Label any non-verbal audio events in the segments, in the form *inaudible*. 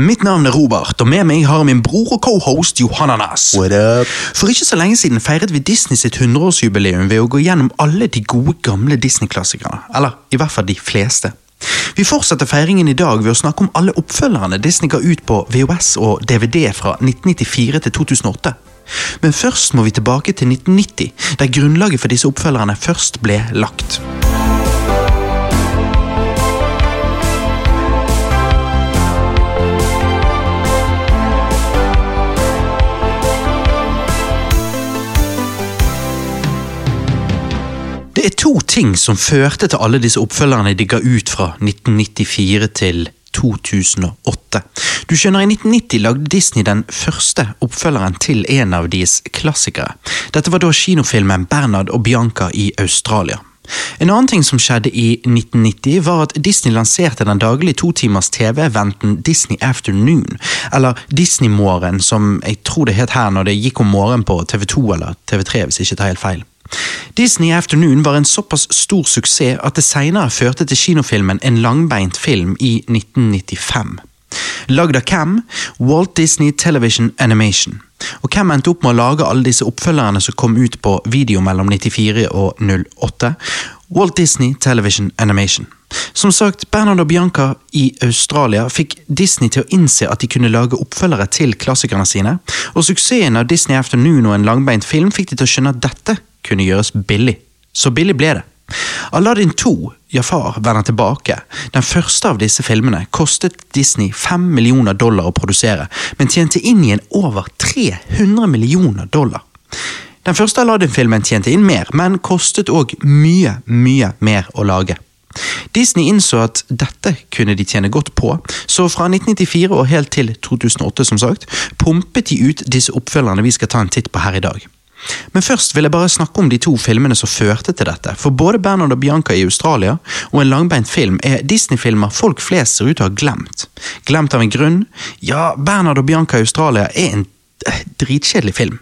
Mitt navn er Robert, og med meg har jeg min bror og cohost Johanna Nass. For ikke så lenge siden feiret vi Disney sitt 100-årsjubileum ved å gå gjennom alle de gode, gamle Disney-klassikerne. Eller i hvert fall de fleste. Vi fortsetter feiringen i dag ved å snakke om alle oppfølgerne Disney ga ut på VOS og DVD fra 1994 til 2008. Men først må vi tilbake til 1990, der grunnlaget for disse oppfølgerne først ble lagt. Det er to ting som førte til alle disse oppfølgerne de ga ut fra 1994 til 2008. Du skjønner, I 1990 lagde Disney den første oppfølgeren til en av deres klassikere. Dette var da kinofilmen Bernard og Bianca i Australia. En annen ting som skjedde i 1990, var at Disney lanserte den daglige totimers TV-eventen Disney Afternoon, eller Disney-morgen, som jeg tror det het her når det gikk om morgenen på TV2 eller TV3, hvis jeg ikke tar helt feil. Disney Afternoon var en såpass stor suksess at det senere førte til kinofilmen En langbeint film i 1995. Lagd av hvem? Walt Disney Television Animation. Og hvem endte opp med å lage alle disse oppfølgerne som kom ut på video mellom 94 og 08? Walt Disney Television Animation. Som sagt, Bernard og Bianca i Australia fikk Disney til å innse at de kunne lage oppfølgere til klassikerne sine, og suksessen av Disney Afternoon og en langbeint film fikk de til å skjønne at dette kunne gjøres billig. Så billig ble det. Aladdin 2, Jafar vender tilbake. Den første av disse filmene kostet Disney 5 millioner dollar å produsere, men tjente inn igjen over 300 millioner dollar. Den første Aladdin-filmen tjente inn mer, men kostet òg mye, mye mer å lage. Disney innså at dette kunne de tjene godt på, så fra 1994 og helt til 2008 som sagt, pumpet de ut disse oppfølgerne vi skal ta en titt på her i dag. Men først vil jeg bare snakke om de to filmene som førte til dette. For både Bernard og Bianca i Australia og en langbeint film er Disney-filmer folk flest ser ut til å ha glemt. Glemt av en grunn? Ja, Bernard og Bianca i Australia er en dritkjedelig film.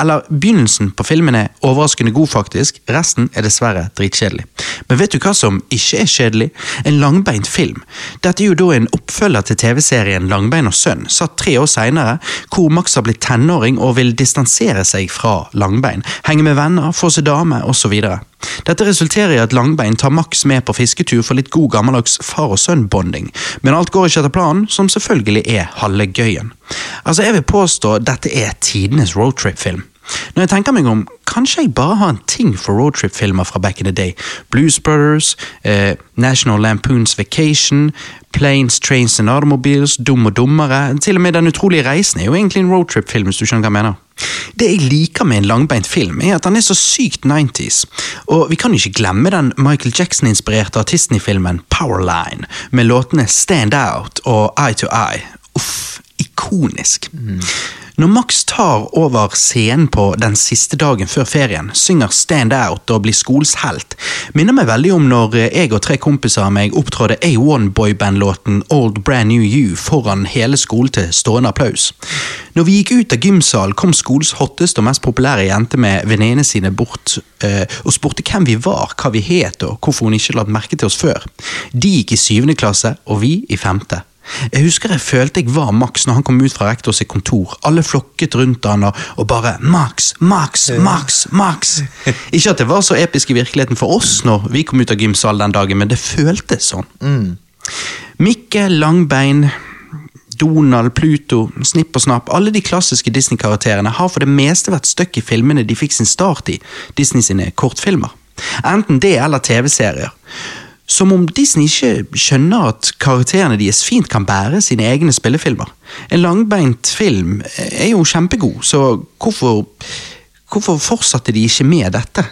Eller begynnelsen på filmen er overraskende god, faktisk. Resten er dessverre dritkjedelig. Men vet du hva som ikke er kjedelig? En langbeint film. Dette er jo da en oppfølger til TV-serien Langbein og sønn, satt tre år seinere, hvor Max har blitt tenåring og vil distansere seg fra Langbein. Henge med venner, få seg dame, osv. Dette resulterer i at Langbein tar Max med på fisketur for litt god gammeldags far og sønn-bonding, men alt går ikke etter planen, som selvfølgelig er halve gøyen. Altså, jeg vil påstå dette er tidenes roadtrip-film. Når jeg tenker meg om, kanskje jeg bare har en ting for roadtrip-filmer fra back in the day. Blues Brothers, eh, National Lampoons Vacation, Planes, Trains and Automobiles, Dum og dummere. Til og med Den utrolige reisen er jo egentlig en roadtrip-film, hvis du skjønner hva jeg mener. Det jeg liker med en langbeint film, er at den er så sykt 90s. Og vi kan ikke glemme den Michael Jackson-inspirerte artisten i filmen Powerline, med låtene Stand Out og Eye to Eye. Uff, ikonisk. Mm. Når Max tar over scenen på den siste dagen før ferien, synger Stand Out og blir skolens helt, minner meg veldig om når jeg og tre kompiser av meg opptrådte A1-boyband-låten Old Brand New You foran hele skolen til stående applaus. Når vi gikk ut av gymsalen, kom skolens hotteste og mest populære jente med venninnene sine bort øh, og spurte hvem vi var, hva vi het og hvorfor hun ikke la merke til oss før. De gikk i syvende klasse, og vi i femte. Jeg husker jeg følte jeg var Max når han kom ut fra rektor sitt kontor. Alle flokket rundt han og, og bare Max, Max, Max, Max. *laughs* Ikke at det var så episk i virkeligheten for oss når vi kom ut av gymsalen den dagen, men det føltes sånn. Mm. Mikke Langbein, Donald, Pluto, Snipp og Snapp, alle de klassiske Disney-karakterene har for det meste vært stuck i filmene de fikk sin start i, Disney sine kortfilmer. Enten det eller TV-serier. Som om Disney ikke skjønner at karakterene deres fint kan bære sine egne spillefilmer. En langbeint film er jo kjempegod, så hvorfor, hvorfor fortsatte de ikke med dette?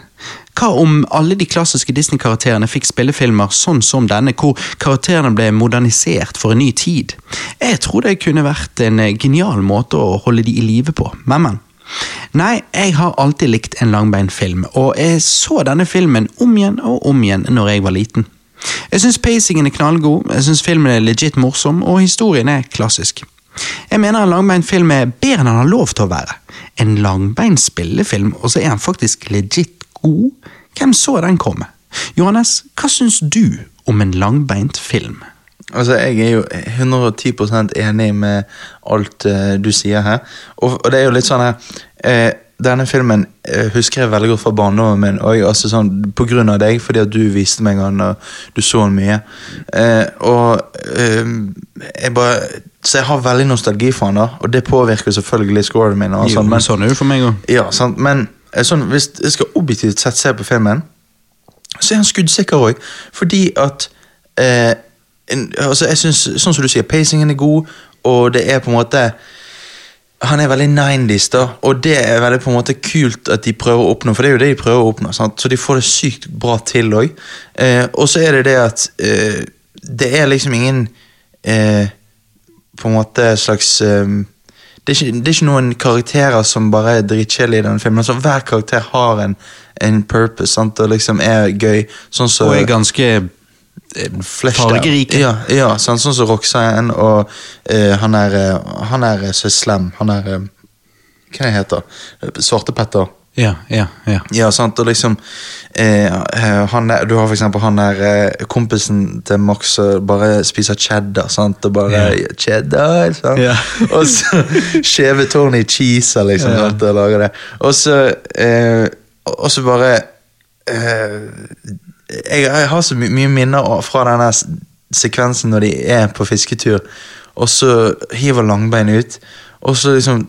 Hva om alle de klassiske Disney-karakterene fikk spillefilmer sånn som denne, hvor karakterene ble modernisert for en ny tid? Jeg tror det kunne vært en genial måte å holde de i live på, men, men. Nei, jeg har alltid likt en langbeint film, og jeg så denne filmen om igjen og om igjen når jeg var liten. Jeg syns pacingen er knallgod, jeg syns filmen er legit morsom, og historien er klassisk. Jeg mener en langbeint film er bedre enn han har lov til å være. En langbeint spillefilm, og så er han faktisk legit god? Hvem så den komme? Johannes, hva syns du om en langbeint film? Altså, Jeg er jo 110% enig med alt uh, du sier her. Og, og det er jo litt sånn her eh, Denne filmen eh, husker jeg veldig godt fra barndommen min. Og jeg, altså sånn, På grunn av deg, fordi at du viste meg den, og du så den mye. Eh, og eh, jeg bare Så jeg har veldig nostalgi for den, da og det påvirker selvfølgelig scoren min. Og Jo, sånn, men sånn er det for meg òg. ja, sant, men eh, sånn, hvis jeg skal objektivt sett se på filmen, så er han skuddsikker òg. Fordi at eh, en, altså jeg synes, Sånn som du sier, pacingen er god, og det er på en måte Han er veldig 90s, da, og det er veldig på en måte kult at de prøver å oppnå, for det er jo det de prøver å oppnå. Sant? Så de får det sykt bra til òg. Eh, og så er det det at eh, det er liksom ingen eh, på en måte slags eh, det, er ikke, det er ikke noen karakterer som bare er dritkjedelige i denne filmen. Altså, hver karakter har en, en purpose sant? og liksom er gøy. Sånn så, Og er ganske fargerike. Ja, ja sånn, sånn som Roxanne og uh, han er eh, Han er eh, så slem. Han er uh, Hva heter han? Svartepetter. Ja, ja, ja. Ja, sant, og liksom eh, han er, Du har for eksempel han der eh, kompisen til Max som bare spiser cheddar, sant, og bare yeah. Cheddar, sant? Yeah. *laughs* og så skjeve i Cheese, liksom, yeah. sant, og lager det. Og så eh, bare eh, jeg, jeg har så my mye minner fra denne sekvensen når de er på fisketur, og så hiver Langbein ut, og så liksom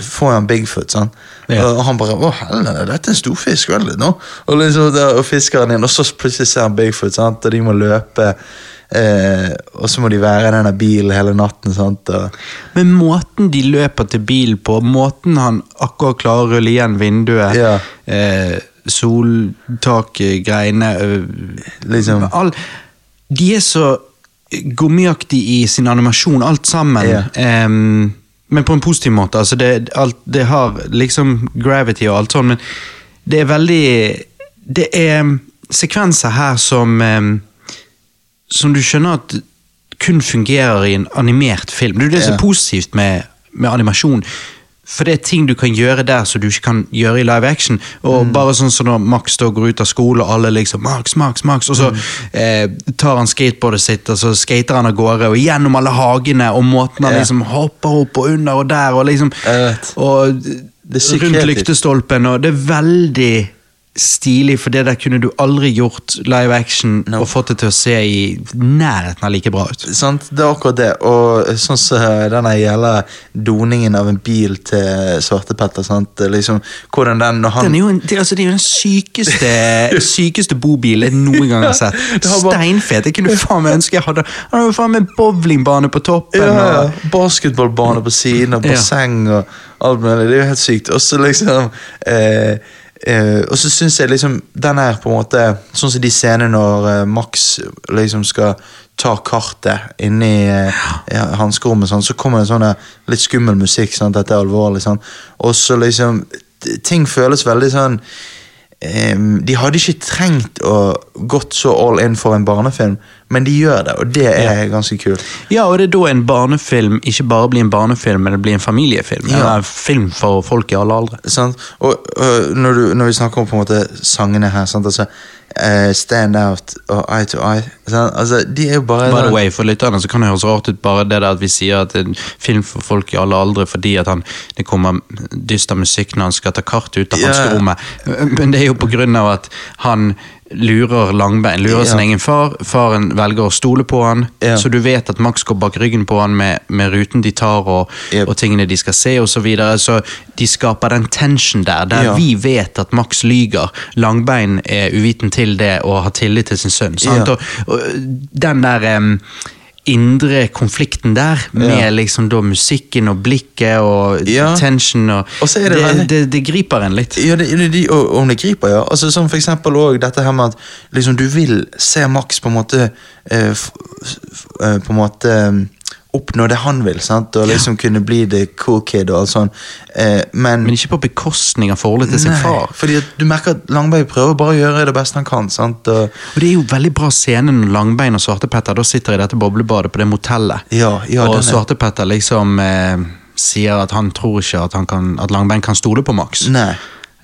får han Bigfoot, sånn. Ja. Og han bare 'Å, helvete, dette er en storfisk, vel?' Nå? Og, liksom, der, og fisker han inn, og så plutselig ser han Bigfoot, sant? og de må løpe. Eh, og så må de være i denne bilen hele natten. Sant? Og, Men måten de løper til bilen på, måten han akkurat klarer å rulle igjen vinduet, Ja. eh, soltakgreiene greiene Liksom. all, De er så gummiaktige i sin animasjon, alt sammen. Yeah. Um, men på en positiv måte. Altså det, alt, det har liksom gravity og alt sånt, men det er veldig Det er sekvenser her som um, som du skjønner at kun fungerer i en animert film. Det er det som er positivt med, med animasjon. For det er ting du kan gjøre der som du ikke kan gjøre i live action. Og bare sånn som når Max da går ut av skole, og alle liksom Max, Max, Max, og så eh, tar han skateboardet sitt, og så skater han av gårde, og gjennom alle hagene, og måten han yeah. liksom hopper opp og under og der, og liksom Og rundt lyktestolpen, og det er veldig stilig, for det der kunne du aldri gjort live action No. og fått det til å se i nærheten av like bra ut. sant? Det er akkurat det. Og sånn som denne gjelder doningen av en bil til Svartepetter. Sant? Liksom, hvordan den, når han Den er jo, en, det, altså, det er jo den sykeste, *laughs* sykeste bobilen jeg noen gang har sett. *laughs* Bare- Steinfet. Jeg kunne faen meg ønske jeg hadde Han har jo faen meg bowlingbane på toppen. Ja, ja. Og, Basketballbane på siden, og basseng og alt mulig. Det er jo helt sykt. Og så liksom eh, eh, Og så syns jeg liksom den er på en måte Sånn som de scenene når uh, Max liksom skal ta kartet inni uh, ja, hanskerommet, sånn, så kommer det sånn litt skummel musikk. Sånn, dette er alvorlig. Sånn. Og så liksom Ting føles veldig sånn um, de hadde ikke trengt å gått så all in for en barnefilm, men de gjør det, og det er ganske kult. ja, og det er da en barnefilm ikke bare blir en barnefilm, men det blir en familiefilm. Ja. Eller en film for folk i alle aldre. Sant? Og og når, du, når vi snakker om på en måte sangene her sant? Altså, uh, Stand Out og Eye to Eye sant? Altså, De er jo bare By the way, For lytterne så kan det høres rart ut bare det der at vi sier at en film for folk i alle aldre fordi at han, det kommer dyster musikk når han skal ta kart ut av Ja. hanskerommet. Men det er jo på grunn av at han lurer Langbein, lurer sin Ja. egen far. Faren velger å stole på han, Ja. så du vet at Max går bak ryggen på han med, med ruten de tar og, Yep. og tingene de skal se osv. Så, videre. så de skaper den tension der, der Ja. vi vet at Max lyger. Langbein er uviten til det og har tillit til sin sønn. Og, og den der em, indre konflikten der, med Ja. liksom da musikken og blikket og Ja. tension og, Og det det, det, det griper en litt. Ja, det, det, og, om det griper, ja. Altså, som for eksempel også dette her med at liksom, du vil se Max på en måte eh, f, f, eh, På en måte eh, oppnå det han vil, sant? og liksom kunne bli the cool kid og alt sånt. Eh, men Men ikke på bekostning av forholdet til sin Nei, far. fordi du merker at Langbein prøver bare å gjøre det beste han kan. sant? Og, Og det er jo veldig bra scene når Langbein og Svartepetter da sitter i dette boblebadet på det motellet. Ja, ja, og er- Svartepetter liksom eh, sier at han tror ikke at, han kan, at Langbein kan stole på Max. nei.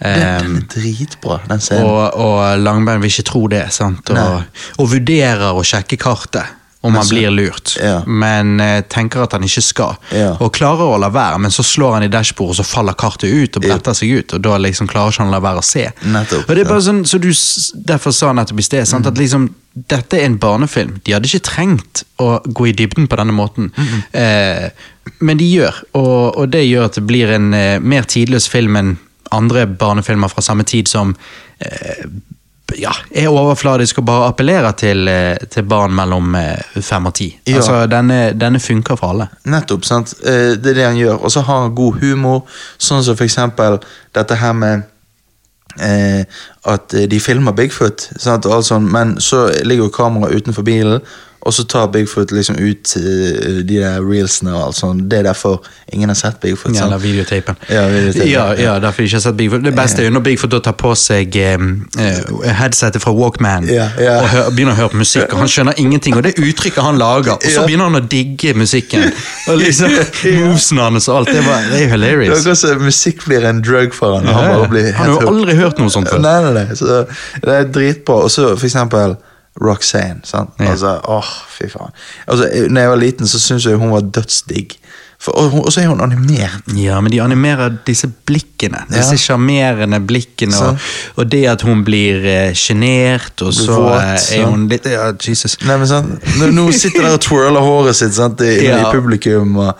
Den, den er dritbra, den scenen. Og, og Langbein vil ikke tro det, sant? Og, og vurderer å sjekke kartet. Om han blir lurt, Ja. men eh, tenker at han ikke skal. Ja. Og klarer å la være, men så slår han i dashbordet, så faller kartet ut og bretter seg ut. Og da liksom klarer ikke han å la være å se. Nettopp, og det er bare sånn, så du Derfor sa nettopp i sted sant, at liksom dette er en barnefilm. De hadde ikke trengt å gå i dybden på denne måten. eh, men de gjør, og, og det gjør at det blir en eh, mer tidløs film enn andre barnefilmer fra samme tid som eh, ja, er overfladisk og bare appellerer til, eh, til barn mellom eh, fem og ti. Ja. Altså, denne, denne funker for alle. Nettopp, sant. Eh, Det er det han gjør. Og så har han god humor, sånn som for eksempel dette her med eh, at de filmer Bigfoot, sant, sånt, men så ligger jo kameraet utenfor bilen, og så tar Bigfoot liksom ut eh, de der reelsene og alt sånt. Det er derfor ingen har sett Bigfoot. Ja, eller videotapen. Ja, videotapen. Ja, ja, derfor ikke har sett Bigfoot. Det beste er jo når Bigfoot tar på seg eh, headsetet fra Walkman Ja, ja. og hør, begynner å høre på musikk, og han skjønner ingenting, og det uttrykket han lager, og så begynner han å digge musikken. Og liksom *laughs* movesene hans og alt, det, var, det er jo Det er hilarious. musikk blir en drug for han. Han, han har jo aldri hørt noe sånt før. Nei, nei, nei. Så det er dritbra. Og så for eksempel Roxanne. Sant? Ja. Altså, åh, fy faen. Altså, når jeg var liten, så syntes jeg hun var dødsdigg. For- Og og så er hun animert. Ja, men de animerer disse blikkene. Disse Ja. blikkene, og, og det at hun blir eh, sjenert, og så våt, eh, er hun litt Ja, Jesus. Nei, men sant? Når når hun sitter der og twirler håret sitt sant? I, Ja. i publikum, og,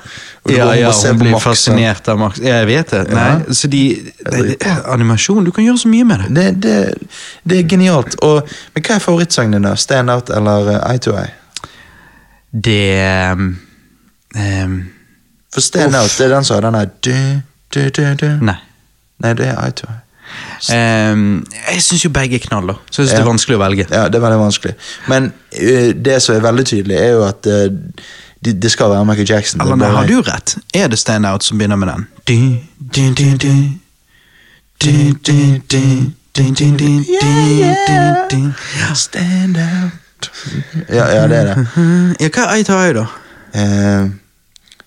Ja, ja, hun blir Max, fascinert av Max. Ja, jeg vet det. Ja. Nei, så de, nei, det, animasjon, du kan gjøre så mye med det. Det, det, det er genialt. Og, men hva er favorittsangen din? Stand Out eller uh, Eye to Eye? Det um, For Stand Uff. Out, det er den som har den der du, du, du, du. Nei. Nei, det er I to Eye. Um, jeg syns jo begge er knall, da. Så jeg synes det er vanskelig å velge. Ja, det er veldig vanskelig. Men eh, det som er veldig tydelig, er jo at eh, det de skal være Michael Jackson. Er Eller nei, har du rett? Er det Stand Out som begynner med den? Du, du, du, du. Du, du, du. Du, du, du, du, du, du. Stand out. Ja, ja, det er det. Ja, hva er I to I, da? Uh,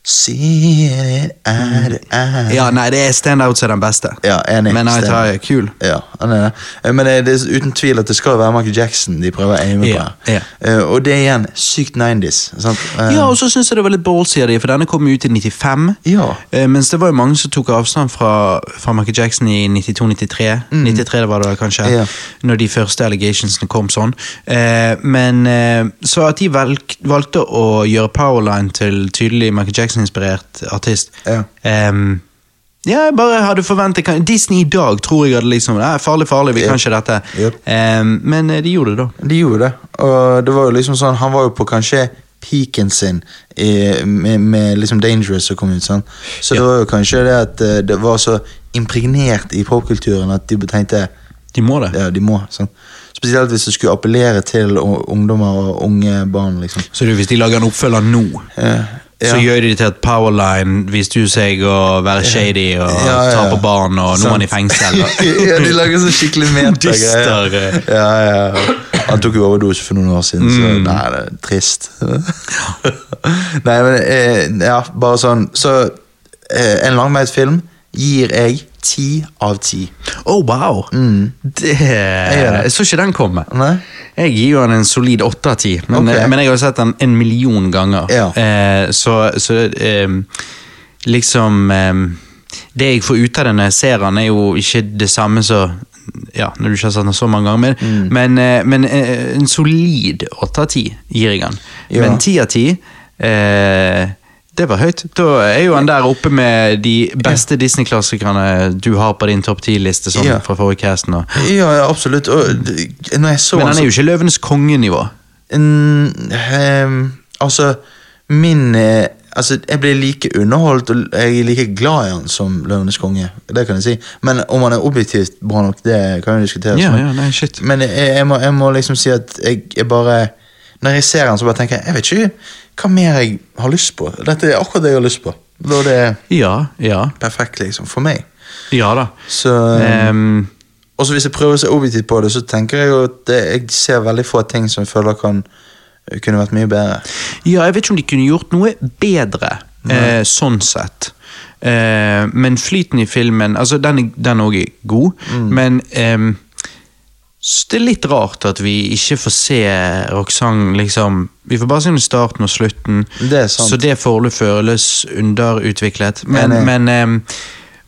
see er er. Ja, nei, det er Standouts er den beste. Ja, enig. Men Night High er kul. Ja. Eh, Men det det er uten tvil at det skal være Michael Jackson de prøver å aime på. Ja, ja. Eh, og det er igjen sykt 90s. Sant? Eh, Ja, og så syns jeg det var litt ballsy av dem, for denne kom ut i 95. Ja. Mens det var jo mange som tok avstand fra, fra Michael Jackson i 92-93. 93 det var det kanskje, Mm. Ja. når de første allegationsene kom sånn. Men så at de valg, valgte å gjøre Powerline til tydelig Michael Jackson-inspirert artist Ja. Um, ja, jeg bare hadde forventet Disney i dag tror jeg hadde liksom er farlig, farlig, vi kan ikke dette. Yep. Um, men eh, de gjorde det, da. De gjorde det. Og det var jo liksom sånn, han var jo på kanskje peaken sin i, med, med liksom Dangerous som kom ut. sånn. Så det var jo kanskje det at eh, det var så impregnert i popkulturen at de tenkte De må det. ja, de må. sånn. Spesielt hvis det skulle appellere til ungdommer og unge barn. liksom. Så du, hvis de lager en oppfølger nå, Eh, så gjør de det til at Powerline viste seg å være shady og Ja, ja, ta på barn, og nå er han i fengsel. *laughs* ja, de lager så skikkelig metagreier. eh. Ja, ja. Han tok jo overdose for noen år siden, så Mm. nei, det er trist. *laughs* nei, men eh, ja, bare sånn Så eh, en langveid film gir jeg ti av ti. Oh, wow! Mm. det. jeg så ikke den komme. Nei? Jeg gir jo den en solid åtte av ti, men, okay. men jeg har jo sett den en million ganger. Ja. Eh, så så eh, liksom eh, Det jeg får ut av den når jeg ser den, er jo ikke det samme som ja, når du ikke har sett den så mange ganger. Men, Mm. men, eh, men eh, en solid åtte av ti gir jeg den. Ja. Men ti av ti eh, det var høyt. Da er jo han der oppe med de beste Disney-klassikerne du har på din topp ti-liste sånn, Ja. fra forrige casten. og- Ja, ja, absolutt. Og Men han er jo ikke Løvenes kongenivå. Ehm, altså, min eh, Altså, jeg blir like underholdt, og jeg er like glad i han som Løvenes konge. Det kan jeg si. Men om han er objektivt bra nok, det kan jo diskuteres. Ja, ja, nei, shit. men jeg, jeg, må, jeg må liksom si at jeg, jeg bare Når jeg ser den, så bare tenker jeg Jeg vet ikke hva mer jeg har lyst på. Dette er akkurat det jeg har lyst på. Da er det Ja, ja. perfekt, liksom, for meg. Ja da. Så um, Og så hvis jeg prøver å se objektivt på det, så tenker jeg jo at det, jeg ser veldig få ting som jeg føler kan kunne vært mye bedre. ja, jeg vet ikke om de kunne gjort noe bedre, eh, sånn sett. Eh, men flyten i filmen Altså, den er- den òg er god, men ehm, Så det er litt rart at vi ikke får se Roxanne liksom Vi får bare se starten og slutten, Det er så det foreløpig føles underutviklet. Men, Enig. men, eh,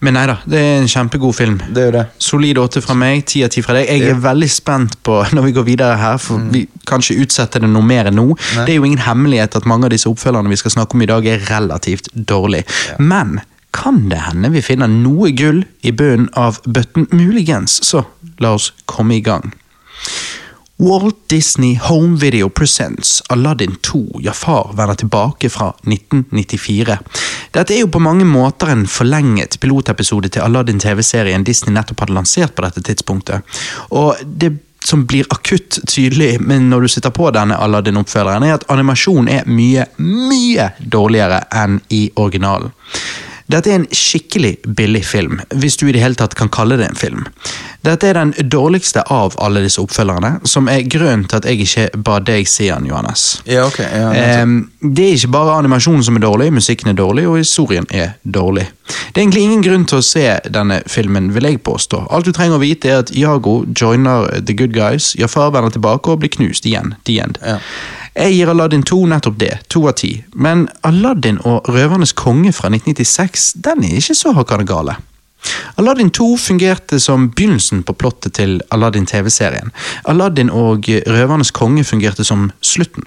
men nei da, det er en kjempegod film. Det er det. Solid åtte fra meg, ti av ti fra deg. Jeg er Ja. Mm. veldig spent på *laughs* når vi går videre her, for vi kan ikke utsette det noe mer enn nå. Nei. Det er jo ingen hemmelighet at mange av disse oppfølgerne vi skal snakke om i dag, er relativt dårlige. Men kan det hende vi finner noe gull i bunnen av bøtten? Muligens, så la oss komme i gang. Walt Disney Home Video presents Aladdin 2, Jafar vender tilbake fra 1994. Dette er jo på mange måter en forlenget pilotepisode til Aladdin-TV-serien Disney nettopp hadde lansert på dette tidspunktet. Og det som blir akutt tydelig men når du sitter på denne Aladdin-oppfølgeren, er at animasjonen er mye, mye dårligere enn i originalen. Dette er en skikkelig billig film, hvis du i det hele tatt kan kalle det en film. Dette er den dårligste av alle disse oppfølgerne, som er grunnen til at jeg ikke ba deg si den, Johannes. Ja, ok. Ja. Ehm, det er ikke bare animasjonen som er dårlig, musikken er dårlig, og historien er dårlig. Det er egentlig ingen grunn til å se denne filmen, vil jeg påstå. Alt du trenger å vite er at Jago joiner The Good Guys, Jafar vender tilbake og blir knust igjen. The end. Ja. Jeg gir Aladdin 2 nettopp det, to av ti. Men Aladdin og Røvernes konge fra 1996, den er ikke så hakkande gale. Aladdin 2 fungerte som begynnelsen på plottet til Aladdin-TV-serien. Aladdin og Røvernes konge fungerte som slutten.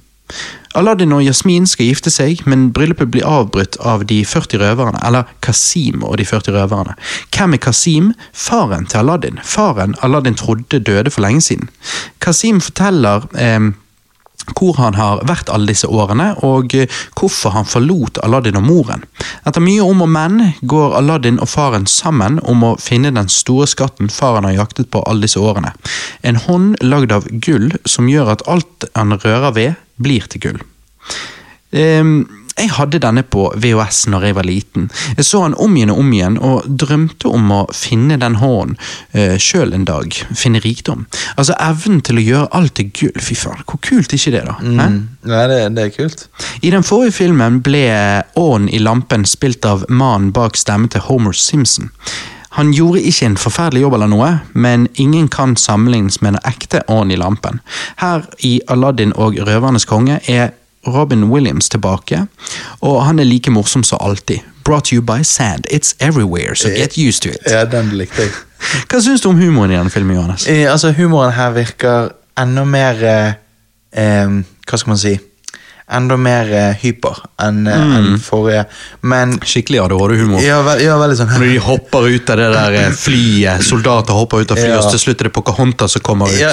Aladdin og Jasmin skal gifte seg, men bryllupet blir avbrutt av de 40 røverne, eller Kasim og de 40 røverne. Hvem er Kasim? Faren til Aladdin. Faren Aladdin trodde døde for lenge siden. Kasim forteller eh, hvor han har vært alle disse årene, og eh, hvorfor han forlot Aladdin og moren. Etter mye om og men går Aladdin og faren sammen om å finne den store skatten faren har jaktet på alle disse årene. En hånd lagd av gull som gjør at alt han rører ved, blir til gull. Ehm, jeg hadde denne på VHS når jeg var liten. Jeg så han om igjen og om igjen, og drømte om å finne den hånden uh, sjøl en dag. Finne rikdom. Altså evnen til å gjøre alt til gull. Fy faen, hvor kult er ikke det, da? Mm. Nei, det, det er kult. I den forrige filmen ble ånden i lampen spilt av mannen bak stemmen til Homer Simpson. Han gjorde ikke en forferdelig jobb eller noe, men ingen kan sammenlignes med den ekte ånden i lampen. Her i Aladdin og Røvernes konge er Robin Williams tilbake, og han er like morsom som alltid. Brought to you by Sand. It's everywhere, so get used to it. Ja, den likte jeg. *laughs* Hva syns du om humoren i denne filmen, Johannes? Eh, altså, humoren her virker enda mer eh, Hva skal man si? Enda mer eh, hyper enn eh, Mm. en forrige. Men Skikkelig ADHD-humor. ja, ve ja, veldig sånn Når de hopper ut av det der eh, flyet, soldater hopper ut av flyet, Ja. og til slutt er det Pocahontas som kommer ut. ja.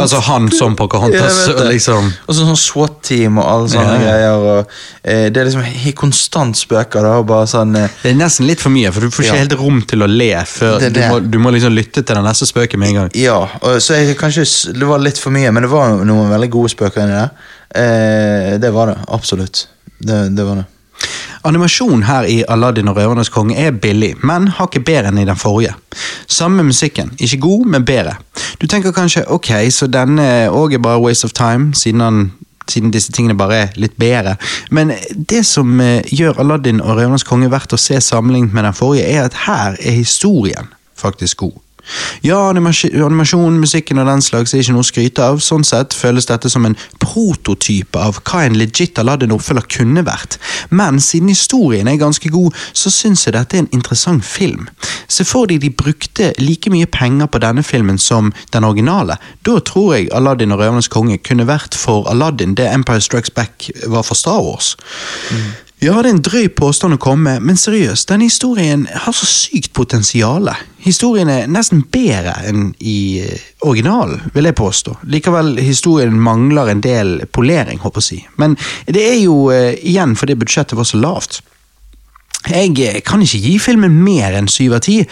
Altså han som Pocahontas, *laughs* liksom. Og sånn SWAT-team og alle sånne greier. Og, eh, det er liksom konstant spøker. da, og bare sånn eh, Det er nesten litt for mye, for du får ikke helt rom til å le før Det det. du må, du må liksom lytte til den neste spøken med en gang. Ja, og, så jeg, kanskje det var litt for mye, men det var noen veldig gode spøker inni der. Eh, det var det, absolutt. Det, det var det. Animasjonen her i Aladdin og Røvernes konge er billig, men hakket bedre enn i den forrige. Samme musikken, ikke god, men bedre. Du tenker kanskje ok, så denne òg er bare waste of time, siden, han, siden disse tingene bare er litt bedre. Men det som eh, gjør Aladdin og Røvernes konge verdt å se sammenlignet med den forrige, er at her er historien faktisk god. Ja, animasj- animasjon, musikken og den slags er ikke noe å skryte av. Sånn sett føles dette som en prototype av hva en legit Aladdin-oppfølger kunne vært. Men siden historien er ganske god, så syns jeg dette er en interessant film. Se for deg de brukte like mye penger på denne filmen som den originale. Da tror jeg Aladdin og Røvernes konge kunne vært for Aladdin det Empire Strikes Back var for Star Wars. Ja, det er en drøy påstand å komme med, men seriøst, denne historien har så sykt potensial. Historien er nesten bedre enn i eh, originalen, vil jeg påstå. Likevel, historien mangler en del polering, håper jeg å si. Men det er jo eh, igjen fordi budsjettet var så lavt. Jeg eh, kan ikke gi filmen mer enn syv av ti,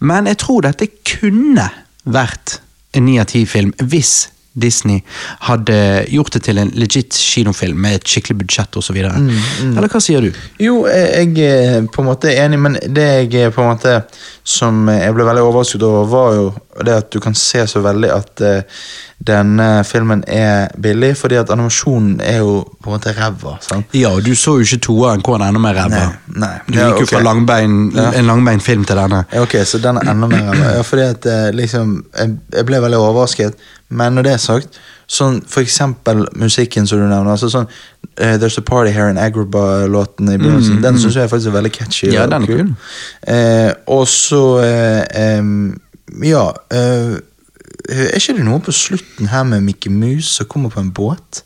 men jeg tror dette kunne vært en ni av ti-film hvis Disney hadde gjort det til en legit kinofilm med et skikkelig budsjett osv. Mm, Eller hva sier du? Jo, jeg jeg er på en måte enig, men det jeg er på en måte som jeg ble veldig overrasket over, var jo det at du kan se så veldig at uh, denne filmen er billig, fordi at animasjonen er jo på en måte ræva. Ja, du så jo ikke toeren hvor den er enda mer ræva. Du Ja, gikk jo fra langbein, Ja. en langbein-film til denne. Ja, Ok, så den er enda mer ræva. Ja, fordi at uh, liksom jeg, jeg ble veldig overrasket, men når det er sagt, sånn for eksempel musikken som du nevner, altså sånn uh, There's a Party Here in Agrabah-låten i begynnelsen, den syns jeg faktisk er veldig catchy. Mm, Ja, den er kul. Uh, og så uh, um, Ja Er ikke det noe på slutten her med Mickey Mouse som kommer på en båt?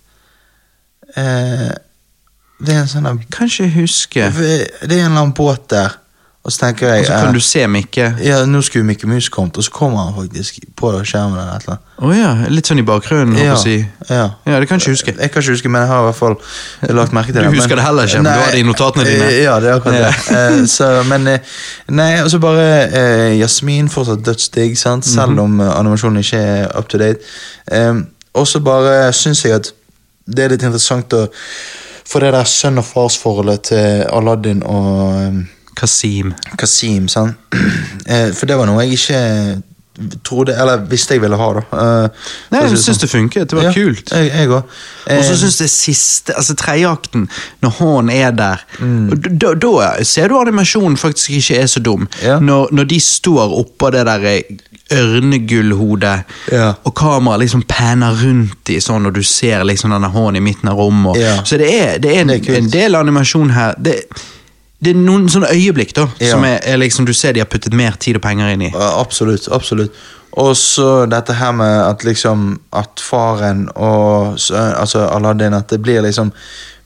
Det er en sånn der- Kan ikke huske. Det er en eller annen båt der, og så tenker jeg Og så kan eh, du se Mikke. ja, nå skulle Mikke Mus kommet, og så kommer han faktisk på skjermen. eller et eller annet. Å ja, litt sånn i bakgrunnen, Ja, si. ja. Ja, det kan jeg ikke huske. Jeg kan ikke huske, men jeg har i hvert fall lagt merke til Du det. men- husker det heller ikke, men du har det i notatene dine. eh, Ja, det er akkurat det. *laughs* Eh, så, men Nei, og så bare uh, Jasmin fortsatt dødsdigg, sant? Mhm. selv om eh, animasjonen ikke er up to date. Um, og så bare syns jeg at det er litt interessant å få det der sønn og fars-forholdet til Aladdin og eh, Kasim. Kasim, sant? *clears throat* Eh, For det var noe jeg ikke trodde, eller visste jeg ville ha, da. Eh, Nei, jeg syns sånn. det funket. Det var Ja, kult. Jeg, jeg også. Og så syns jeg siste, altså tredjeakten, når Hån er der Mm. da, da ser du animasjonen faktisk ikke er så dum. Ja. Når, når de står oppå det der ørnegullhode, Ja. og kameraet liksom panner rundt i sånn, og du ser liksom denne hånden i midten av rommet. Ja. Så det er, det er, en, Det er en del animasjon her. Det, det er noen sånne øyeblikk da, Ja. som er, er liksom, du ser de har puttet mer tid og penger inn i. Absolutt. absolutt. Og så dette her med at liksom At faren og altså Aladdin At det blir liksom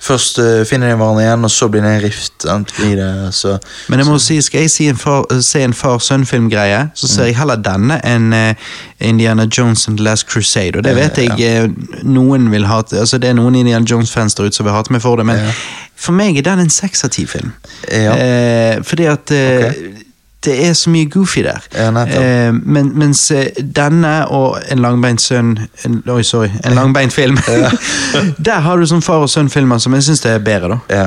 Først eh, finner de hverandre igjen, og så blir det en rift sant, i det. Så, Men jeg må si, skal jeg si en far, se en far-sønn-filmgreie, så ser jeg heller denne enn uh, Indiana Jones and The Last Crusade. Og det vet jeg ja. noen vil ha Altså det er noen Indiana Jones-fans der ute som vil hate meg for det, men Ja. For meg er den en seks av ti-film. Ja. Eh, fordi at eh, Ok. Det er så mye goofy der. Ja, eh, men, mens eh, denne og En langbeint sønn Oi, sorry. En langbeint film. *laughs* der har du sånn far og sønn-filmer som jeg syns er bedre, da. ja.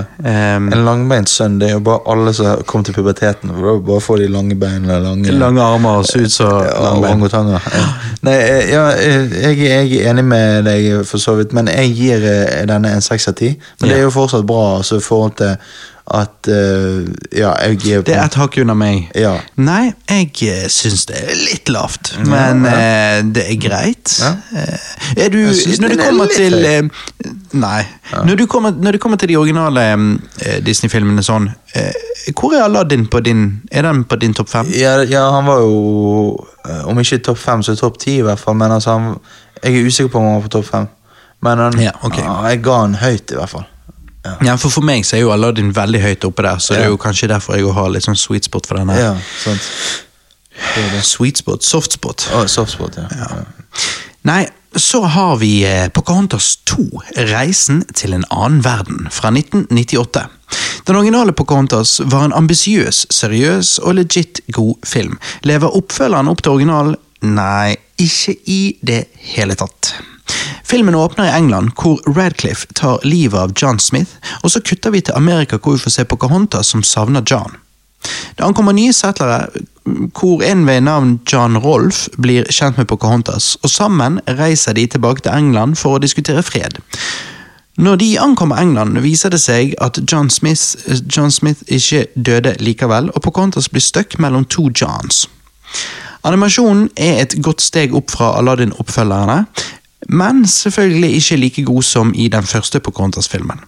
Um, En langbeint sønn, det er jo bare alle som kommer til puberteten. Bare får de lange bein eller lange Lange armer og se ut som orangutanger. Nei, eh, ja, eh, jeg, jeg er enig med deg for så vidt, men jeg gir denne en seks av ti. Men det er jo fortsatt bra altså, i forhold til at uh, Ja, jeg gir Det er et hakk under meg. Ja. Nei, jeg eh, syns det er litt lavt, men eh, det er greit. Ja. Eh, er du, når det er kommer til Nei. Når, du kommer, når det kommer til de originale Disney-filmene sånn, hvor er Aladdin på din Er den på din topp fem? Ja, ja, han var jo Om ikke topp fem, så topp ti i hvert fall. Men altså, han, jeg er usikker på om han var på topp fem. Men han, Ja, ok. ja, jeg ga han høyt, i hvert fall. Ja. Ja, for For meg så er jo Aladdin veldig høyt oppe der, så det er jo kanskje derfor jeg har litt sånn sweet spot for den her. Ja, sant. Det det. Sweet spot, soft spot. Soft spot, ja. ja. Nei, så har vi eh, Pocahontas 2, Reisen til en annen verden, fra 1998. Den originale Pocahontas var en ambisiøs, seriøs og legit god film. Lever oppfølgeren opp til originalen? Nei, ikke i det hele tatt. Filmen åpner i England, hvor Radcliffe tar livet av John Smith, og så kutter vi til Amerika, hvor vi får se Pocahontas som savner John. Det ankommer nye settlere, hvor en ved navn John Rolf blir kjent med Pocahontas, og sammen reiser de tilbake til England for å diskutere fred. Når de ankommer England, viser det seg at John Smith, John Smith ikke døde likevel, og Pocahontas blir stuck mellom to Johns. Animasjonen er et godt steg opp fra Aladdin-oppfølgerne, men selvfølgelig ikke like god som i den første Pocahontas-filmen.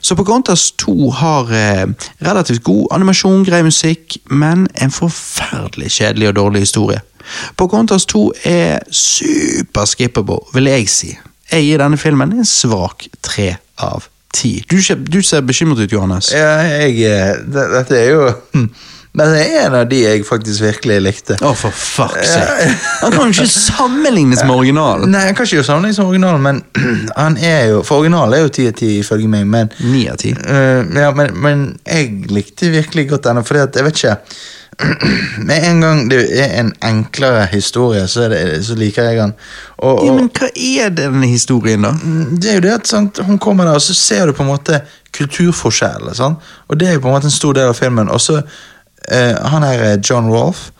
Så Pocahontas 2 har eh, relativt god animasjon, grei musikk, men en forferdelig kjedelig og dårlig historie. Pocahontas 2 er superskippable, vil jeg si. Jeg gir denne filmen en svak tre av ti. Du, du ser bekymret ut, Johannes. Ja, jeg eh, det, Dette er jo Men det er en av de jeg faktisk virkelig likte. Å, for fuck's sake. Han kan jo ikke sammenlignes med originalen. Nei, han kan ikke sammenlignes med originalen, men *clears throat* han er jo For originalen er jo ti av ti, ifølge meg, men Ni av ti. Eh, ja, men, men jeg likte virkelig godt denne, fordi at jeg vet ikke *clears throat* med en gang det er en enklere historie, så, det, så liker jeg den. Og, og Ja, men hva er denne historien, da? Mm, det er jo det at sant, hun kommer der, og så ser du på en måte kulturforskjellene. Og det er jo på en måte en stor del av filmen. Og så Han her er John Rolfe.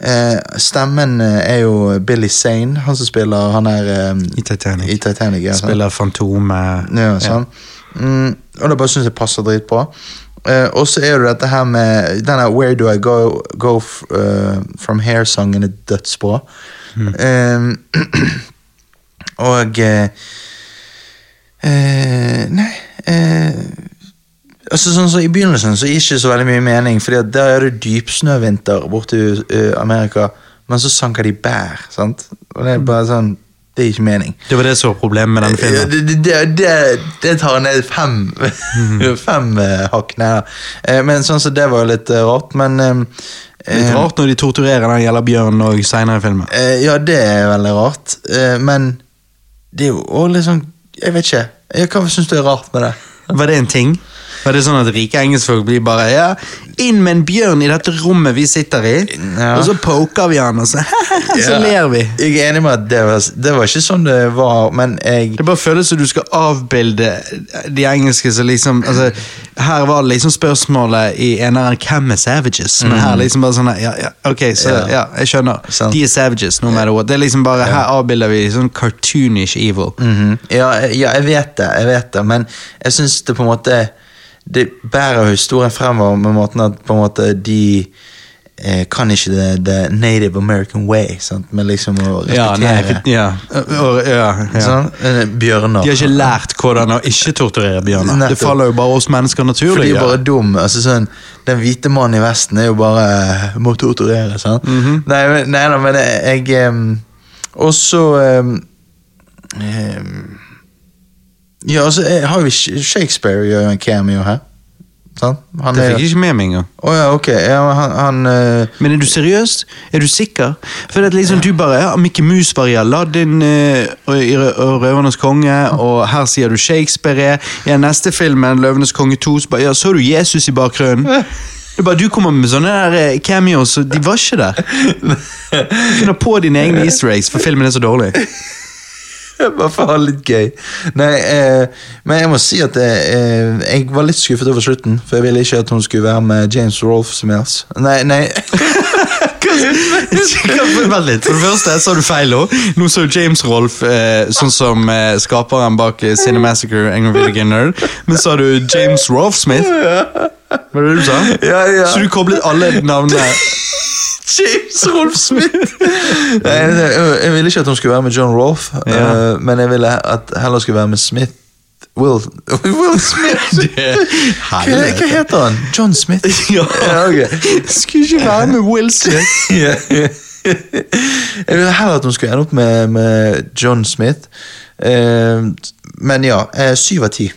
Eh, stemmen eh, er jo Billy Zane, han som spiller han er eh, I Titanic. i Titanic. Ja. Spiller Fantomet. Ja, sånn. Mm, og det bare syns jeg passer dritbra. Eh, og så er det dette her med denne Where Do I Go, go eh, From Here-sangen er dødsbra. Eh, *clears throat* og eh, eh, Nei eh, Altså sånn så I begynnelsen så gir det ikke så veldig mye mening, Fordi at der er det dypsnøvinter borte i uh, Amerika, men så sanker de bær. sant? Og det er bare sånn Det gir ikke mening. Det var det som var problemet med denne filmen. det, det, det, det tar ned fem, *laughs* fem uh, hakk ned. Uh, men sånn så det var litt eh, rart, men eh, Litt rart når de torturerer den gjelder bjørnen og senere i filmen. eh, Ja, det er veldig rart. Eh, men det er jo òg litt sånn Jeg vet ikke. Hva syns du er rart med det? Var det en ting? Var det sånn at rike engelskfolk blir bare ja, inn med en bjørn i dette rommet vi sitter i, Ja. og så poker vi han, og så, *laughs* så Ja. ler vi. Jeg er enig med at det var, det var ikke sånn det var, men jeg Det bare føles som du skal avbilde de engelske som liksom altså, Her var det liksom spørsmålet i eneren 'Hvem er savages?' Men her liksom bare sånn ja, ja, Ok, så Ja. jeg skjønner. Sant. De er savages, no matter what. Det er liksom bare Her avbilder vi sånn cartoonish evil. Mhm. ja, ja, jeg vet det, jeg vet det, men jeg syns det på en måte Det bærer historien fremover med måten at på en måte de eh, kan ikke the, the native American way, sant? med liksom å respektere ja, ja, ja. sånn, eh, bjørner. De har ikke lært hvordan å ikke torturere bjørner. Det faller jo bare oss mennesker For naturlig. de er bare dum. Altså, sånn, den hvite mannen i Vesten er jo bare eh, må torturere. sant? Mhm. Nei, men- nei da, men jeg, um, em, Og så em, em, Ja, altså, jeg har jo Shakespeare gjør en cameo her. Sånn? Han Det fikk jeg ikke med meg engang. Oh, ja, okay. Ja, han, han uh... Men er du seriøs? Er du sikker? For det er liksom du bare ja, Mickey Mus var i Aladdin uh, og Røvernes konge, og her sier du Shakespeare er. I neste filmen, Løvenes konge 2, så bare ja, så du Jesus i bakgrunnen? *laughs* Det er bare Du kommer med sånne der eh, cameos, og de var ikke der. *laughs* Du Finner på dine egne easter eggs, for filmen er så dårlig. Bare for å ha litt gøy. Nei, eh, men jeg må si at eh, jeg var litt skuffet over slutten. For jeg ville ikke at hun skulle være med James Rolfe som helst. Nei, nei. *laughs* Vent litt. For det første sa du feil òg. Nå så James Rolf eh, sånn som eh, skaperen bak eh, Cinemassacre, Angry Nerd. Men sa du James Rolf Smith? Var det det du sa? Ja, ja. Så du koblet alle navnene James Rolf Smith! *laughs* Nei, jeg, jeg ville ikke at hun skulle være med John Rolfe, Ja. eh, men jeg ville at heller skulle være med Smith. Will, *laughs* Will Smith! *laughs* Hva, hva heter han? John Smith? *laughs* Ja. okay. Skulle ikke være med Will Smith. Jeg ville heller at hun skulle ende opp med, med John Smith. Uh, men ja, eh, syv av ti.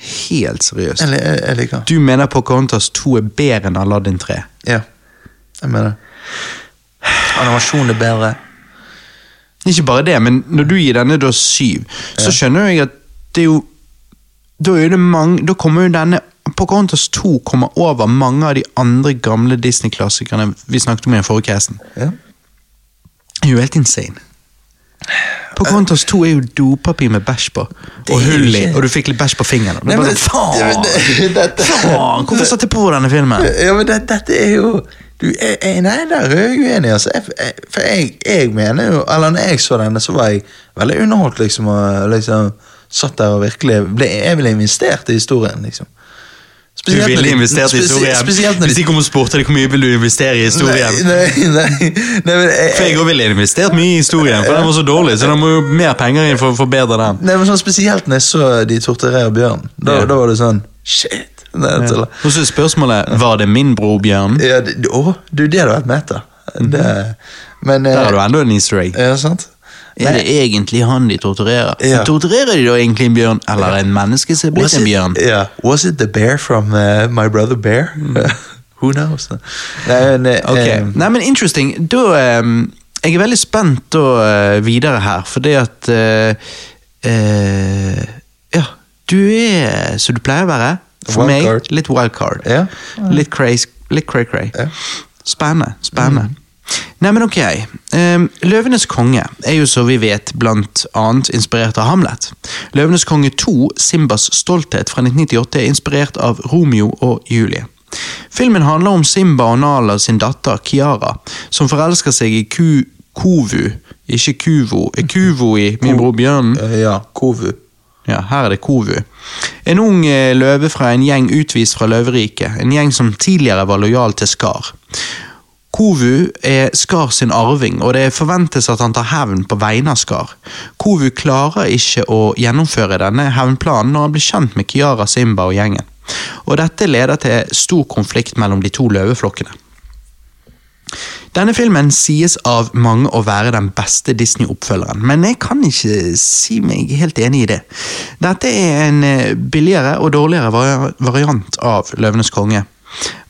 Helt seriøst. Jeg, jeg, jeg liker Du mener Pocahontas 2 er bedre enn Aladdin 3? Ja, jeg mener det. Animasjonen er bedre. Ikke bare det, men når du gir denne da syv, så skjønner jeg at det er jo Da er det mange Da kommer jo denne Pocahontas 2 kommer over mange av de andre gamle Disney-klassikerne vi snakket om i den forrige casten. Ja. Det er jo helt insane. Pocahontas 2 er jo dopapir med bæsj på, og hull i, og du fikk litt bæsj på fingeren. Nei, men sånn, faen! Faen! Hvorfor satte jeg på denne filmen? Ja, men det, dette er jo du, jeg, jeg, Nei, der er jeg uenig. Altså. Jeg, for jeg, jeg mener jo Eller når jeg så denne, så var jeg veldig underholdt, liksom. Og liksom satt der og virkelig ble, Jeg ville investert i historien, liksom. Spesielt du ville investert i historien. Spesielt Hvis de kom og spurte deg hvor mye vil du investere i historien. Nei, nei, nei, nei men jeg, For jeg òg ville investert mye i historien, for den var så dårlig. Så da må jo mer penger inn for å forbedre den. Nei, men sånn Spesielt når jeg så de torturerer bjørn. Da, Ja. da var det sånn Shit! Og så spørsmålet var det min bror Bjørn. Ja, det, å, du, det hadde vært meta. Det, men eh, Der har du enda en easter egg. Ja, sant? Er det egentlig han de torturerer? Ja. Torturerer de da egentlig en bjørn, eller en menneske som er blitt en bjørn? Yeah. Was it the bear from uh, My Brother Bear? *laughs* Who knows? Nei, men, okay. Ok, eh, Nei, men interesting. Da um, Jeg er veldig spent da uh, videre her, fordi at uh, eh, Ja, du er som du pleier å være. For meg card. litt wildcard. Ja. Litt crazy, Litt cray-cray. Ja. Spennende. Spennende. Nei, men ok. Um, Løvenes konge er jo som vi vet blant annet inspirert av Hamlet. Løvenes konge 2, Simbas stolthet fra 1998, er inspirert av Romeo og Julie. Filmen handler om Simba og Nala sin datter Kiara, som forelsker seg i Ku Kovu, ikke Kuvo. Er Kuvo i Min bror Bjørnen? Eh, ja, Kovu. Ja, her er det Kovu. En ung eh, løve fra en gjeng utvist fra løveriket, en gjeng som tidligere var lojal til Skar. Kovu er Skar sin arving, og det forventes at han tar hevn på vegne av Skar. Kovu klarer ikke å gjennomføre denne hevnplanen når han blir kjent med Kiara, Simba og gjengen. Og dette leder til stor konflikt mellom de to løveflokkene. Denne filmen sies av mange å være den beste Disney-oppfølgeren, men jeg kan ikke si meg helt enig i det. Dette er en eh, billigere og dårligere variant av Løvenes konge.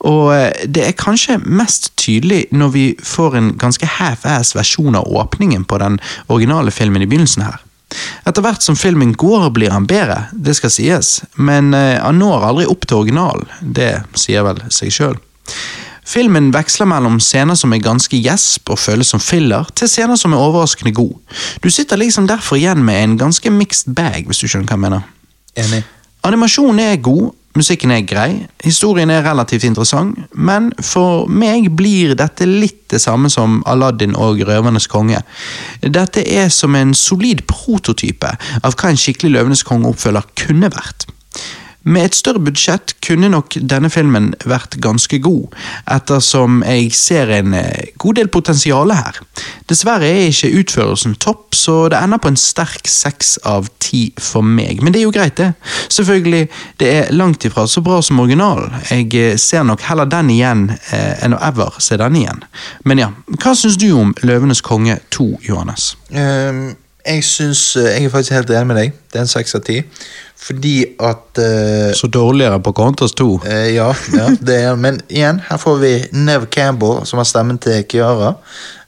Og eh, det er kanskje mest tydelig når vi får en ganske half-ass versjon av åpningen på den originale filmen i begynnelsen her. Etter hvert som filmen går, blir han bedre, det skal sies, men eh, han når aldri opp til originalen. Det sier vel seg sjøl. Filmen veksler mellom scener som er ganske gjesp og føles som filler, til scener som er overraskende god. Du sitter liksom derfor igjen med en ganske mixed bag, hvis du skjønner hva jeg mener. Enig. Animasjonen er god, musikken er grei, historien er relativt interessant, men for meg blir dette litt det samme som Aladdin og Røvernes konge. Dette er som en solid prototype av hva en skikkelig Løvenes konge-oppfølger kunne vært. Med et større budsjett kunne nok denne filmen vært ganske god, ettersom jeg ser en eh, god del potensial her. Dessverre er ikke utførelsen topp, så det ender på en sterk seks av ti for meg. Men det er jo greit, det. Selvfølgelig, det er langt ifra så bra som originalen. Jeg eh, ser nok heller den igjen eh, enn å ever se den igjen. Men ja, hva syns du om Løvenes konge 2, Johannes? Um, jeg syns eh, Jeg er faktisk helt enig med deg. Det er en seks av ti. Fordi at uh, Så dårligere på Counters 2. Uh, ja, ja, det er Men igjen, her får vi Nev Campbell, som har stemmen til Kiara.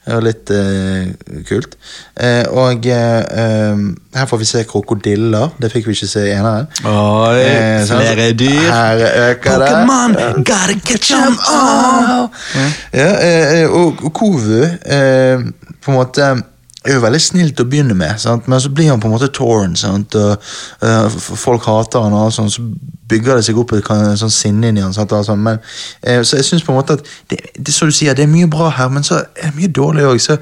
Det er litt uh, kult. Eh, og eh, eh, her får vi se krokodiller. Det fikk vi ikke se i eneren. Oi, uh, flere dyr. Her øker det. Pokémon, gotta catch 'em all! Ja, eh, eh, og Kovu eh, på en måte er jo veldig snill til å begynne med, sant? men så blir han på en måte torn. Sant? Og, uh, folk hater han, og sånn, så bygger det seg opp et sånn sinne inni han. Sant? og. Men, eh, så jeg syns på en måte at det, det, du sier, det er mye bra her, men så er det mye dårlig òg. Så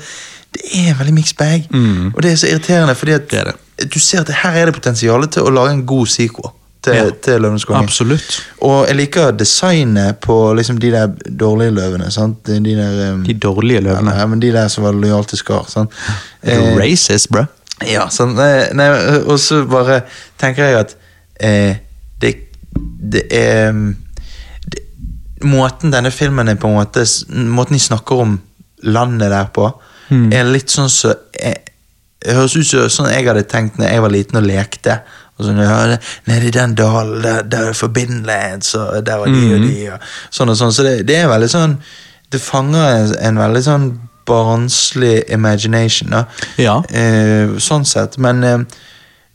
det er en veldig mixed bag. Og det er så irriterende, fordi at Det det. du ser at her er det potensial til å lage en god sequel til, Ja. til Løvenes konge. Absolutt. Og jeg liker designet på liksom de der dårlige løvene. sant? De der, um, De dårlige løvene. Ja, men de der som var lojale til Skar. sant? Eh, racist, bro? ja, sånn, Nei, nei, og så bare tenker jeg at eh, det, det er det, Måten denne filmen er på en måte Måten de snakker om landet der på, er litt sånn så eh, høres ut som sånn jeg hadde tenkt når jeg var liten og lekte. Og ja, det- Nede i den dalen, der, der er forbindelse, og der var de og de. Og sånn og sånn. Så det, det er veldig sånn Det fanger en, en veldig sånn barnslig imagination. da. Ja. Eh, sånn sett. Men, eh,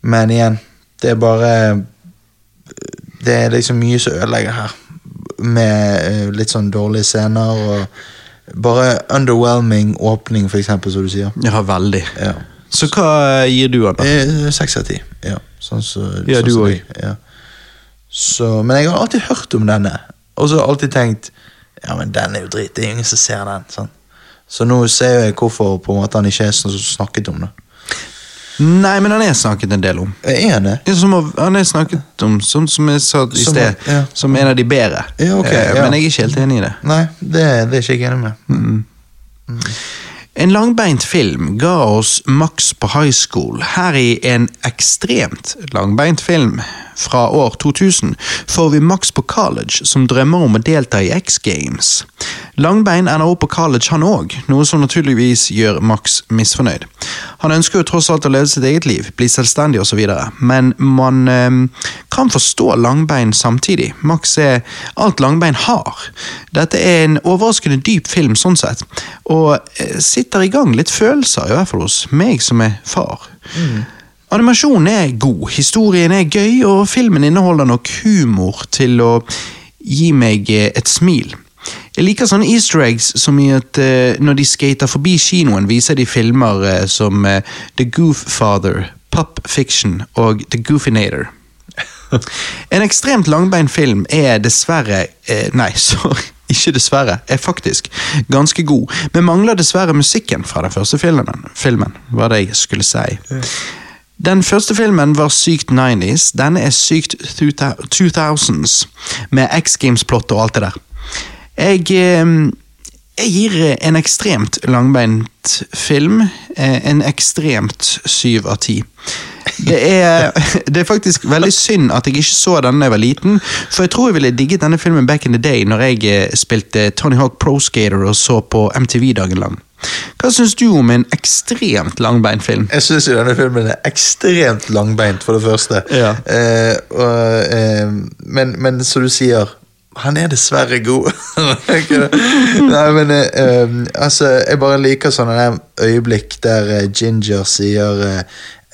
men igjen, det er bare Det er liksom mye som ødelegger her. Med eh, litt sånn dårlige scener og bare underwhelming åpning, for eksempel, som du sier. Ja, veldig. Ja. Så hva eh, gir du han, da? Eh, Seks av ti. Ja, sånn så, Ja, sånn du òg. Ja. Så, men jeg har alltid hørt om denne, og så har jeg alltid tenkt Ja, men den er jo drit, det er ingen som ser den. Sånn. Så nå ser jeg hvorfor på en måte han ikke er sånn som snakket om det. Nei, men han er snakket en del om. Er han det? Ja, Som, han er snakket om, som, som jeg sa i Som- sted, ja. som en av de bedre. Ja, ok, Eh, ja. Men jeg er ikke helt enig i det. Nei, det, det er ikke jeg enig med. En langbeint film ga oss Max på high school. Her i en ekstremt langbeint film fra år 2000 får vi Max på college, som drømmer om å delta i X Games. Langbein ender opp på college han òg, noe som naturligvis gjør Max misfornøyd. Han ønsker jo tross alt å leve sitt eget liv, bli selvstendig osv., men man eh, kan forstå Langbein samtidig. Max er alt Langbein har. Dette er en overraskende dyp film sånn sett, og eh, sitter i gang litt følelser, i hvert fall hos meg som er far. Animasjonen er god, historien er gøy, og filmen inneholder nok humor til å gi meg eh, et smil. Jeg liker sånne easter eggs som i at uh, når de skater forbi kinoen, viser de filmer uh, som uh, The Goof Father, Pop Fiction og The Goofinator. *laughs* En ekstremt langbeint film er dessverre Nei, *laughs* sorry. Ikke dessverre, er faktisk ganske god, men mangler dessverre musikken fra den første filmen, filmen var det jeg skulle si. Den første filmen var sykt 90s, denne er sykt 2000s, med X Games-plott og alt det der. Jeg, eh, jeg gir en ekstremt langbeint film eh, en ekstremt syv av ti. Det er, det er faktisk veldig synd at jeg ikke så denne da jeg var liten, for jeg tror jeg ville digget denne filmen back in the day når jeg eh, spilte Tony Hawk Pro Skater og så på MTV dagen lang. Hva syns du om en ekstremt langbeint film? Jeg syns denne filmen er ekstremt langbeint, for det første. Ja. Eh, og, eh, men, men som du sier, han er dessverre god. *laughs* Nei, men eh, eh, altså, jeg bare liker sånne øyeblikk der eh, Ginger sier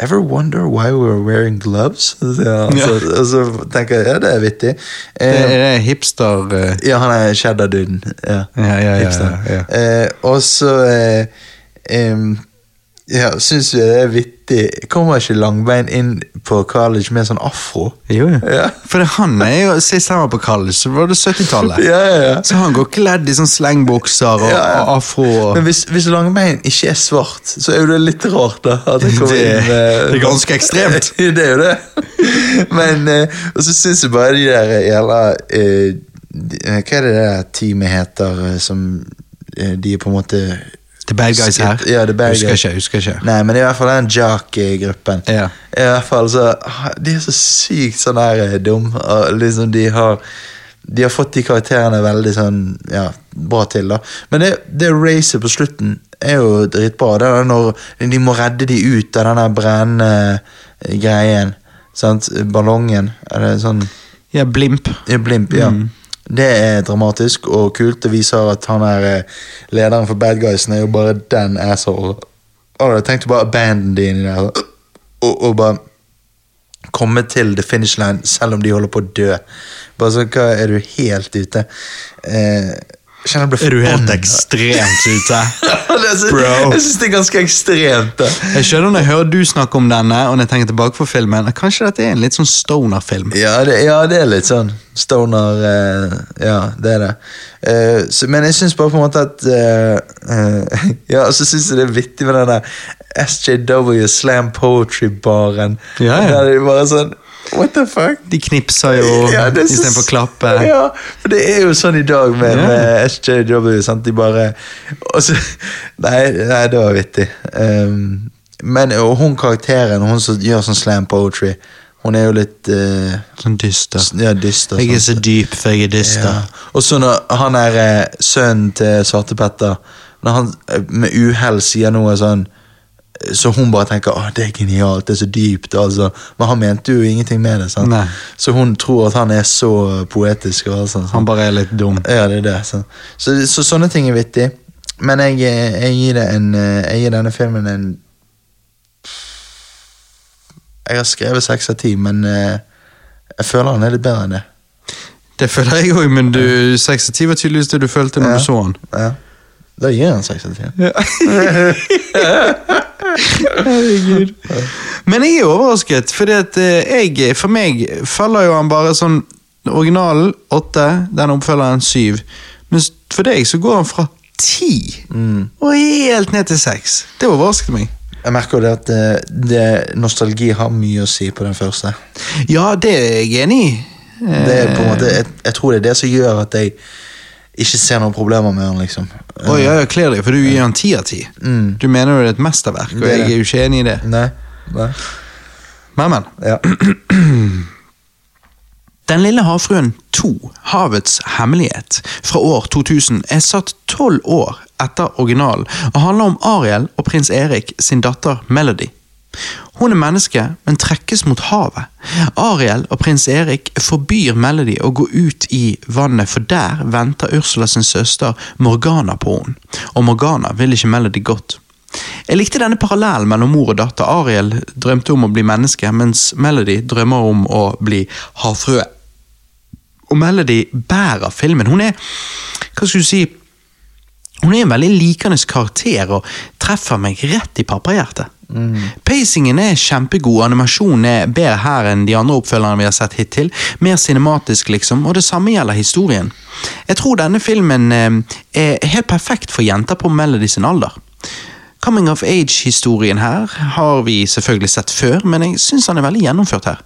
Ever wonder why we're wearing gloves? *laughs* Ja, altså, Og så tenker jeg ja, det er vittig. Det Eh, er hipster... eh, ja, han er cheddar-duden. Ja. Ja, ja, ja, ja, ja. Eh, og så eh, um, ja, syns jeg det er vittig. Kommer ikke Langbein inn på college med sånn afro? Jo, jo. Ja. For han er jo, Sist han var på college, så var det 70-tallet. *laughs* Ja, ja, ja. Så han går kledd i sånn slengbukser og, og afro. Og, Men hvis, hvis Langbein ikke er svart, så er jo det litt rart, da. Han *laughs* Det- inn uh, det er ganske ekstremt. *laughs* det er jo det. Men uh, Og så syns jeg bare de der jævla uh, Hva er det det teamet heter som De er på en måte The bad guys her. Ja, the bad husker guys. ikke, husker ikke. Nei, men i hvert fall den jockey-gruppen. Ja. I hvert fall så De er så sykt sånn her eh, dum. Og liksom de har De har fått de karakterene veldig sånn Ja, bra til, da. Men det, det racet på slutten er jo dritbra. Det er når de må redde de ut av den der brennende eh, greien. Sant? Ballongen. Er det sånn Ja, Blimp. ja, Blimp, ja. Det er dramatisk og kult. Det viser at han er eh, lederen for Bad Guysen er jo bare den asshole. Og jeg tenkte bare abandon de inni der. Og, og bare komme til the finish line selv om de holder på å dø. Bare så, hva Er du helt ute? Eh, kjenner jeg ble Er du helt ekstremt ute? *laughs* Bro. Jeg syns det er ganske ekstremt. Jeg skjønner når jeg hører du snakke om denne, og når jeg tenker tilbake på filmen, at kanskje dette er en litt sånn stoner-film. Ja det, ja, det er litt sånn stoner eh, Ja, det er det. Eh, så, men jeg syns bare på en måte at eh, eh, *laughs* Ja, så syns jeg det er vittig med den der SJW Slam Poetry-baren. Ja, ja. Der er det bare sånn What the fuck? De knipser jo Ja, istedenfor å klappe. Ja, for det er jo sånn i dag med, yeah. med SJW. Sant? De bare og så, nei, nei, det var vittig. Um, men og hun karakteren, hun som gjør sånn slam poetry, hun er jo litt uh, Sånn dyster. ja, dyster. Jeg er så dyp, for jeg er dyster. Ja. Og så når han er eh, sønnen til Svarte Petter, når han eh, med uhell sier noe sånn så hun bare tenker at det er genialt, det er så dypt. Altså. Men han mente jo ingenting med det. Så hun tror at han er så poetisk. Og alt sånt, sant? Han bare er litt dum. Ja, det er det. Så, Så, så sånne ting er vittig. Men jeg, eh, jeg, gir en, eh, jeg gir denne filmen en Jeg har skrevet seks av ti, men jeg føler han er litt bedre enn det. Det føler jeg òg, men seks av ti var tydeligvis det du følte når Ja. du så han. Ja. Da gir jeg en seks av ti. *laughs* *laughs* Herregud. Men jeg er overrasket, fordi at eh, jeg, for meg faller jo han bare sånn Originalen åtte, den oppfølgeren syv. Men for deg så går han fra ti og helt ned til seks. Det overrasket meg. Jeg merker jo det at det, det, nostalgi har mye å si på den første. Ja, det er jeg enig i. Det er på en måte, jeg, jeg tror det er det som gjør at jeg ikke ser noen problemer med den. liksom. Å ja, ja, kler deg, for du gir han ti av ti. Du mener jo det er et mesterverk, og Det jeg er jo ikke enig i det. Nei, nei. Men, men. Ja. *clears throat* Den lille havfruen 2, Havets hemmelighet, fra år 2000, er satt tolv år etter originalen og handler om Ariel og prins Erik sin datter Melody. Hun er menneske, men trekkes mot havet. Ariel og prins Erik forbyr Melody å gå ut i vannet, for der venter Ursula sin søster Morgana på henne, og Morgana vil ikke Melody godt. Jeg likte denne parallellen mellom mor og datter. Ariel drømte om å bli menneske, mens Melody drømmer om å bli havfrue. og Melody bærer filmen. Hun er Hva skal du si? Hun er en veldig likende karakter og treffer meg rett i pappahjertet. Pacingen er kjempegod, animasjonen er bedre her enn de andre oppfølgerne vi har sett hittil. Mer cinematisk, liksom, og det samme gjelder historien. Jeg tror denne filmen eh, er helt perfekt for jenter på Melody sin alder. Coming of age-historien her har vi selvfølgelig sett før, men jeg syns han er veldig gjennomført her.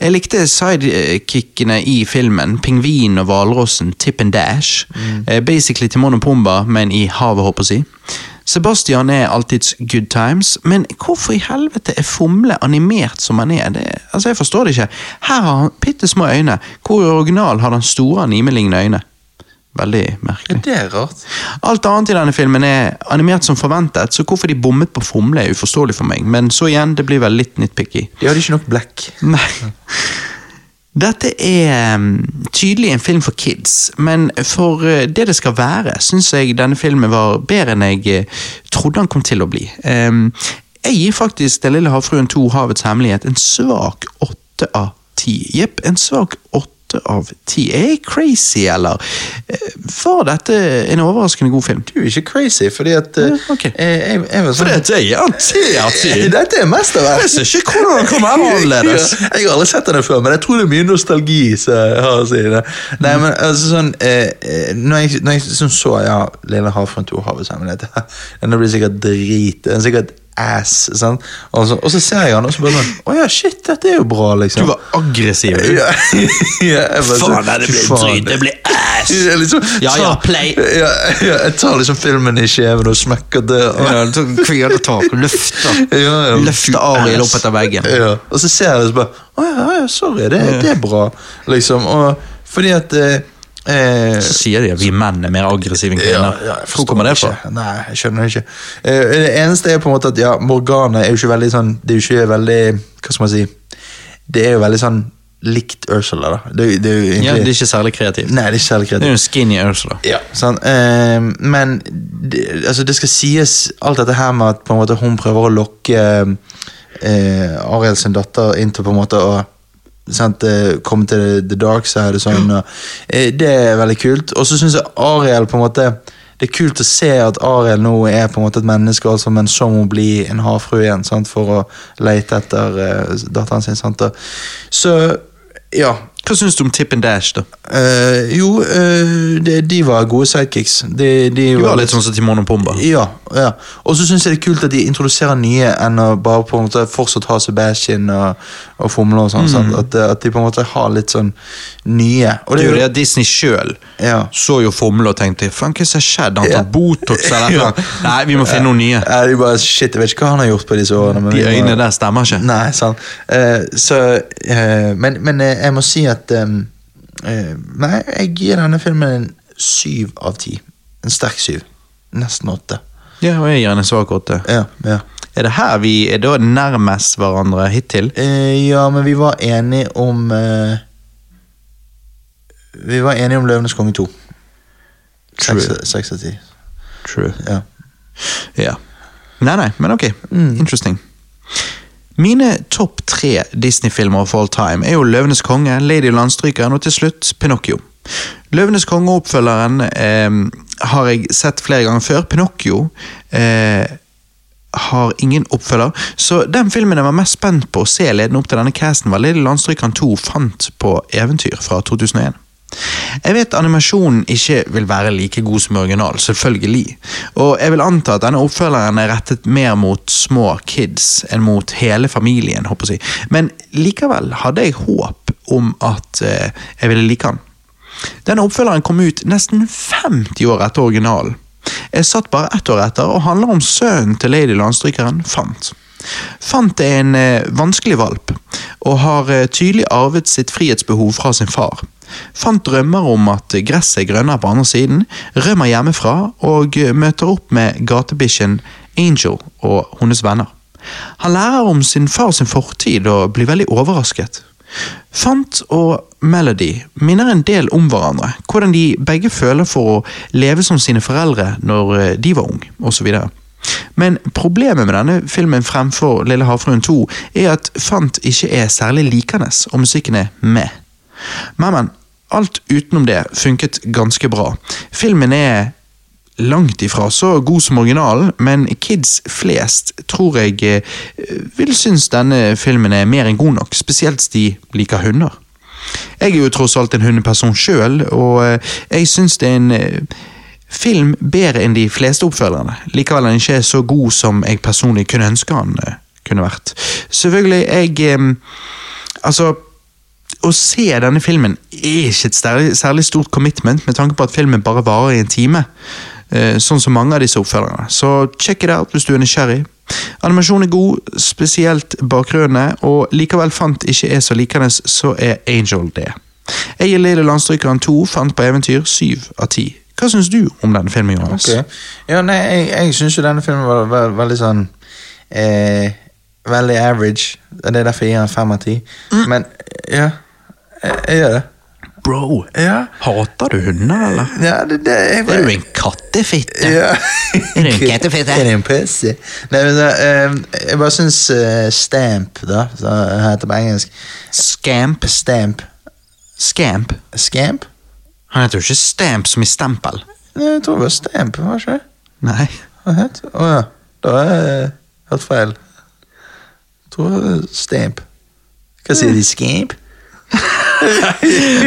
Jeg likte sidekickene i filmen, pingvinen og hvalrossen, Tip and Dash. Mm. Basically til og Pumba, men i havet, håper jeg å si. Sebastian er alltids good times, men hvorfor i helvete er Fomle animert som han er? Det, altså, Jeg forstår det ikke. Her har han bitte små øyne, hvor i original har han store animelignende øyne. Veldig merkelig. Det er rart. Alt annet i denne filmen er animert som forventet, så hvorfor de bommet på Fomle er uforståelig for meg, men så igjen, det blir vel litt nitpicky. De hadde ikke nok black. Nei. Dette er tydelig en film for kids, men for uh, det det skal være, syns jeg denne filmen var bedre enn jeg uh, trodde han kom til å bli. Jeg gir faktisk Den lille havfruen 2 Havets hemmelighet en svak åtte av ti. Jepp, en svak åtte av ti. Er jeg crazy, eller uh, var dette en overraskende god film? Du er ikke crazy, fordi at eh, Ja, okay. jeg, jeg, jeg var sånn dette er en ti av Dette er mesterverk! Jeg ser ikke hvordan den kan være annerledes. Ja, jeg har aldri sett den før, men jeg tror det er mye nostalgi. Så jeg har å si det. Nei, men altså sånn eh, eh, Når jeg, når jeg sånn, så ja, Lille havfruen 2 Havets hemmelighet *laughs* Den blir sikkert drit. Den er sikkert ass. Sant? Og, så, og så ser jeg han, og så bare sånn Å ja, shit, dette er jo bra, liksom. Du var aggressiv, du. *laughs* ja, jeg bare sånn, Faen, det blir faen. det blir ass! Jeg liksom, Ja, ja, play. Ja, ja, jeg tar liksom filmen i kjeven og smekker døren. Ja, kvinner tak og løfter. *laughs* Ja, ja. Løfter Ariel opp etter veggen. Ja, og så ser jeg det så bare Å ja, ja, sorry, det, det er bra. Liksom. Og fordi at eh, eh, Så sier de at vi menn er mer aggressive enn kvinner. jeg Hvor kommer det fra? Nei, jeg skjønner det ikke. Eh, det eneste er på en måte at ja, Morgana er jo ikke veldig sånn Det er jo ikke veldig Hva skal man si? Det er jo veldig sånn likt Ursula, da. Det, det er jo egentlig Ja, det er ikke særlig kreativt. Nei, det er ikke særlig kreativt. Det er jo en skinny Ursula. Ja, sånn, Eh, men det, altså det skal sies alt dette her med at på en måte hun prøver å lokke eh, Ariel sin datter inn til på en måte å sant, eh, komme til the dark side og sånn. Og, eh, det er veldig kult. Og så syns jeg Ariel på en måte det er kult å se at Ariel nå er på en måte et menneske, altså, men så må hun bli en havfrue igjen sant, for å lete etter eh, datteren sin. Sant? Og, så ja. Hva syns du om Tip and Dash, da? Uh, jo, uh, de, de var gode sidekicks. De, de de var litt sånn som Timon og Pumba. Ja. ja. Og så syns jeg det er kult at de introduserer nye enn å bare på en måte fortsatt ha Sebastian og, og Fomle og sånn. sant? At, at de på en måte har litt sånn nye. Og Det det at Disney sjøl Ja. så jo Fomle og tenkte faen, hva som har skjedd? Han Ja. Botox eller *laughs* noe? Nei, vi må finne noen nye. Ja, de bare, shit, jeg vet ikke hva han har gjort på disse årene. De øynene må- der stemmer ikke. Nei, sant. Uh, så, eh, men, men eh, jeg må si at eh, uh, Nei, jeg gir denne filmen en syv av ti. En sterk syv. Nesten åtte. Ja, og jeg gir den en svak åtte. Ja, ja. Er det her vi er da nærmest hverandre hittil? Uh, ja, men vi var enige om uh, Vi var enige om Løvenes konge 2. Seks av ti. True. Ja. Ja. Nei, nei, men ok. Interesting. Mine topp tre Disney-filmer of all time er jo Løvenes konge, Lady Landstrykeren og til slutt Pinocchio. Løvenes konge-oppfølgeren eh, har jeg sett flere ganger før. Pinocchio eh, har ingen oppfølger, så den filmen jeg var mest spent på å se ledende opp til denne casten, var Lady Landstrykeren 2 fant på eventyr fra 2001. Jeg vet animasjonen ikke vil være like god som original, selvfølgelig. Og jeg vil anta at denne oppfølgeren er rettet mer mot små kids enn mot hele familien, håper jeg. Men likevel hadde jeg håp om at eh, jeg ville like den. Denne oppfølgeren kom ut nesten 50 år etter originalen. Jeg satt bare ett år etter og handler om sønnen til Lady Landstrykeren, Fant. Fant er en eh, vanskelig valp, og har eh, tydelig arvet sitt frihetsbehov fra sin far. Fant drømmer om at gresset er grønnere på andre siden, rømmer hjemmefra og eh, møter opp med gatebikkjen Angel og hennes venner. Han lærer om sin far sin fortid og blir veldig overrasket. Fant og Melody minner en del om hverandre, hvordan de begge føler for å leve som sine foreldre når de var unge, osv. Men problemet med denne filmen fremfor Lille havfruen 2 er at Fant ikke er særlig likende, og musikken er med. Men, men, alt utenom det funket ganske bra. Filmen er langt ifra så god som originalen, men kids flest tror jeg eh, vil synes denne filmen er mer enn god nok, spesielt de liker hunder. Jeg er jo tross alt en hundeperson sjøl, og eh, jeg syns det er en eh, film bedre enn de fleste oppfølgerne. Likevel er den ikke så god som jeg personlig kunne ønske han eh, kunne vært. Selvfølgelig, jeg eh, Altså, å se denne filmen er ikke et særlig, særlig stort commitment, med tanke på at filmen bare varer i en time. eh, Sånn som mange av disse oppfølgerne. Så check it out hvis du er nysgjerrig. Animasjonen er god, spesielt bakgrunnene, og likevel fant ikke er så likende, så er Angel det. Jeg gir Lille Landstrykeren 2 fant på eventyr 7 av 10. Hva syns du om denne filmen, Johannes? Okay. Ja, nei, jeg, jeg syns jo denne filmen var, var veldig sånn eh, Veldig average. Det er derfor jeg gir den fem av ti. Mm. Men ja, jeg, jeg gjør det. Bro, Ja, hater du hunder, eller? ja det, det jeg Er du en kattefitte? Ja. Er du en *laughs* kattefitte? Er du en pussy? Nei, men da, eh, jeg bare syns eh, Stamp, da, som det heter på engelsk Scamp? Stamp. Scamp? Scamp? Han heter jo ikke Stamp som i stempel. Jeg tror det var Stamp, var det ikke? Nei. Hva het? Å ja. Da har jeg hørt feil. Jeg tror det var Stamp. Hva sier de? Scamp?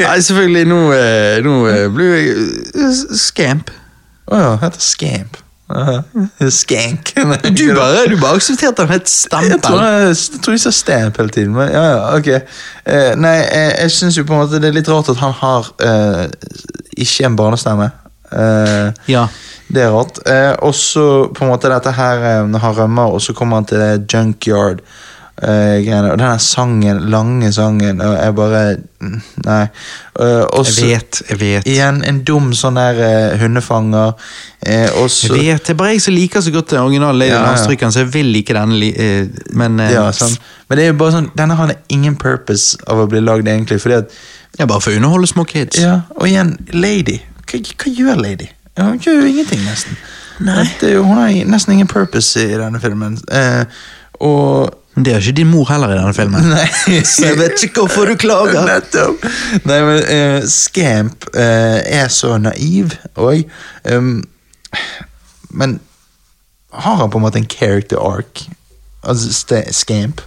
Nei, selvfølgelig, nå, eh, nå eh, blir jeg eh, Scamp. Å ja, heter Scamp. Aha. Skank. *laughs* Du bare, du bare aksepterte at han het Jeg tror, Stempel. jeg, jeg tror de sa stamp hele tiden, men ja, ja, ok. Eh, nei, jeg, jeg syns jo på en måte det er litt rart at han har eh, ikke en barnestemme. Eh, Ja. det er rart. Eh, og så på en måte dette her eh, når han rømmer, og så kommer han til junkyard. Eh, greiene, og denne sangen, lange sangen, og jeg bare Nei. Eh, og Jeg vet, jeg vet. igjen en dum sånn der uh, hundefanger. eh, også, Jeg vet, Det er bare jeg som liker så godt den originale Lady Ja. Landstrykeren, så jeg vil like denne, li- men eh, Ja, sånn. Men det er jo bare sånn, denne har ingen purpose av å bli lagd, egentlig. Fordi at, ja, bare for å underholde små kids. ja, Og igjen, Lady. Hva, hva gjør Lady? Hun gjør jo ingenting, nesten. Nei. Det hun har nesten ingen purpose i denne filmen. Eh, og Men det er ikke din mor heller i denne filmen. *laughs* Nei. Så jeg vet ikke hvorfor du klager. Nettopp. Nei, men uh, Scamp uh, er så naiv òg. Um, men har han på en måte en character arc? Altså Scamp?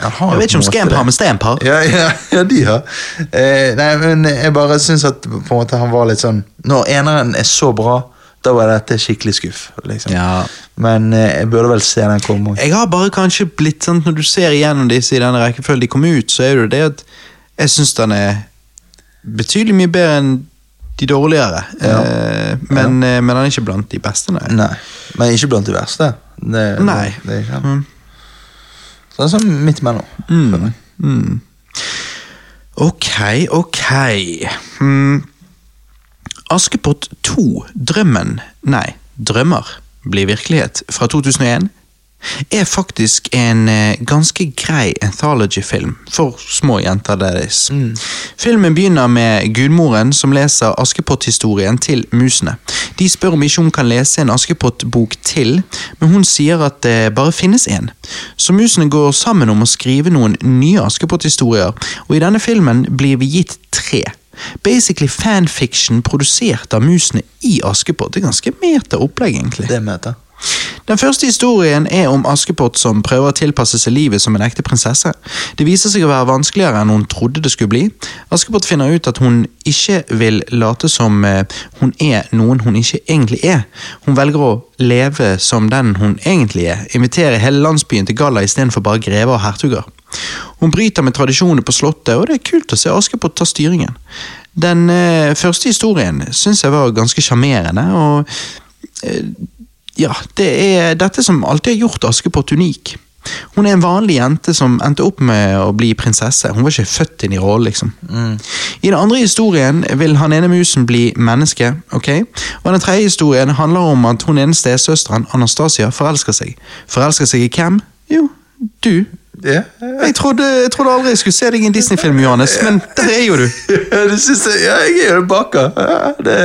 Jeg vet ikke om Scamp har med Stamp har. Ja, ja, ja, de har. Eh, nei, men jeg bare syns at på en måte han var litt sånn Når eneren er så bra, da var dette skikkelig skuff. Liksom. Ja. Men eh, jeg burde vel se den komme. Jeg har bare kanskje blitt sånn Når du ser igjennom disse i denne rekkefølgen de kom ut, så er det det at jeg syns den er betydelig mye bedre enn de dårligere. Ja. Eh, men, eh, men den er ikke blant de beste, nei. Nei, Men ikke blant de verste. Det, Nei. Det, det er ikke. Så det er sånn midt imellom. Mm. Mm. Ok, ok. Mm. Askepott 2, Drømmen Nei, Drømmer blir virkelighet fra 2001 er faktisk en eh, ganske grei anthology-film for små jenter deres. Filmen begynner med gudmoren som leser Askepott-historien til musene. De spør om ikke hun kan lese en Askepott-bok til, men hun sier at det bare finnes en. Så musene går sammen om å skrive noen nye Askepott-historier, og i denne filmen blir vi gitt tre. Basically fanfiction produsert av musene i Askepott. Det er ganske meta opplegg, egentlig. Det det. Den første historien er om Askepott som prøver å tilpasse seg livet som en ekte prinsesse. Det viser seg å være vanskeligere enn hun trodde det skulle bli. Askepott finner ut at hun ikke vil late som eh, hun er noen hun ikke egentlig er. Hun velger å leve som den hun egentlig er, invitere hele landsbyen til galla istedenfor bare grever og hertuger. Hun bryter med tradisjonene på slottet, og det er kult å se Askepott ta styringen. Den eh, første historien syns jeg var ganske sjarmerende, og eh, ja, det er dette som alltid har gjort Askepott unik. Hun er en vanlig jente som endte opp med å bli prinsesse. Hun var ikke født inn i rollen, liksom. I den andre historien vil han ene musen bli menneske, ok? Og den tredje historien handler om at hun ene stesøsteren, Anastasia, forelsker seg. Forelsker seg i hvem? Jo, du. Ja. Jeg trodde, jeg trodde aldri jeg skulle se deg i en Disney-film, Johannes, men der er jo du. Ja, det synes jeg, ja, jeg er jo baker. Ja, det,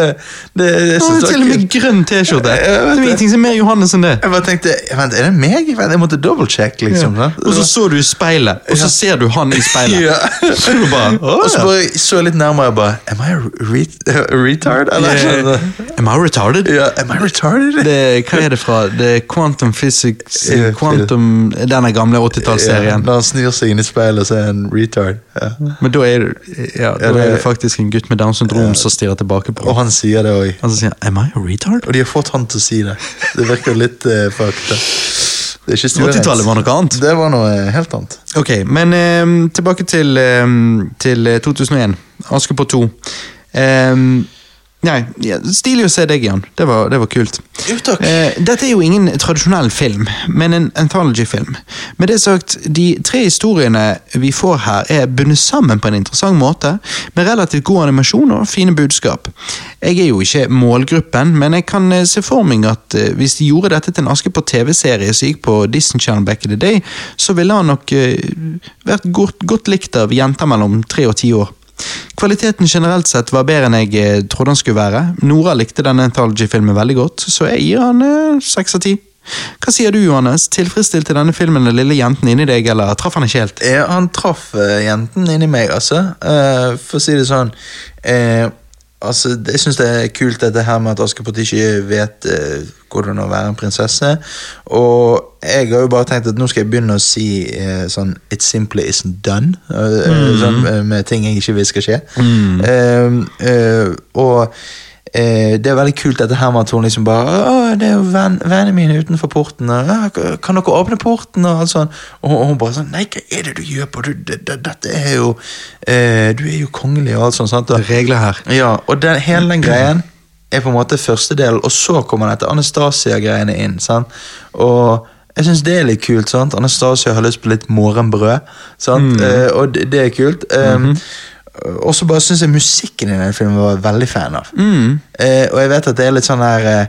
det, det Du synes til og med grønn T-skjorte. Det er ingenting som er mer Johannes enn det. Jeg bare tenkte, vent, er det meg? Jeg måtte double-check, liksom. ja. Og så så du i speilet, og så ser du han i speilet. Så du bare, *laughs* Og så bare så jeg litt nærmere, og bare Am I re retard? Eller Am I retarded? Am I retarded? Det, hva er det fra? Det er Quantum Physics Quantum, Denne gamle 80-tallsserien. Når han snur seg inn i speilet, så er han retard. Ja. Men da er, ja, da er det faktisk en gutt med Downs syndrom som stirrer tilbake på Og han sier det òg. Han sier 'Am I a retard?' Og de har fått han til å si det. Det virker litt uh, fakta. Det er ikke stuerent. 80-tallet var noe annet. Det var noe helt annet. Ok, men eh, tilbake til, eh, til eh, 2001. Askepott 2. Eh, nei, ja, stilig å se deg, igjen. Det var, det var kult. Jo, takk. Eh, dette er jo ingen tradisjonell film, men en anthology-film. Med det sagt, de tre historiene vi får her, er bundet sammen på en interessant måte, med relativt god animasjon og fine budskap. Jeg er jo ikke målgruppen, men jeg kan eh, se for meg at eh, hvis de gjorde dette til en Askepott TV-serie som gikk på Disney Channel back in the day, så ville han nok eh, vært godt, godt likt av jenter mellom tre og ti år. Kvaliteten generelt sett var bedre enn jeg eh, trodde han skulle være. Nora likte denne Anthology-filmen veldig godt, så jeg gir han eh, seks av ti. Hva sier du, Johannes? Tilfredsstilte denne filmen den lille jenten inni deg, eller traff han ikke helt? Ja, han traff uh, jenten inni meg, altså. Uh, for å si det sånn eh, altså, Jeg syns det er kult dette her med at Askepott ikke vet eh, hvordan å være en prinsesse. Og jeg har jo bare tenkt at nå skal jeg begynne å si eh, sånn It simply isn't done. Mm. sånn, eh, med ting jeg ikke vil skal skje. Eh, eh, og Eh, det er veldig kult dette her med at hun liksom bare Å, det er jo venn, vennene mine utenfor porten. Og, «Ja, kan dere åpne porten? Og alt sånn. Og og hun bare sånn Nei, hva er det du gjør på? Du, det, det, dette er jo eh, Du er jo kongelig og alt sånt. Sant? Og, Regler her. ja, og den, hele den greien er på en måte første del, og så kommer dette Anastasia-greiene inn. Sant? Og jeg syns det er litt kult. sant? Anastasia har lyst på litt morgenbrød, sant? Eh, og det, det er kult. Um, Og så bare syns jeg musikken i den filmen var veldig fan av. Eh, og jeg vet at det er litt sånn her eh,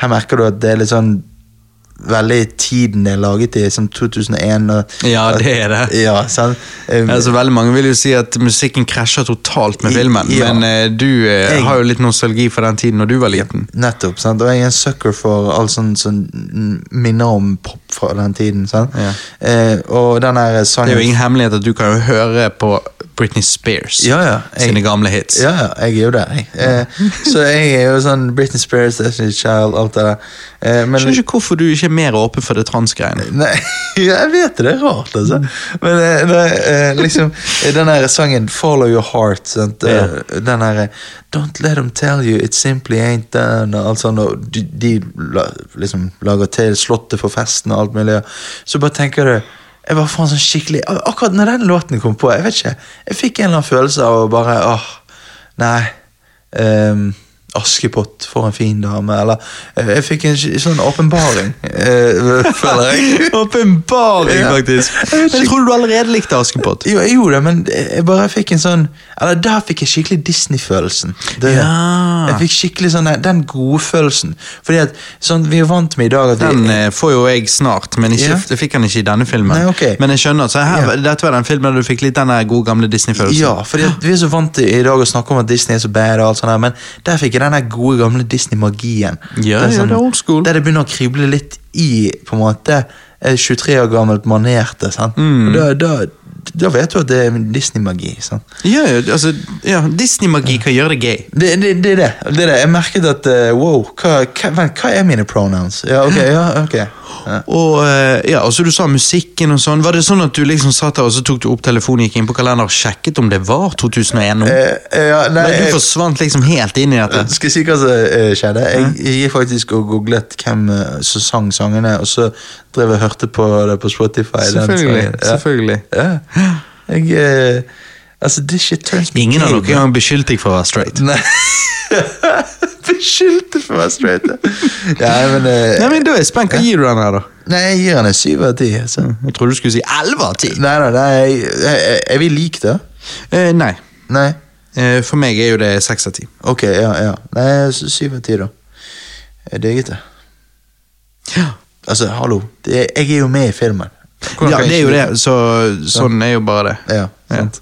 Her merker du at det er litt sånn Veldig tiden det er laget i, som 2001. Og, Ja, det er det. Ja, sant? Um, Altså, veldig Mange vil jo si at musikken krasjer totalt med I- filmen, ja. men eh, du eh, Jeg- har jo litt nostalgi for den tiden når du var liten. Nettopp. sant? Og jeg er en sucker for alt sånt som minner om pop fra den tiden. sant? Ja. Eh, og den her sangen Det er jo ingen hemmelighet at du kan jo høre på Britney Spears Ja, ja. Jeg- sine gamle hits. Ja, ja, jeg er jo der, jeg. Eh, *laughs* så jeg er jo sånn Britney Spears, Destiny's Child, alt det der. Eh, men Skjønner ikke hvorfor du ikke er mer åpen for det transgreiene. *laughs* Nei, jeg vet det, det er rart, altså. Men eh, eh, liksom eh, Den her sangen 'Follow Your Heart', sant? Eh, Ja. den her eh, 'Don't let them tell you it simply ain't done', og alt sånt, og de, de la, liksom lager til Slottet for festen og alt mulig. Så bare tenker du jeg var faen sånn skikkelig Akkurat når den låten kom på, jeg vet ikke Jeg fikk en eller annen følelse av å bare åh, Nei. ehm, Askepott, for en fin dame. Eller eh, Jeg fikk en sånn åpenbaring, eh, føler jeg. *laughs* Åpenbaring, faktisk! Jeg jeg trodde du allerede likte Askepott. Jo, jeg gjorde det, men jeg bare fikk en sånn Eller der fikk jeg skikkelig Disney-følelsen. Ja. Jeg fikk skikkelig sånn den- den gode følelsen. Fordi at sånn, Vi er vant med i dag at Den vi, eh, får jo jeg snart, men ikke, yeah. fikk han ikke i denne filmen. Nei, okay. Men jeg skjønner at så her, yeah. dette var den filmen der du fikk litt den gode gamle Disney-følelsen. Ja, fordi vi er så vant til i dag å snakke om at Disney er så bad, og alt sånt her, men der fikk jeg den der gode gamle Disney-magien. Ja, ja, sånn- det er old school. Der det begynner å krible litt i på en måte eh, 23 år gammelt manerte. sant? Mm. Og da, da, da vet du at det er Disney-magi. Ja, ja, altså, ja, Disney-magi kan gjøre det gøy. Det, det, det er det. det er det. Jeg merket at eh, wow, hva, hva, hva er mine pronouns? Ja, ok. ja, ok. Ja. Og eh, ja, altså du sa musikken og sånn. Var det sånn at du liksom satt der og så tok du opp telefonen, gikk inn på kalender og sjekket om det var 2001 nå? Eh, ja, nei, du forsvant liksom helt inn i dette. Skal jeg si hva som eh, skjedde? Jeg, jeg gikk faktisk og googlet hvem eh, som sang sangene, og så drev jeg og hørte på det på Spotify. Selvfølgelig. Ja. selvfølgelig. Ja. Jeg eh, Altså, this shit turns me Ingen har gay, noen gang beskyldt deg for å være straight. Nei. *laughs* Beskyldte for å være straight. Ja, men, eh, Nei, men Da er jeg spent. Hva gir du den her, da? Nei, jeg gir den en syv av ti. Altså. Jeg trodde du skulle si 11 av 10. Nei, nei, nei, er vi like, da? Eh, nei. Nei? Eh, for meg er jo det 6 av 10. Ok, ja, ja. Nei, syv av ti, da. Jeg digget det. Ja. Altså, hallo. Det, jeg er jo med i filmen. Hvordan Ja, det er jo det. Så, sånn er jo bare det. Ja, sant.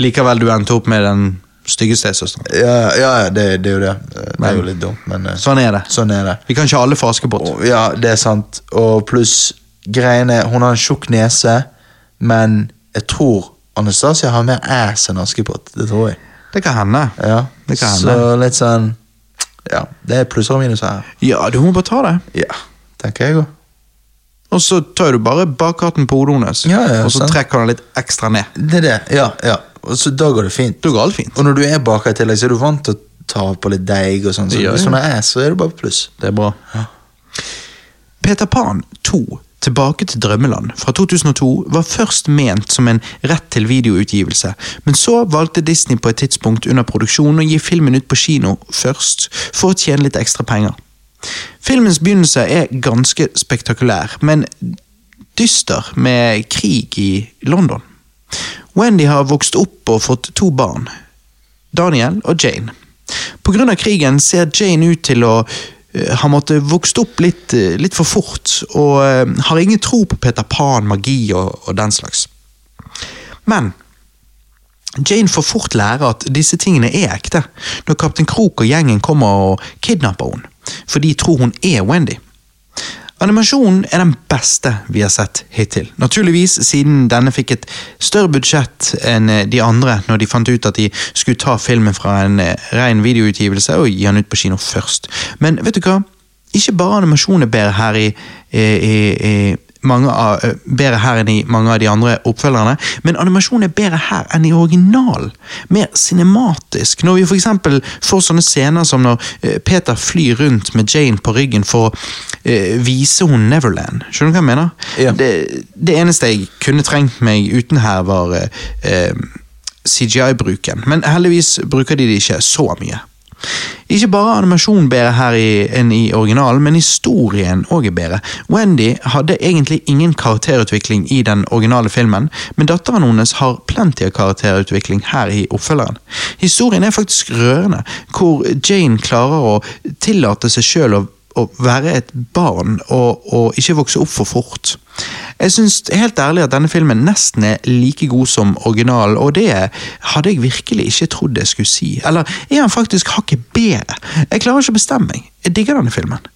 Likevel du endte opp med den stygge stesøsteren. Ja, ja, ja det, det er jo det. Det er jo litt dumt, men eh, Sånn er det. sånn er det. Vi kan ikke alle få Askepott. Ja, det er sant. Og pluss greiene Hun har en tjukk nese, men jeg tror Anastasia har mer ass enn Askepott. Det tror jeg. Det kan hende. Ja, Det kan hende. Så litt sånn Ja, det er plusser og minuser her. Ja, du må bare ta det. Ja, tenker jeg òg. Og så tar du bare bakhatten på hodet hennes, Ja, ja, og så sant. trekker han litt ekstra ned. Det er det. Ja, ja. Og så da går det fint. Da går alt fint. Og når du er baker i tillegg, så er du vant til å ta på litt deig og sånn. Så Ja, ja. Sånn er, så er det bare pluss. Det er bra. Ja. Peter Pan 2, Tilbake til drømmeland, fra 2002, var først ment som en rett til videoutgivelse, men så valgte Disney på et tidspunkt under produksjonen å gi filmen ut på kino først, for å tjene litt ekstra penger. Filmens begynnelse er ganske spektakulær, men dyster med krig i London. Wendy har vokst opp og fått to barn, Daniel og Jane. På grunn av krigen ser Jane ut til å eh, ha måttet vokst opp litt, eh, litt for fort, og eh, har ingen tro på Peter Pan, magi og, og den slags. Men Jane får fort lære at disse tingene er ekte, når kaptein Krok og gjengen kommer og kidnapper henne, for de tror hun er Wendy. Animasjonen er den beste vi har sett hittil. Naturligvis siden denne fikk et større budsjett enn eh, de andre når de fant ut at de skulle ta filmen fra en eh, ren videoutgivelse og gi den ut på kino først. Men vet du hva? Ikke bare animasjonen er bedre her i, i, i, av, eh, bedre her enn i mange av de andre oppfølgerne, men animasjonen er bedre her enn i originalen. Mer cinematisk. Når vi eksempel får sånne scener som når eh, Peter flyr rundt med Jane på ryggen for å uh, vise hun Neverland. Skjønner du hva jeg mener? Ja. Det, det eneste jeg kunne trengt meg uten her, var eh, CGI-bruken, men heldigvis bruker de det ikke så mye. Ikke bare animasjonen bedre her i, enn i originalen, men historien òg er bedre. Wendy hadde egentlig ingen karakterutvikling i den originale filmen, men datteren hennes har plenty av karakterutvikling her i oppfølgeren. Historien er faktisk rørende, hvor Jane klarer å tillate seg sjøl å å være et barn og, og ikke vokse opp for fort. Jeg syns helt ærlig at denne filmen nesten er like god som originalen, og det hadde jeg virkelig ikke trodd jeg skulle si. Eller er han faktisk hakket bedre? Jeg klarer ikke å bestemme meg. Jeg digger denne filmen.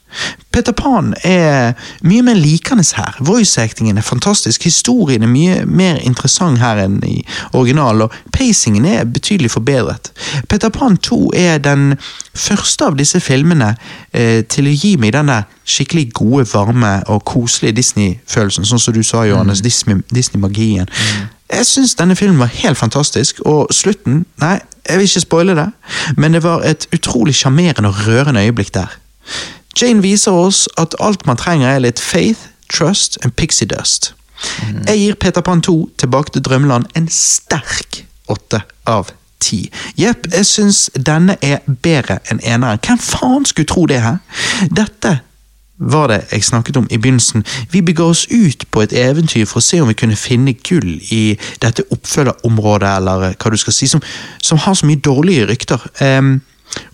Peter Pan er mye mer likende her. Voice-actingen er fantastisk, historien er mye mer interessant her enn i originalen, og pacingen er betydelig forbedret. Peter Pan 2 er den første av disse filmene eh, til å gi meg den der skikkelig gode, varme og koselige Disney-følelsen, sånn som du sa, Johannes, Disney- Disney-magien. Jeg syns denne filmen var helt fantastisk, og slutten Nei, jeg vil ikke spoile det, men det var et utrolig sjarmerende og rørende øyeblikk der. Jane viser oss at alt man trenger er litt faith, trust and pixie dust. Jeg gir Peter Pan 2 tilbake til drømmeland en sterk åtte av ti. Jepp, jeg syns denne er bedre enn eneren. Hvem faen skulle tro det her? Dette var det jeg snakket om i begynnelsen. Vi bega oss ut på et eventyr for å se om vi kunne finne gull i dette oppfølgerområdet, eller hva du skal si, som, som har så mye dårlige rykter. Ehm,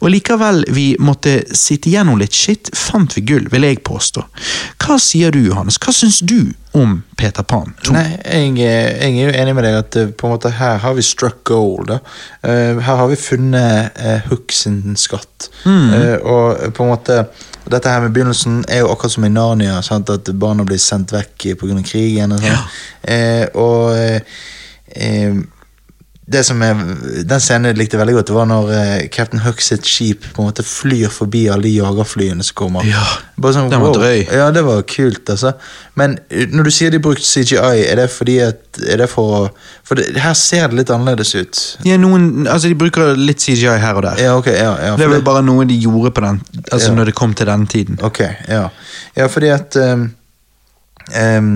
og likevel vi måtte sitte gjennom litt skitt, fant vi gull, vil jeg påstå. Hva sier du, Johannes? Hva syns du om Peter Pan 2? Nei, jeg, jeg er jo enig med deg at eh, på en måte her har vi struck gold. Da. Eh, her har vi funnet uh, Hook sin skatt. Eh, og på en måte dette her med begynnelsen er jo akkurat som i Narnia, sant? at barna blir sendt vekk pga. krigen. Og, sånn. eh, og det som jeg, Den scenen jeg likte veldig godt, det var når eh, Captain Hook sitt skip på en måte flyr forbi alle de jagerflyene som kommer. Ja, Bare sånn, den var drøy. Ja, det var kult, altså. Men eh, når du sier de brukte CGI, er det fordi at Er det for å For det, her ser det litt annerledes ut. Ja, noen, altså De bruker litt CGI her og der. Ja, ok, ja, ja det er vel bare noe de gjorde på den, altså Ja. når det kom til den tiden. Ok, ja. Ja, fordi at um, um,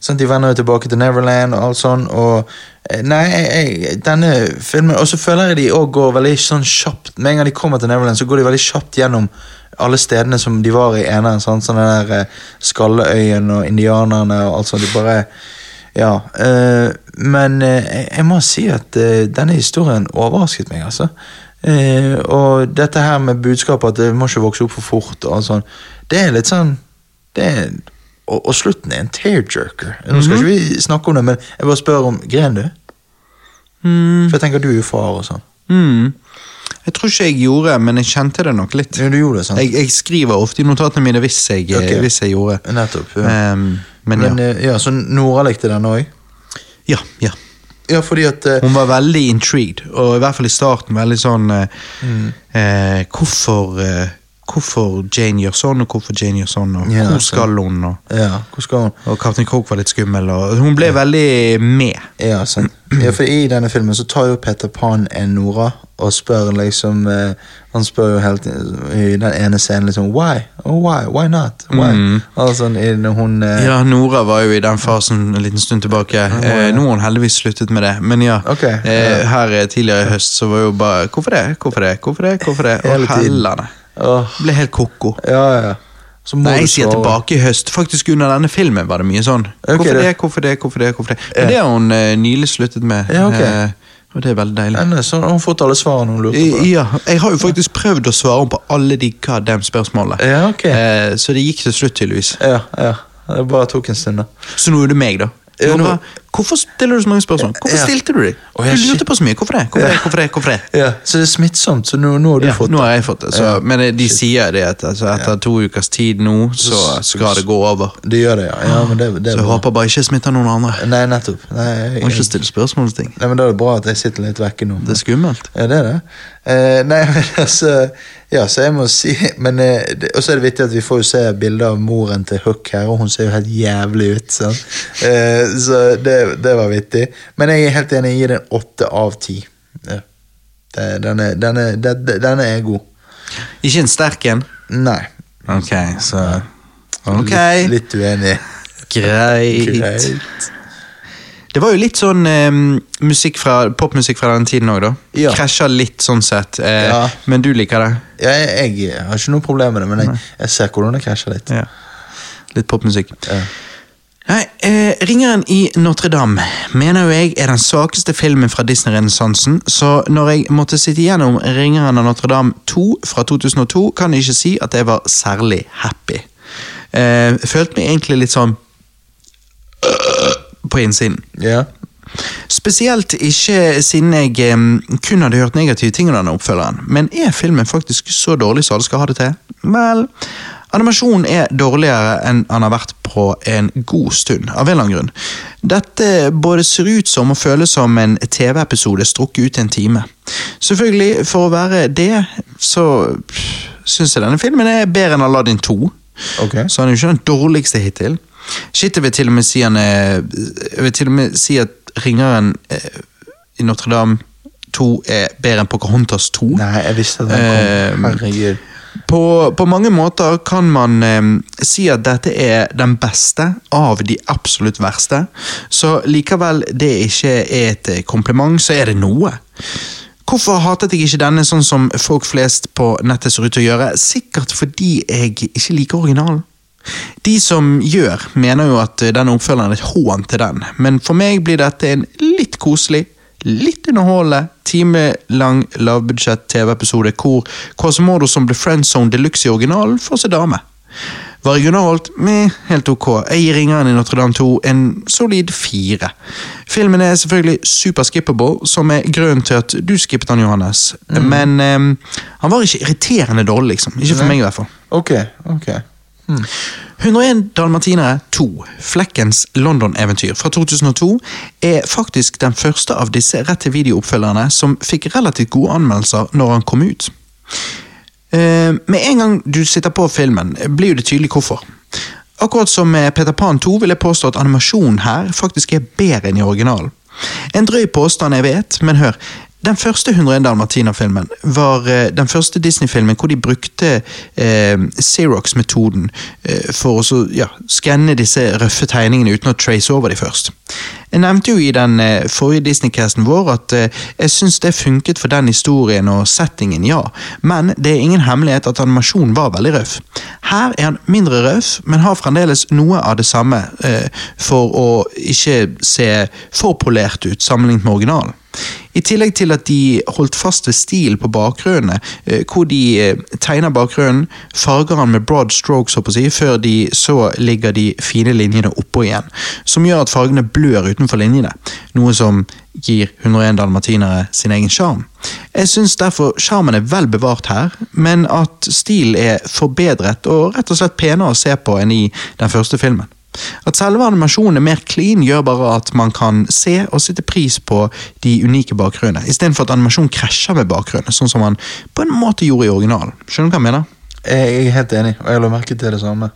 sånn, De vender jo tilbake til Neverland og alt sånn, og eh, Nei, jeg, jeg, denne filmen Og så føler jeg de òg går veldig sånn kjapt Med en gang de kommer til Neverland, så går de veldig kjapt gjennom alle stedene som de var i eneren. Sånn, sånn den der eh, Skalleøyen og indianerne og alt sånt. De bare Ja. eh, men eh, jeg, må si at eh, denne historien overrasket meg, altså. Og dette her med budskapet at det må ikke vokse opp for fort, og sånt, det er litt sånn Det er og, og slutten er en tearjerker. Nå skal Mhm. ikke vi snakke om det, men jeg bare spør om Gren du? For jeg tenker du er jo far og sånn. Mm. Jeg tror ikke jeg gjorde, men jeg kjente det nok litt. Ja, du gjorde det, sant? Jeg, jeg skriver ofte i notatene mine hvis jeg, okay. hvis jeg gjorde. Nettopp. Ja. Um, men men ja. eh, ja, så Nora likte den òg? ja. Ja. Ja, fordi at Uh, Hun var veldig intrigued, og i hvert fall i starten veldig sånn uh, Mm. uh, hvorfor, eh, hvorfor Jane gjør sånn, og hvorfor Jane gjør sånn, og Ja, hvor skal hun, og, Ja, hvor skal hun? og Captain Coke var litt skummel, og hun ble veldig med. Ja, sant. Ja, for I denne filmen så tar jo Peter Pan en Nora og spør liksom eh, Han spør jo helt i den ene scenen liksom Why? Oh, why? Why not? Why? Mm. Altså, hun eh, Ja, Nora var jo i den fasen en liten stund tilbake. Eh, nå har hun heldigvis sluttet med det, men ja. Ok, eh, her eh, tidligere i høst så var jo bare Hvorfor det? Hvorfor det? Hvorfor det? Hvorfor det? Hele Og tiden. hellene. Ble helt ko-ko. Ja, ja. Nei, jeg sier tilbake i høst. Faktisk under denne filmen var det mye sånn. Okay, Hvorfor det- det, hvorfor det, hvorfor det? hvorfor det? Men det har hun uh, nylig sluttet med. Ja, ok. uh, og det er veldig deilig. Enne, så har hun fått alle svarene hun lurte på. Ja, jeg har jo faktisk prøvd å svare på alle de goddamn spørsmålene. Ja, ok. Eh, så det gikk til slutt, tydeligvis. Ja, ja. Det bare tok en stund, da. Så nå er det meg, da. Ja, nå- Hvorfor stiller du så mange spørsmål? Hvorfor Ja. stilte du dem? Du lurte på så mye. Hvorfor det? Hvorfor det? Hvorfor det? Hvorfor det? Ja, Så det er smittsomt, så nå, nå har du Ja, fått nå har jeg fått det, så, Ja. men de Shit. sier det at altså, etter to ukers tid nå, så skal det gå over. Det gjør det, ja. ja men det, det Så jeg håper bare ikke smitter noen andre. Nei, nettopp. Nei, jeg, Må ikke stille spørsmål om ting. nei, men Da er det bra at jeg sitter litt vekke nå. Det er skummelt. Ja, det er det. Uh, nei, men *laughs* altså Ja, så jeg må si Men det, Og så er det viktig at vi får jo se bilder av moren til Hook her, og hun ser jo helt jævlig ut. Sånn. Uh, så det, det var vittig. Men jeg er helt enig, jeg gir den åtte av ti. Den, er- den, er- den, er god. Ikke en sterk en? Nei. Ok, så Ok, Litt, litt uenig. greit. Greit. Det var jo litt sånn eh, fra, popmusikk fra den tiden òg, da. Ja. Krasja litt sånn sett. Eh, Ja. Men du liker det? Ja, jeg, jeg har ikke noe problem med det, men jeg, jeg ser hvordan det krasjer litt. Ja. Litt popmusikk. Ja. Nei, eh, 'Ringeren i Notre-Dame' mener jo jeg er den svakeste filmen fra Disney-renessansen, så når jeg måtte sitte igjennom 'Ringeren av Notre-Dame 2' fra 2002, kan jeg ikke si at jeg var særlig happy. Eh, følte meg egentlig litt sånn *clears throat* på innsiden. Ja. Spesielt ikke siden jeg eh, kun hadde hørt negative ting om denne oppfølgeren. Men er filmen faktisk så dårlig som alle skal ha det til? Vel, animasjonen er dårligere enn han har vært på en god stund, av en eller annen grunn. Dette både ser ut som og føles som en TV-episode strukket ut i en time. Selvfølgelig, for å være det, så syns jeg denne filmen er bedre enn Aladdin 2. Okay. Så han er jo ikke den dårligste hittil. Shit, jeg vil til og med si er vil til og med si at Ringeren eh, i Notre-Dame 2 er bedre enn Pocahontas 2. Nei, jeg visste kom. Eh, Herregud. På, på mange måter kan man eh, si at dette er den beste av de absolutt verste. Så likevel det ikke er et eh, kompliment, så er det noe. Hvorfor hatet jeg ikke denne sånn som folk flest på nettet ser ut til å gjøre? Sikkert fordi jeg ikke liker originalen. De som gjør, mener jo at eh, denne oppfølgeren er et hån til den, men for meg blir dette en litt koselig, litt underholdende, timelang lavbudsjett TV-episode hvor Quasimodo som ble friendzone deluxe i originalen, får seg dame. Var underholdt Meh, helt ok. Jeg gir Ringeren i Notre-Dame 2 en solid fire. Filmen er selvfølgelig super skippable, som er grunnen til at du skippet han, Johannes. Men um, han var ikke irriterende dårlig, liksom. Ikke for Nei. meg, i hvert fall. Ok, ok. 101 dalmatinere 2, Flekkens London-eventyr fra 2002, er faktisk den første av disse rett til video-oppfølgerne som fikk relativt gode anmeldelser når han kom ut. Eh, med en gang du sitter på filmen, blir det tydelig hvorfor. Akkurat som med Peter Pan 2 vil jeg påstå at animasjonen her faktisk er bedre enn i originalen. En drøy påstand jeg vet, men hør. Den første 101 Dalmatiner-filmen var eh, den første Disney-filmen hvor de brukte eh, Xerox-metoden eh, for å ja, skanne disse røffe tegningene uten å trace over de først. Jeg nevnte jo i den eh, forrige Disney-casten vår at eh, jeg syns det funket for den historien og settingen, ja, men det er ingen hemmelighet at animasjonen var veldig røff. Her er han mindre røff, men har fremdeles noe av det samme, eh, for å ikke se for polert ut sammenlignet med originalen. I tillegg til at de holdt fast ved stil på bakgrunnene, hvor de tegner bakgrunnen, farger han med broad strokes, å si, før de så ligger de fine linjene oppå igjen, som gjør at fargene blør utenfor linjene, noe som gir 101 dalmatinere sin egen sjarm. Jeg syns derfor sjarmen er vel bevart her, men at stilen er forbedret og rett og slett penere å se på enn i den første filmen. At selve animasjonen er mer clean, gjør bare at man kan se og sette pris på de unike bakgrunnene, istedenfor at animasjon krasjer med bakgrunnen, sånn som man på en måte gjorde i originalen. Skjønner du hva jeg mener? Jeg er helt enig, og jeg la merke til det samme.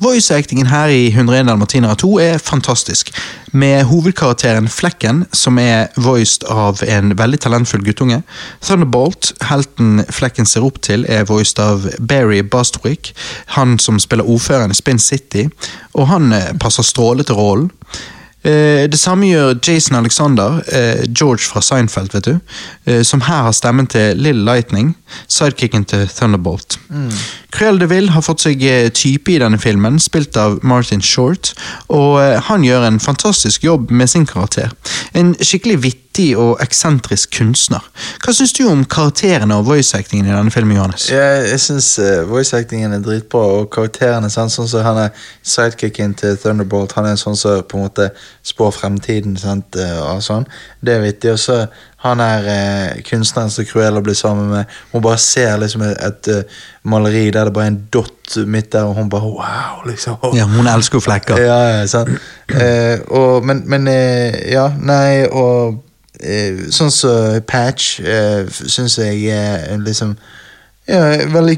Voice-actingen her i 101 Dalmatinere 2 er fantastisk, med hovedkarakteren Flekken, som er voiced av en veldig talentfull guttunge. Thunderbolt, helten Flekken ser opp til, er voiced av Barry Bastwick, han som spiller ordføreren i Spin City, og han eh, passer strålende til rollen. Eh, det samme gjør Jason Alexander, eh, George fra Seinfeld, vet du, eh, som her har stemmen til Little Lightning, sidekicken til Thunderbolt. Mm. Cruel de Ville har fått seg type i denne filmen, spilt av Martin Short, og han gjør en fantastisk jobb med sin karakter. En skikkelig vittig og eksentrisk kunstner. Hva syns du om karakterene og voice-actingen i denne filmen, Johannes? Jeg, jeg syns uh, voice-actingen er dritbra, og karakterene sant? sånn som han er sidekicken til Thunderbolt. Han er sånn som på en måte spår fremtiden sant? eh, og sånn. Det er vittig. Og så han er eh, kunstneren som Cruella blir sammen med. Hun bare ser liksom et, et eh, maleri der det bare er en dott midt der, og hun bare wow, liksom. *laughs* Ja, Hun elsker flekker. Ja, ja, sant. Eh, og, men, men eh, ja, nei, og eh, sånn som Patch uh, syns jeg er liksom ja, veldig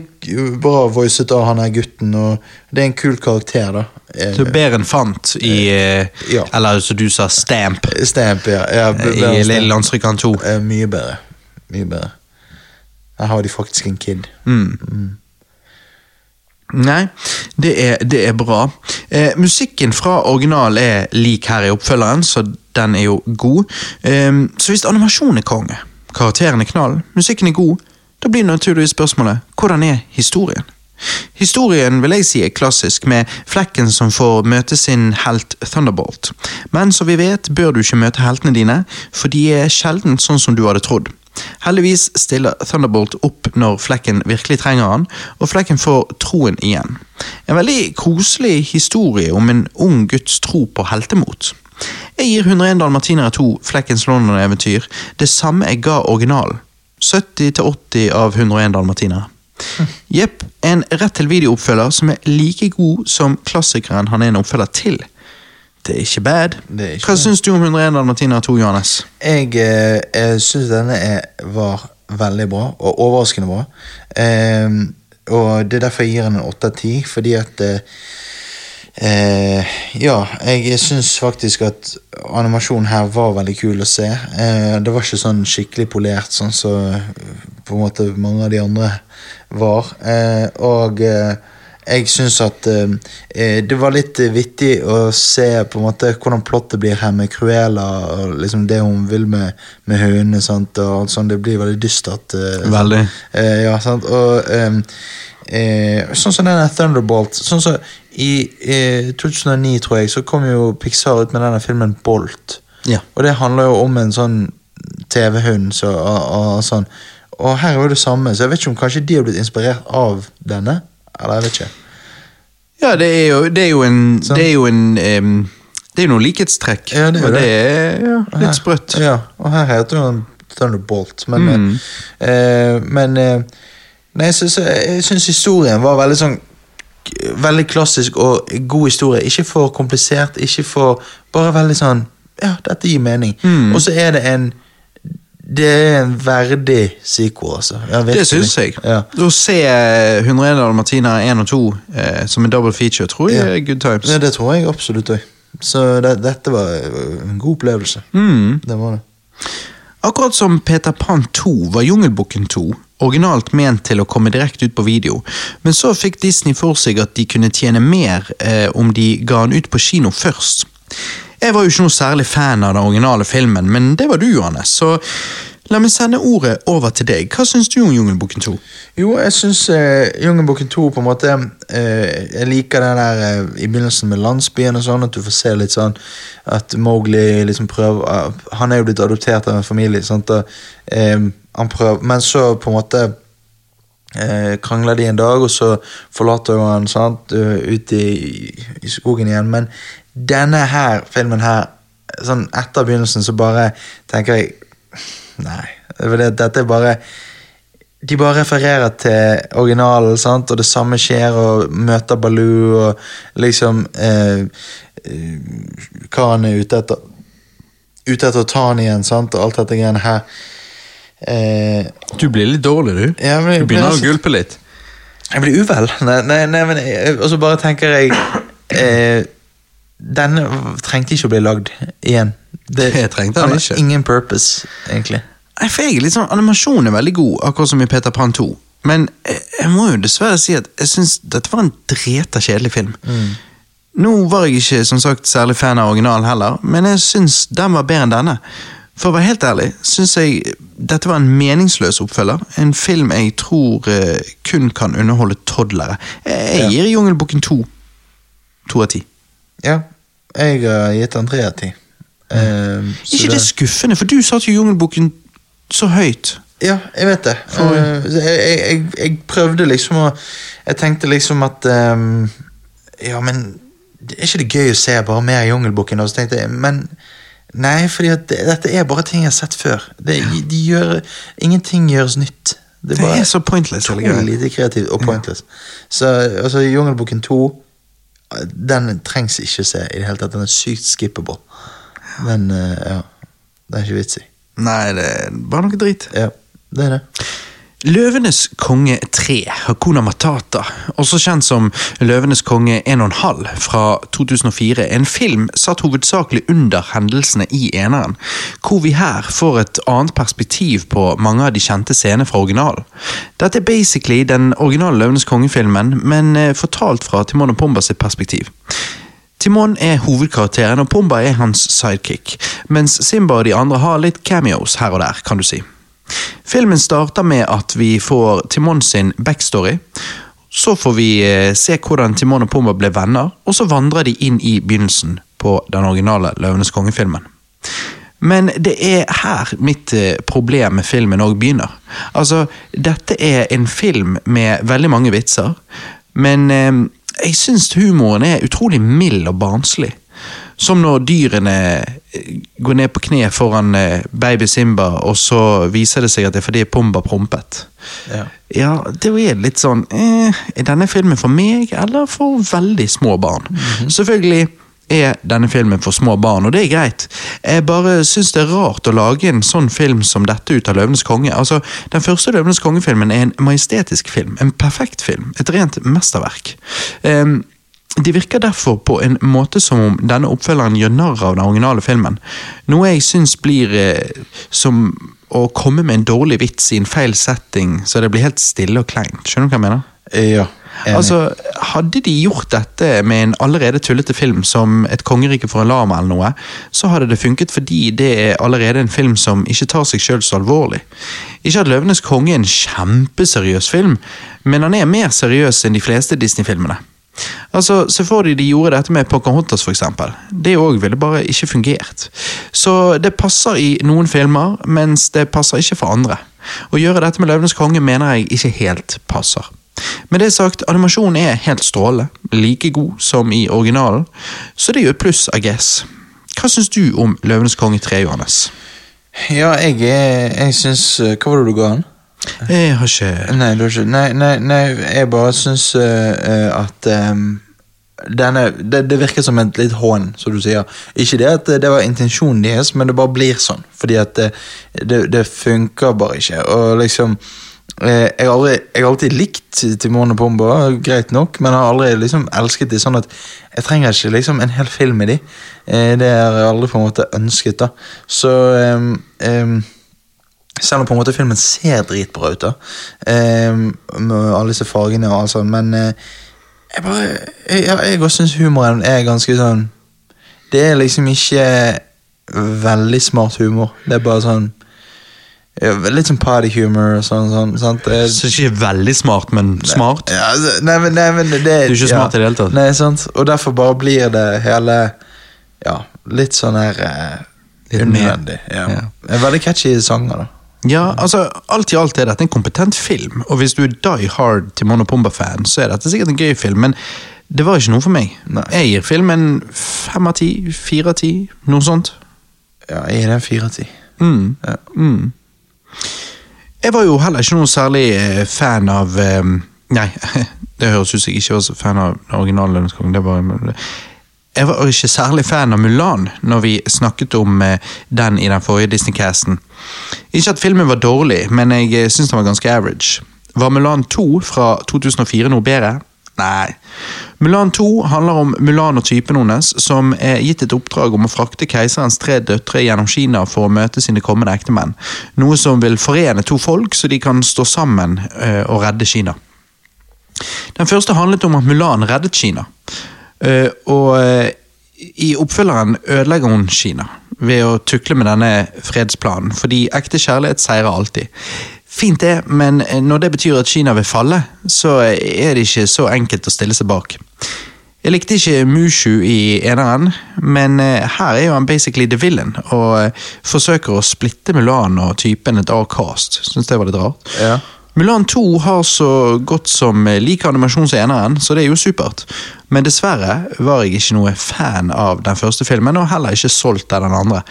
bra voicet av han her gutten, og det er en kul karakter, da. Så bedre enn fant i eh, Ja. Eller som du sa, Stamp. Stamp, ja. ja eh, I. Lille Landstrykkeren 2. Eh, mye bedre. Mye bedre. Her har de faktisk en kid. Nei, det er, det er bra. Eh, musikken fra original er lik her i oppfølgeren, så den er jo god. Eh, så hvis animasjonen er konge, karakteren er knall, musikken er god, da blir naturligvis spørsmålet hvordan er historien? Historien vil jeg si er klassisk, med Flekken som får møte sin helt Thunderbolt. Men som vi vet, bør du ikke møte heltene dine, for de er sjelden sånn som du hadde trodd. Heldigvis stiller Thunderbolt opp når Flekken virkelig trenger han, og Flekken får troen igjen. En veldig koselig historie om en ung gutts tro på heltemot. Jeg gir 101 Dalmatinere 2 Flekkens London-eventyr det samme jeg ga originalen. 70-80 av 101 Dalmatinere. *laughs* Jepp, en rett til videooppfølger som er like god som klassikeren han er en oppfølger til. Det er ikke bad. Er ikke Hva syns du om 101 Dalmatina 2, Johannes? Jeg, eh, jeg syns denne er, var veldig bra, og overraskende bra. Eh, og det er derfor jeg gir den en åtte av ti, fordi at eh, eh, Ja, jeg syns faktisk at animasjonen her var veldig kul å se. Eh, det var ikke sånn skikkelig polert, sånn som på en måte mange av de andre var. Eh, og eh, jeg syns at eh, eh, det var litt eh, vittig å se på en måte hvordan plottet blir her med Cruella og liksom det hun vil med, med hundene. sant, og alt sånt, Det blir veldig dystert. eh, Veldig. Eh, ja, sant? Og ehm, eh, sånn som denne Thunderbolt Sånn som I eh, 2009, tror jeg, så kom jo Pixar ut med denne filmen Bolt. Ja. Og det handler jo om en sånn TV-hund så, og, og sånn. Og her er jo det samme, så jeg vet ikke om kanskje de har blitt inspirert av denne. Eller jeg vet ikke. Ja, det er jo, det er jo en Sånn. Det er jo en um, Det er jo noen likhetstrekk. Ja, det er og det. er ja, litt sprøtt. Ja, og her heter jo Thunderbolt, men Mm. eh, Men eh, Nei, så, så, jeg syns historien var veldig sånn Veldig klassisk og god historie. Ikke for komplisert, ikke for Bare veldig sånn Ja, dette gir mening. Mm. Og så er det en Det er en verdig sequel, altså. Ja, Det syns jeg. Ja. Å se eh, 101 Dalmatiner 1 og 2 eh, som en double feature, tror jeg Ja. er good times. Ja, det tror jeg absolutt òg. Så det, dette var en god opplevelse. Mm. Det var det. Akkurat som Peter Pan 2 var Jungelbukken 2 originalt ment til å komme direkte ut på video, men så fikk Disney for seg at de kunne tjene mer eh, om de ga den ut på kino først. Jeg var jo ikke noe særlig fan av den originale filmen, men det var du, Johannes. Så la meg sende ordet over til deg. Hva syns du om Jungelboken 2? Jo, jeg syns uh, Jungelboken 2 på en måte eh, Jeg liker den der eh, i begynnelsen med landsbyen og sånn, at du får se litt sånn at Mowgli liksom prøver uh, Han er jo blitt adoptert av en familie, sant, og eh, han prøver Men så på en måte eh, krangler de en dag, og så forlater han sant, uh, ut i, i skogen igjen. Men denne her filmen her, sånn etter begynnelsen, så bare tenker jeg Nei. Det, dette er bare De bare refererer til originalen, sant, og det samme skjer, og møter Baloo, og liksom eh, eh, Hva han er ute etter. Ute etter å ta han igjen, sant, og alt dette greiene her. Eh, Du blir litt dårlig, du. Ja, men- du begynner å gulpe litt. Jeg blir uvel. Nei, nei, nei men Og så bare tenker jeg eh, Denne trengte ikke å bli lagd igjen. Det, Det trengte han ikke. Ingen purpose, egentlig. Nei, for jeg feger litt sånn, Animasjonen er veldig god, akkurat som i Peter Pan 2. Men jeg, jeg må jo dessverre si at jeg syns dette var en dreta kjedelig film. Nå var jeg ikke som sagt særlig fan av originalen heller, men jeg syns den var bedre enn denne. For å være helt ærlig syns jeg dette var en meningsløs oppfølger. En film jeg tror eh, kun kan underholde toddlere. Jeg, jeg gir Jungelboken to. To av ti. Ja, jeg har gitt den tre av ti. Eh, så Ikke det skuffende, for du satte jo Jungelboken så høyt. Ja, jeg vet det. For- Eh, jeg, jeg, jeg, prøvde liksom å Jeg tenkte liksom at um, Ja, men det er ikke det gøy å se bare mer Jungelboken? Og så tenkte jeg, men Nei, for det, dette er bare ting jeg har sett før. Det, de gjør, ingenting gjøres nytt. Det er så pointless. utrolig lite kreativt og pointless. Så altså, Jungelboken 2 Den trengs ikke å se i det hele tatt. Den er sykt skippable. Men eh, ja, det er ikke vits i. Nei, det er bare noe drit. Ja, det er det. Løvenes konge 3, Hakuna Matata, også kjent som Løvenes konge 1,5 fra 2004, en film satt hovedsakelig under hendelsene i eneren, hvor vi her får et annet perspektiv på mange av de kjente scenene fra originalen. Dette er basically den originale Løvenes konge-filmen, men eh, fortalt fra Timon og Pomba sitt perspektiv. Timon er hovedkarakteren, og Pomba er hans sidekick, mens Simba og de andre har litt cameos her og der, kan du si. Filmen starter med at vi får Timon sin backstory. Så får vi eh, se hvordan Timon og Pumba ble venner, og så vandrer de inn i begynnelsen på den originale Løvenes konge-filmen. Men det er her mitt eh, problem med filmen òg begynner. Altså, dette er en film med veldig mange vitser, men eh, jeg syns humoren er utrolig mild og barnslig. Som når dyrene eh, går ned på kne foran eh, baby Simba, og så viser det seg at det er fordi Pumba prompet. Ja. Ja, det er litt sånn eh, Er denne filmen for meg, eller for veldig små barn? Selvfølgelig er denne filmen for små barn, og det er greit. Jeg bare syns det er rart å lage en sånn film som dette ut av Løvenes konge. Altså, Den første Løvenes konge-filmen er en majestetisk film, en perfekt film, et rent mesterverk. Ehm, det virker derfor på en måte som om denne oppfølgeren gjør narr av den originale filmen. Noe jeg syns blir eh, som å komme med en dårlig vits i en feil setting, så det blir helt stille og kleint. Skjønner du hva jeg mener? Ja, enig. Altså, Hadde de gjort dette med en allerede tullete film som Et kongerike for en lama eller noe, så hadde det funket fordi det er allerede en film som ikke tar seg sjøl så alvorlig. Ikke at Løvenes konge er en kjempeseriøs film, men han er mer seriøs enn de fleste Disney-filmene. Altså, Se for deg de gjorde dette med Pocahontas, eksempel. Det òg ville bare ikke fungert. Så det passer i noen filmer, mens det passer ikke for andre. Å gjøre dette med Løvenes konge mener jeg ikke helt passer. Med det sagt, animasjonen er helt strålende, like god som i originalen, så det er jo et pluss, I guess. Hva syns du om Løvenes konge 3, Johannes? Ja, jeg, jeg syns eh, Hva var det du ga han? Jeg har ikke Nei, du har ikke Nei, nei, nei jeg bare syns uh, eh, at um, denne, det, det virker som et litt hån, som du sier. Ikke det at det var intensjonen deres, men det bare blir sånn. Fordi at det, det, det funker bare ikke. Og liksom eh, jeg, har aldri, jeg har alltid likt Timon og Pumba, greit nok, men har aldri liksom elsket de sånn at jeg trenger ikke liksom en hel film med de. Eh, det har jeg aldri på en måte ønsket, da. Så um, ehm, selv om på en måte filmen ser dritbra ut, da. Eh, med alle disse fargene og alt sånt, men eh, jeg bare Jeg, jeg, syns humoren er ganske sånn det er liksom ikke veldig smart humor. Det er bare sånn ja, Litt sånn party humor og sånn. sånn sant? Det, Så ikke veldig smart, men smart. ja, altså, nei, men, nei, men det, Du er ikke smart i det hele tatt. Nei, sant? Og derfor bare blir det hele Ja, litt sånn her eh, unødvendig. Ja. Ja. Veldig catchy sanger, da. Ja, altså, Alt i alt er dette en kompetent film, og hvis du er die hard til Mono Pumba-fan, så er dette sikkert en gøy film, men det var ikke noe for meg. Nei. Jeg gir filmen fem av ti, fire av ti, noe sånt. Ja, jeg gir den fire av ti. Mm. Ja. Mm. Jeg var jo heller ikke noe særlig eh, fan av eh, Nei, *laughs* det høres ut som jeg ikke var fan av den originale Lønneskongen. Det var Jeg var ikke særlig fan av Mulan når vi snakket om eh, den i den forrige Disney-casten. Ikke at filmen var dårlig, men jeg eh, syns den var ganske average. Var Mulan 2 fra 2004 noe bedre? Nei. Mulan 2 handler om Mulan og typen hennes, som er gitt et oppdrag om å frakte keiserens tre døtre gjennom Kina for å møte sine kommende ektemenn. Noe som vil forene to folk, så de kan stå sammen eh, og redde Kina. Den første handlet om at Mulan reddet Kina. Eh, og eh, i oppfølgeren ødelegger hun Kina ved å tukle med denne fredsplanen, fordi ekte kjærlighet seirer alltid. Fint det, men eh, når det betyr at Kina vil falle, så er det ikke så enkelt å stille seg bak. Jeg likte ikke Mushu i eneren, men her er jo han basically the villain, og forsøker å splitte Mulan og typen et A-cast. Syns det var litt rart. Ja. Mulan 2 har så godt som eh, lik animasjon som eneren, så det er jo supert. Men dessverre var jeg ikke noe fan av den første filmen, og heller ikke solgt av den andre.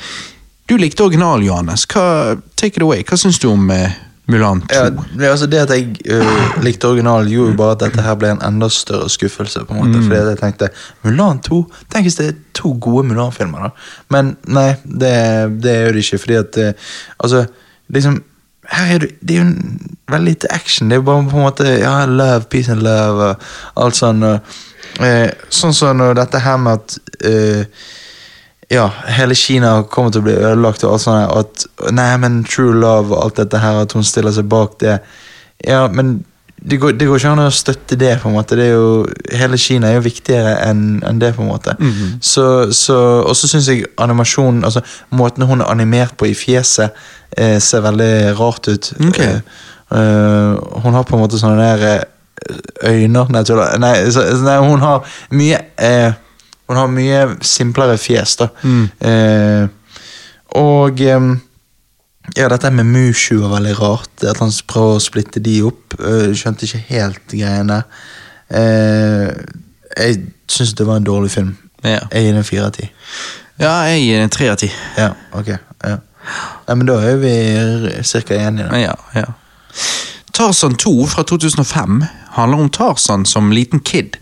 Du likte original, Johannes. Hva, take it away. Hva syns du om eh, Mulan 2? Ja, det, altså det at jeg uh, likte originalen, gjorde jo bare at dette her ble en enda større skuffelse. på en måte, Fordi jeg tenkte Mulan 2? Tenk hvis det er to gode Mulan-filmer, da. Men nei, det, det er jo det ikke. Fordi at uh, Altså, liksom her er det, det er jo veldig lite action. Det er jo bare på en måte ja, love, peace and love og alt sånn. Eh, sånn som når dette her med at eh, ja, hele Kina kommer til å bli ødelagt, og alt sånt, at nei, men true love og alt dette her, at hun stiller seg bak det. Ja, men det går, det går ikke an å støtte det, på en måte. Det jo, hele Kina er jo viktigere enn en det, på en måte. så, så, og så syns jeg animasjonen, altså måten hun er animert på i fjeset, eh, ser veldig rart ut. Okay. Eh, eh, hun har på en måte sånne der eh, øyne Nei, nei, så, nei hun har mye eh, Hun har mye simplere fjes, da. Eh, og ja, dette med Mushu var veldig rart. At han prøver å splitte de opp. Eh, skjønte ikke helt greiene. Eh, jeg syns det var en dårlig film. Ja. Jeg gir den fire av ti. ja, jeg gir den tre av ti. Ja, ok. Ja. Nei, men da er vi ca. enige. da. Ja, ja. Tarzan 2 fra 2005 handler om Tarzan som liten kid.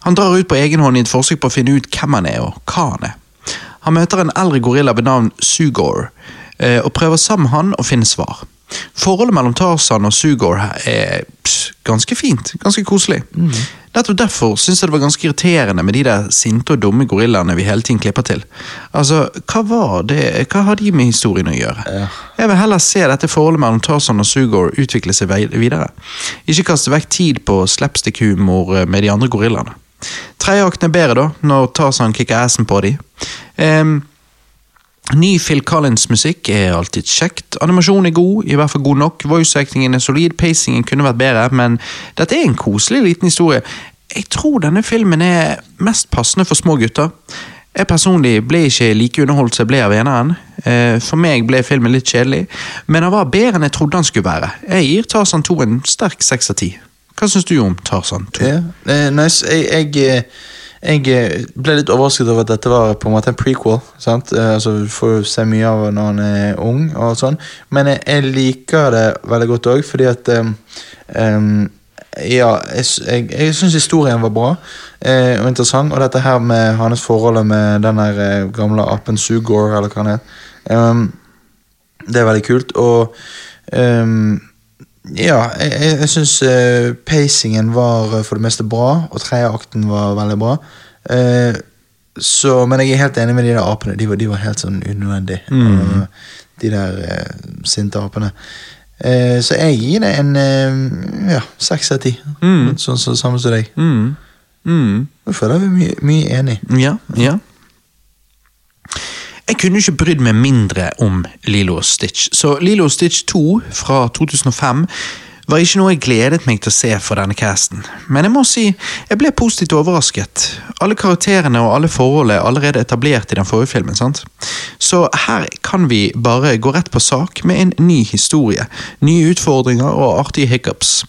Han drar ut på egen hånd i et forsøk på å finne ut hvem han er og hva han er. Han møter en eldre gorilla ved navn Sugor, og prøver sammen han å finne svar. Forholdet mellom Tarzan og Sugor er pss, ganske fint, ganske koselig. Nettopp derfor syns jeg det var ganske irriterende med de der sinte og dumme gorillaene vi hele tiden klipper til. Altså, hva var det, hva har de med historien å gjøre? Ja. Jeg vil heller se dette forholdet mellom Tarzan og Sugor utvikle seg videre. Ikke kaste vekk tid på slapstick-humor eh, med de andre gorillaene. Tredje akten er bedre, da, når Tarzan kicker assen på de. Ehm, ny Phil Collins-musikk er alltid kjekt. Animasjonen er god, i hvert fall god nok. Voice-actingen er solid, pacingen kunne vært bedre, men dette er en koselig liten historie. Jeg tror denne filmen er mest passende for små gutter. Jeg personlig ble ikke like underholdt som jeg ble av eneren. Eh, For meg ble filmen litt kjedelig, men han var bedre enn jeg trodde han skulle være. Jeg gir Tarzan 2 en sterk seks av ti. Hva syns du om Tarzan 2? Ja, eh, nice. Jeg, jeg, eh, jeg eh, ble litt overrasket over at dette var på en måte en prequel. sant? Eh, Altså, Du får jo se mye av når han er ung, og sånn. men jeg, jeg liker det veldig godt òg, fordi at em, Ja, jeg, jeg, jeg syns historien var bra eh, og interessant, og dette her med hans forhold med den der gamle apen Sugor, eller hva han het. um, det er veldig kult, og em, ja, jeg, jeg, jeg syns eh, pacingen var eh, for det meste bra, og tredje akten var veldig bra. Uh, så, men jeg er helt enig med de der apene. De var, de var helt sånn unødvendige. Og De der uh, sinte apene. Så jeg gir det en ja, seks av ti. Mm. Sånn som samme som deg. Mm. Mm. Nå føler jeg vi mye, mye enig. Ja, ja. Jeg kunne ikke brydd meg mindre om Lilo og Stitch, så Lilo og Stitch 2 fra 2005 var ikke noe jeg gledet meg til å se for denne casten. Men jeg må si, jeg ble positivt overrasket. Alle karakterene og alle forhold er allerede etablert i den forrige filmen. sant? Så her kan vi bare gå rett på sak med en ny historie. Nye utfordringer og artige hiccups.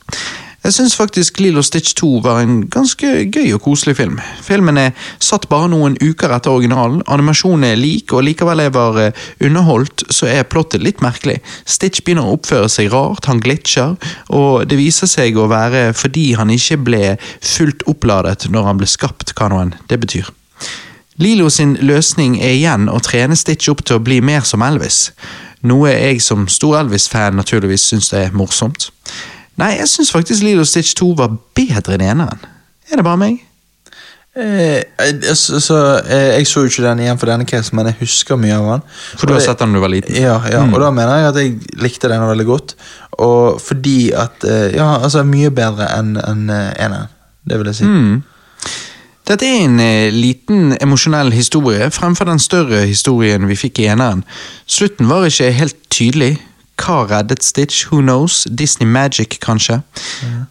Jeg syns faktisk Lilo Stitch 2 var en ganske gøy og koselig film. Filmen er satt bare noen uker etter originalen, animasjonen er lik, og likevel jeg var eh, underholdt, så er plottet litt merkelig. Stitch begynner å oppføre seg rart, han glitcher, og det viser seg å være fordi han ikke ble fullt oppladet når han ble skapt, hva nå enn det betyr. Lilo sin løsning er igjen å trene Stitch opp til å bli mer som Elvis. Noe jeg som stor Elvis-fan naturligvis syns er morsomt. Nei, jeg syns faktisk Lilo Stitch 2 var bedre enn eneren. Er det bare meg? Eh, eh, så, eh, jeg så jo ikke den igjen for denne casen, men jeg husker mye av den. For du har sett den da du var liten? Ja, ja og da mener jeg at jeg likte den veldig godt. Og fordi at eh, Ja, altså mye bedre enn en, eh, eneren. Det vil jeg si. Dette er en liten emosjonell historie fremfor den større historien vi fikk i eneren. Slutten var ikke helt tydelig. Hva reddet Stitch? Who knows? Disney Magic, kanskje?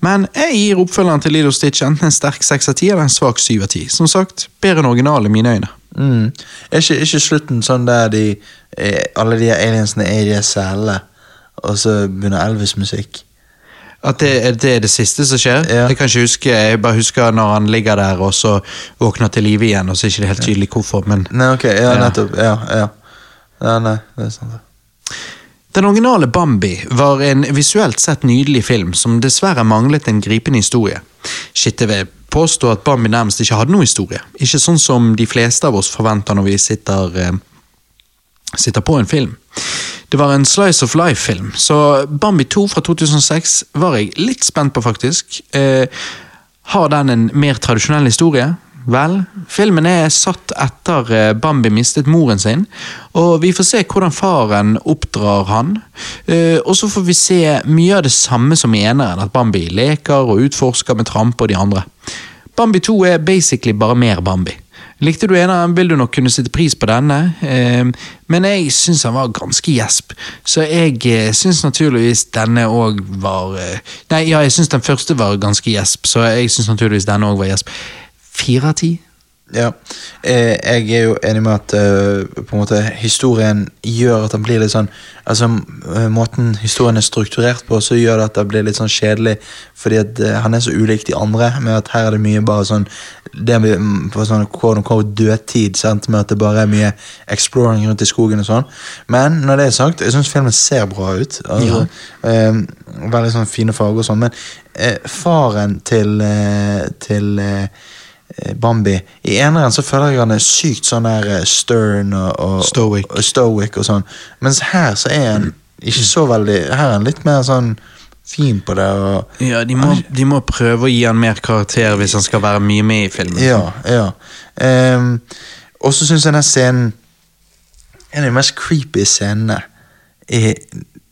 Men jeg gir oppfølgeren til Lilo Stitch enten en sterk seks av ti eller en svak syv av ti. Som sagt, bedre enn original i mine øyne. Mm. Er ikke, ikke slutten sånn der de eh, alle de aliensene er i de selene, og så begynner Elvis-musikk? At det, det er det siste som skjer? Ja. Jeg kan ikke huske, jeg bare husker når han ligger der og så våkner til live igjen, og så er det ikke helt tydelig hvorfor, men Nei, ok, ja, Ja. nettopp. Ja, ja. ja nei, det er sant. Den originale Bambi var en visuelt sett nydelig film som dessverre manglet en gripende historie. Skitte vil påstå at Bambi nærmest ikke hadde noe historie. Ikke sånn som de fleste av oss forventer når vi sitter, eh, sitter på en film. Det var en Slice of Life-film, så Bambi 2 fra 2006 var jeg litt spent på, faktisk. Eh, har den en mer tradisjonell historie? Vel, filmen er satt etter eh, Bambi mistet moren sin, og vi får se hvordan faren oppdrar han. Eh, og så får vi se mye av det samme som i eneren, at Bambi leker og utforsker med Trampe og de andre. Bambi 2 er basically bare mer Bambi. Likte du eneren, vil du nok kunne sette pris på denne, eh, men jeg syns han var ganske gjesp, så jeg syns naturligvis denne òg var Nei, ja, jeg syns den første var ganske gjesp, så jeg syns naturligvis denne òg var gjesp. Fire av ti? Ja, eh, jeg er jo enig med at eh, på en måte historien gjør at den blir litt sånn Altså eh, Måten historien er strukturert på, så gjør det at det blir litt sånn kjedelig, fordi at han er så ulik de andre, med at her er det mye bare sånn Det med mm, på sånn dødtid, sant, med at det bare er mye exploring rundt i skogen og sånn. Men når det er sagt, jeg syns filmen ser bra ut. Altså, eh, veldig sånn fine farger og sånn, men eh, faren til, til Bambi. I eneren så føler jeg han er sykt sånn der eh, stern og, og, Stoic. og, stoic og sånn. Mens her så er han ikke så veldig Her er han litt mer sånn fin på det. Og, Ja, de må, de må prøve å gi han mer karakter hvis han skal være mye med i filmen. ja, ja. Um, og så syns jeg den scenen En av de mest creepy scenene i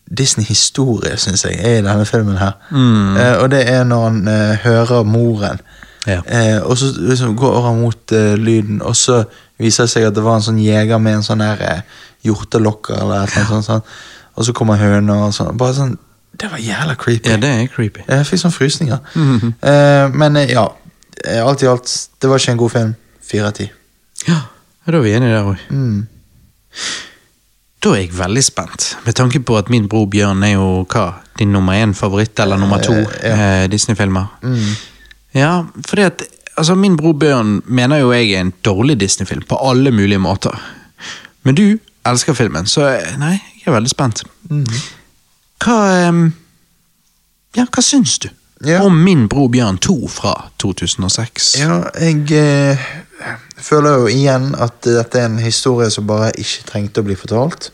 Disney-historie, syns jeg, er i denne filmen her. Eh, og det er når han uh, hører moren. Ja. Eh, og så liksom går han mot eh, lyden, og så viser det seg at det var en sånn jeger med en sånn der eh, hjortelokker eller annet sånt. sånn. Og så kommer høna og sånn. Bare sånn Det var jævla creepy. Ja, det er creepy. Jeg fikk sånn frysninger. eh, men eh, ja, eh, alt i alt, det var ikke en god film. Fire av ti. Ja, da er vi enige der òg. Mm. Da er jeg veldig spent, med tanke på at min bror Bjørn er jo hva? Din nummer én favoritt, eller nummer to Eh, eh, Disney-filmer? Mm. Ja, fordi at altså, min bror Bjørn mener jo jeg er en dårlig Disney-film på alle mulige måter. Men du elsker filmen, så nei, jeg er veldig spent. Mm. Hva em, Ja, hva syns du Ja. om Min bror Bjørn 2 fra 2006? Ja, jeg eh, føler jo igjen at dette er en historie som bare ikke trengte å bli fortalt.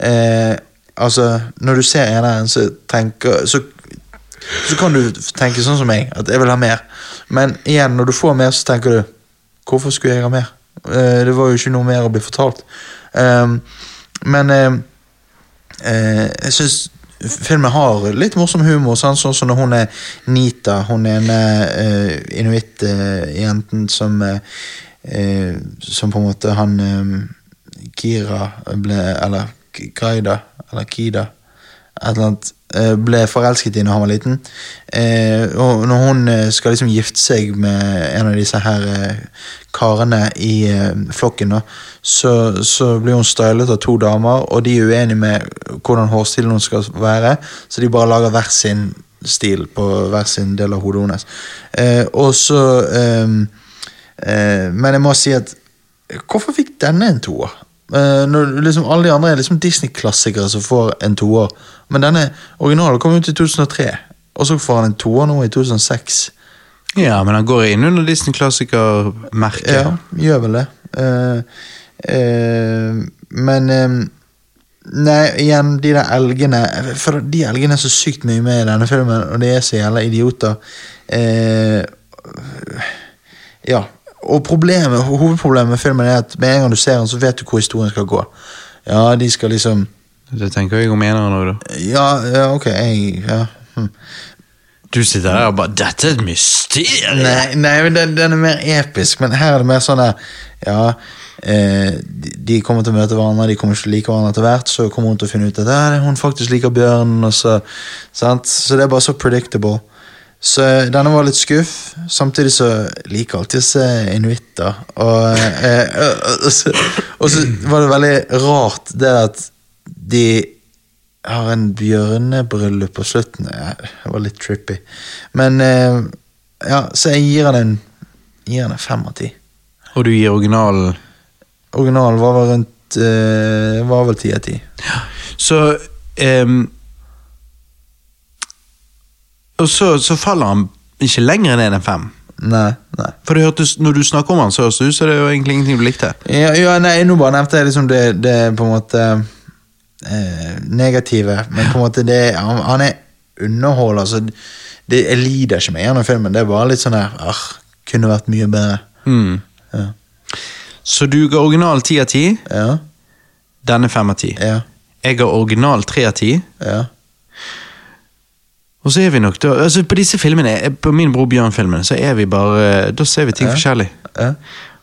Eh, altså, når du ser eneren, så tenker så, så kan du tenke sånn som meg, at jeg vil ha mer. Men igjen, når du får mer, så tenker du Hvorfor skulle jeg ha mer? Eh, det var jo ikke noe mer å bli fortalt. Eh, men eh, eh, jeg syns filmen har litt morsom humor, sånn som når hun er Nita, hun ene uh, inuitt-jenten som Som på en måte han Kira ble Eller Kaida, eller Kida, et eller annet, eh, ble forelsket i når han var liten. Eh, og når hun eh, skal liksom gifte seg med en av disse her karene i flokken, så, så blir hun stylet av to damer, og de er uenige med hvordan hårstilen hun skal være, så de bare lager hver sin stil på hver sin del av hodet hennes. Og så Men jeg må si at Hvorfor fikk denne en toer? Eh, når liksom alle de andre er liksom Disney-klassikere som får en toer. Men denne originalen kom ut i 2003, og så får han en toer nå i 2006. Ja, men han går inn under Disney-klassikermerket. Ja, gjør vel det. Uh, uh, men Nei, igjen, de der elgene For de elgene er så sykt mye med i denne filmen, og de er så jævla idioter. Ja. Og problemet, hovedproblemet med filmen er at med en gang du ser den, så vet du hvor historien skal gå. Ja, de skal liksom Det tenker jeg om eneren òg, da. Ja, ja ok, jeg ja. hm. Du sitter der og bare 'Dette er et mysterium'! Nei, nei men den, den er mer episk, men her er det mer sånn der Ja, eh, de, kommer til å møte hverandre, de kommer ikke til å like hverandre etter hvert, så kommer hun til å finne ut at «Ja, hun faktisk liker bjørnen, og så sant? Så det er bare så predictable. Så denne var litt skuff, samtidig så liker jeg alltid å se inuitter. Og, eh, og, så, og så var det veldig rart det at de har en bjørnebryllup på slutten. Ja, det var litt trippy. Men eh, ja, så jeg gir han en gir han en fem av ti. Og du gir originalen Originalen var vel rundt eh, var vel ti av ti. Ja. Så ehm, Og så, så faller han ikke lenger ned enn fem. Nei, nei. For det hørtes, når du snakker om han, så høres det ut som det er jo egentlig ingenting du likte. Ja, ja, nei, nå bare nevnte jeg liksom det, det på en måte eh, negative, men på en måte det Han, han er underholder, så det, jeg lider ikke med gjennom filmen. Det er bare litt sånn der ah, Kunne vært mye bedre. Mm. Ja. Så du ga original ti av ti. Ja. Denne fem av ti. Ja. Jeg ga original tre av ti. ja. Og så er vi nok da altså På disse filmene, eh, på min Bror Bjørn-filmene, så er vi bare Da ser vi ting Ja. forskjellig. ja.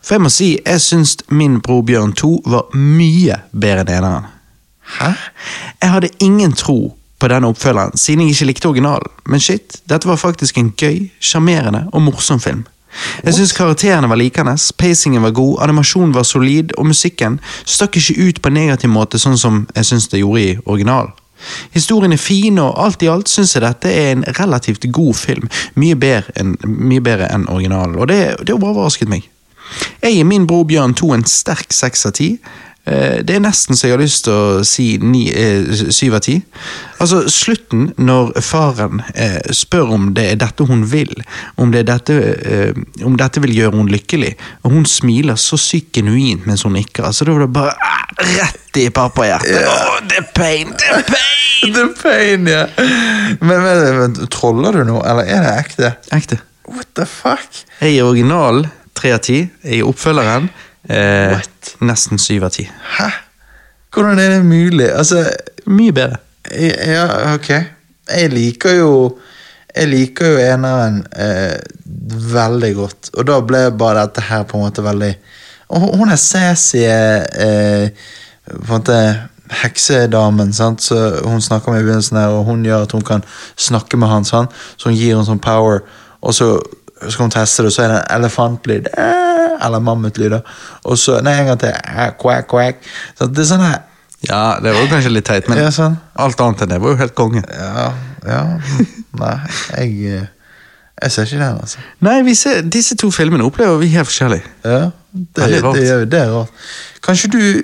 For jeg må si, jeg syns Min Bror Bjørn 2 var mye bedre enn eneren. Hæ? Jeg hadde ingen tro på denne oppfølgeren, siden jeg ikke likte originalen. Men shit, dette var faktisk en gøy, sjarmerende og morsom film. Jeg syns karakterene var likende, pacingen var god, animasjonen var solid, og musikken stakk ikke ut på en negativ måte, sånn som jeg syns det gjorde i originalen. Historien er fin, og alt i alt syns jeg dette er en relativt god film. Mye bedre enn, enn originalen, og det, det overrasket meg. Jeg gir min bror Bjørn 2 en sterk seks av ti. Eh, Det er nesten så jeg har lyst til å si ni- eh, syv av ti. Altså, slutten, når faren eh, spør om det er dette hun vil, om, det dette, om dette vil gjøre hun lykkelig, og hun smiler så sykt genuint mens hun nikker, altså, da var det bare ah, rett i pappahjertet. Åh, det er pain, er pain! *laughs* The pain, ja. Men, men, men troller du nå, eller er det ekte? Ekte. What the fuck? Jeg er original, tre av ti. Jeg er oppfølgeren eh, What? nesten syv av ti. Hæ? Hvordan er det mulig? Altså, Mye bedre. ja, ok. Jeg liker jo Jeg liker jo eneren eh, veldig godt, og da ble bare dette her på en måte veldig Og hun- er sassy eh, På en måte heksedamen, sant? så hun snakker med i begynnelsen her, og hun gjør at hun kan snakke med han, sant? så hun gir henne sånn power, og så skal hun teste det, og så er det en elefantlyd, eh, eller mammutlyd, og så, nei, en gang til, eh, quack, quack. Så det er sånn her, Ja, det var kanskje litt teit, men Ja, sånn. alt annet enn det var jo helt konge. ja, ja, nei, jeg, eh, jeg ser ikke den, altså. Nei, vi ser, disse to filmene opplever vi helt forskjellig. Ja, det, det, rart. det, det er rart. Kanskje du,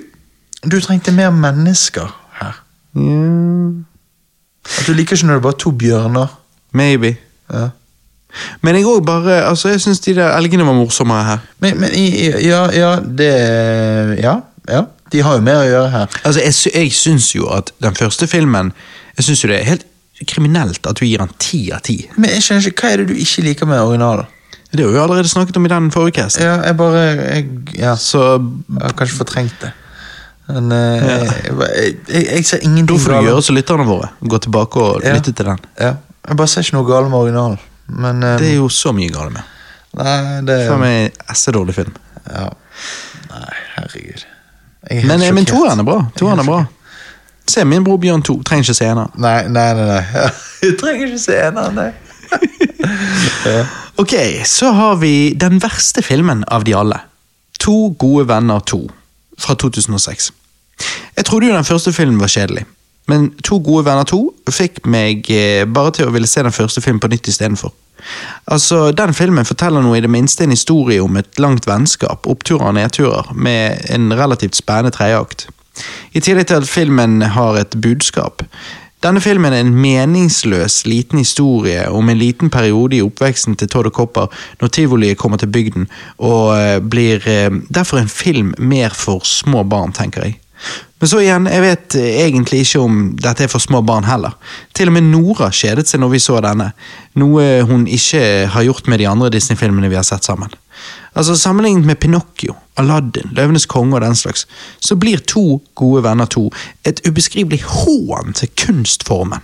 du trengte mer mennesker her? At du liker ikke når det er bare to bjørner? Maybe. Ja. Men jeg òg bare Altså, jeg syns de der elgene var morsommere her. Men, men ja, ja, det Ja, ja. De har jo mer å gjøre her. Altså, Jeg, sy jeg syns jo at den første filmen Jeg synes jo det er helt kriminelt at du gir den ti av ti. Men jeg skjønner ikke, hva er det du ikke liker med originalen? Det har vi jo allerede snakket om i den forrige casten. Ja, jeg bare jeg, ja, Så jeg har kanskje fortrengt det. Men eh, jeg, jeg, jeg, jeg ser ingenting da får du galt- gjøre som lytterne våre. Gå tilbake og Ja. lytte til den. Ja, jeg bare ser ikke noe galt med originalen. Men um, Det er jo så mye galt med. Nei, det For meg er dårlig film. Ja. Nei, herregud. Jeg er Men, eh, men toeren er bra. Toeren er bra. Se Min bror Bjørn 2. Trenger ikke se henne. Nei, nei, nei. nei. *laughs* du trenger ikke se henne, nei. *laughs* Ok, så har vi den verste filmen av de alle. To gode venner 2, fra 2006. Jeg trodde jo den første filmen var kjedelig, men To gode venner 2 fikk meg eh, bare til å ville se den første filmen på nytt istedenfor. Altså, Den filmen forteller noe i det minste en historie om et langt vennskap, oppturer og nedturer, med en relativt spennende tredjeakt. I tillegg til at filmen har et budskap. Denne filmen er en meningsløs liten historie om en liten periode i oppveksten til Todd og Copper når tivoliet kommer til bygden, og eh, blir eh, derfor en film mer for små barn, tenker jeg. Men så igjen, jeg vet egentlig ikke om dette er for små barn heller. Til og med Nora kjedet seg når vi så denne, noe hun ikke har gjort med de andre Disney-filmene vi har sett sammen. Altså Sammenlignet med Pinocchio, Aladdin, Løvenes konge og den slags, så blir To gode venner to et ubeskrivelig hån til kunstformen.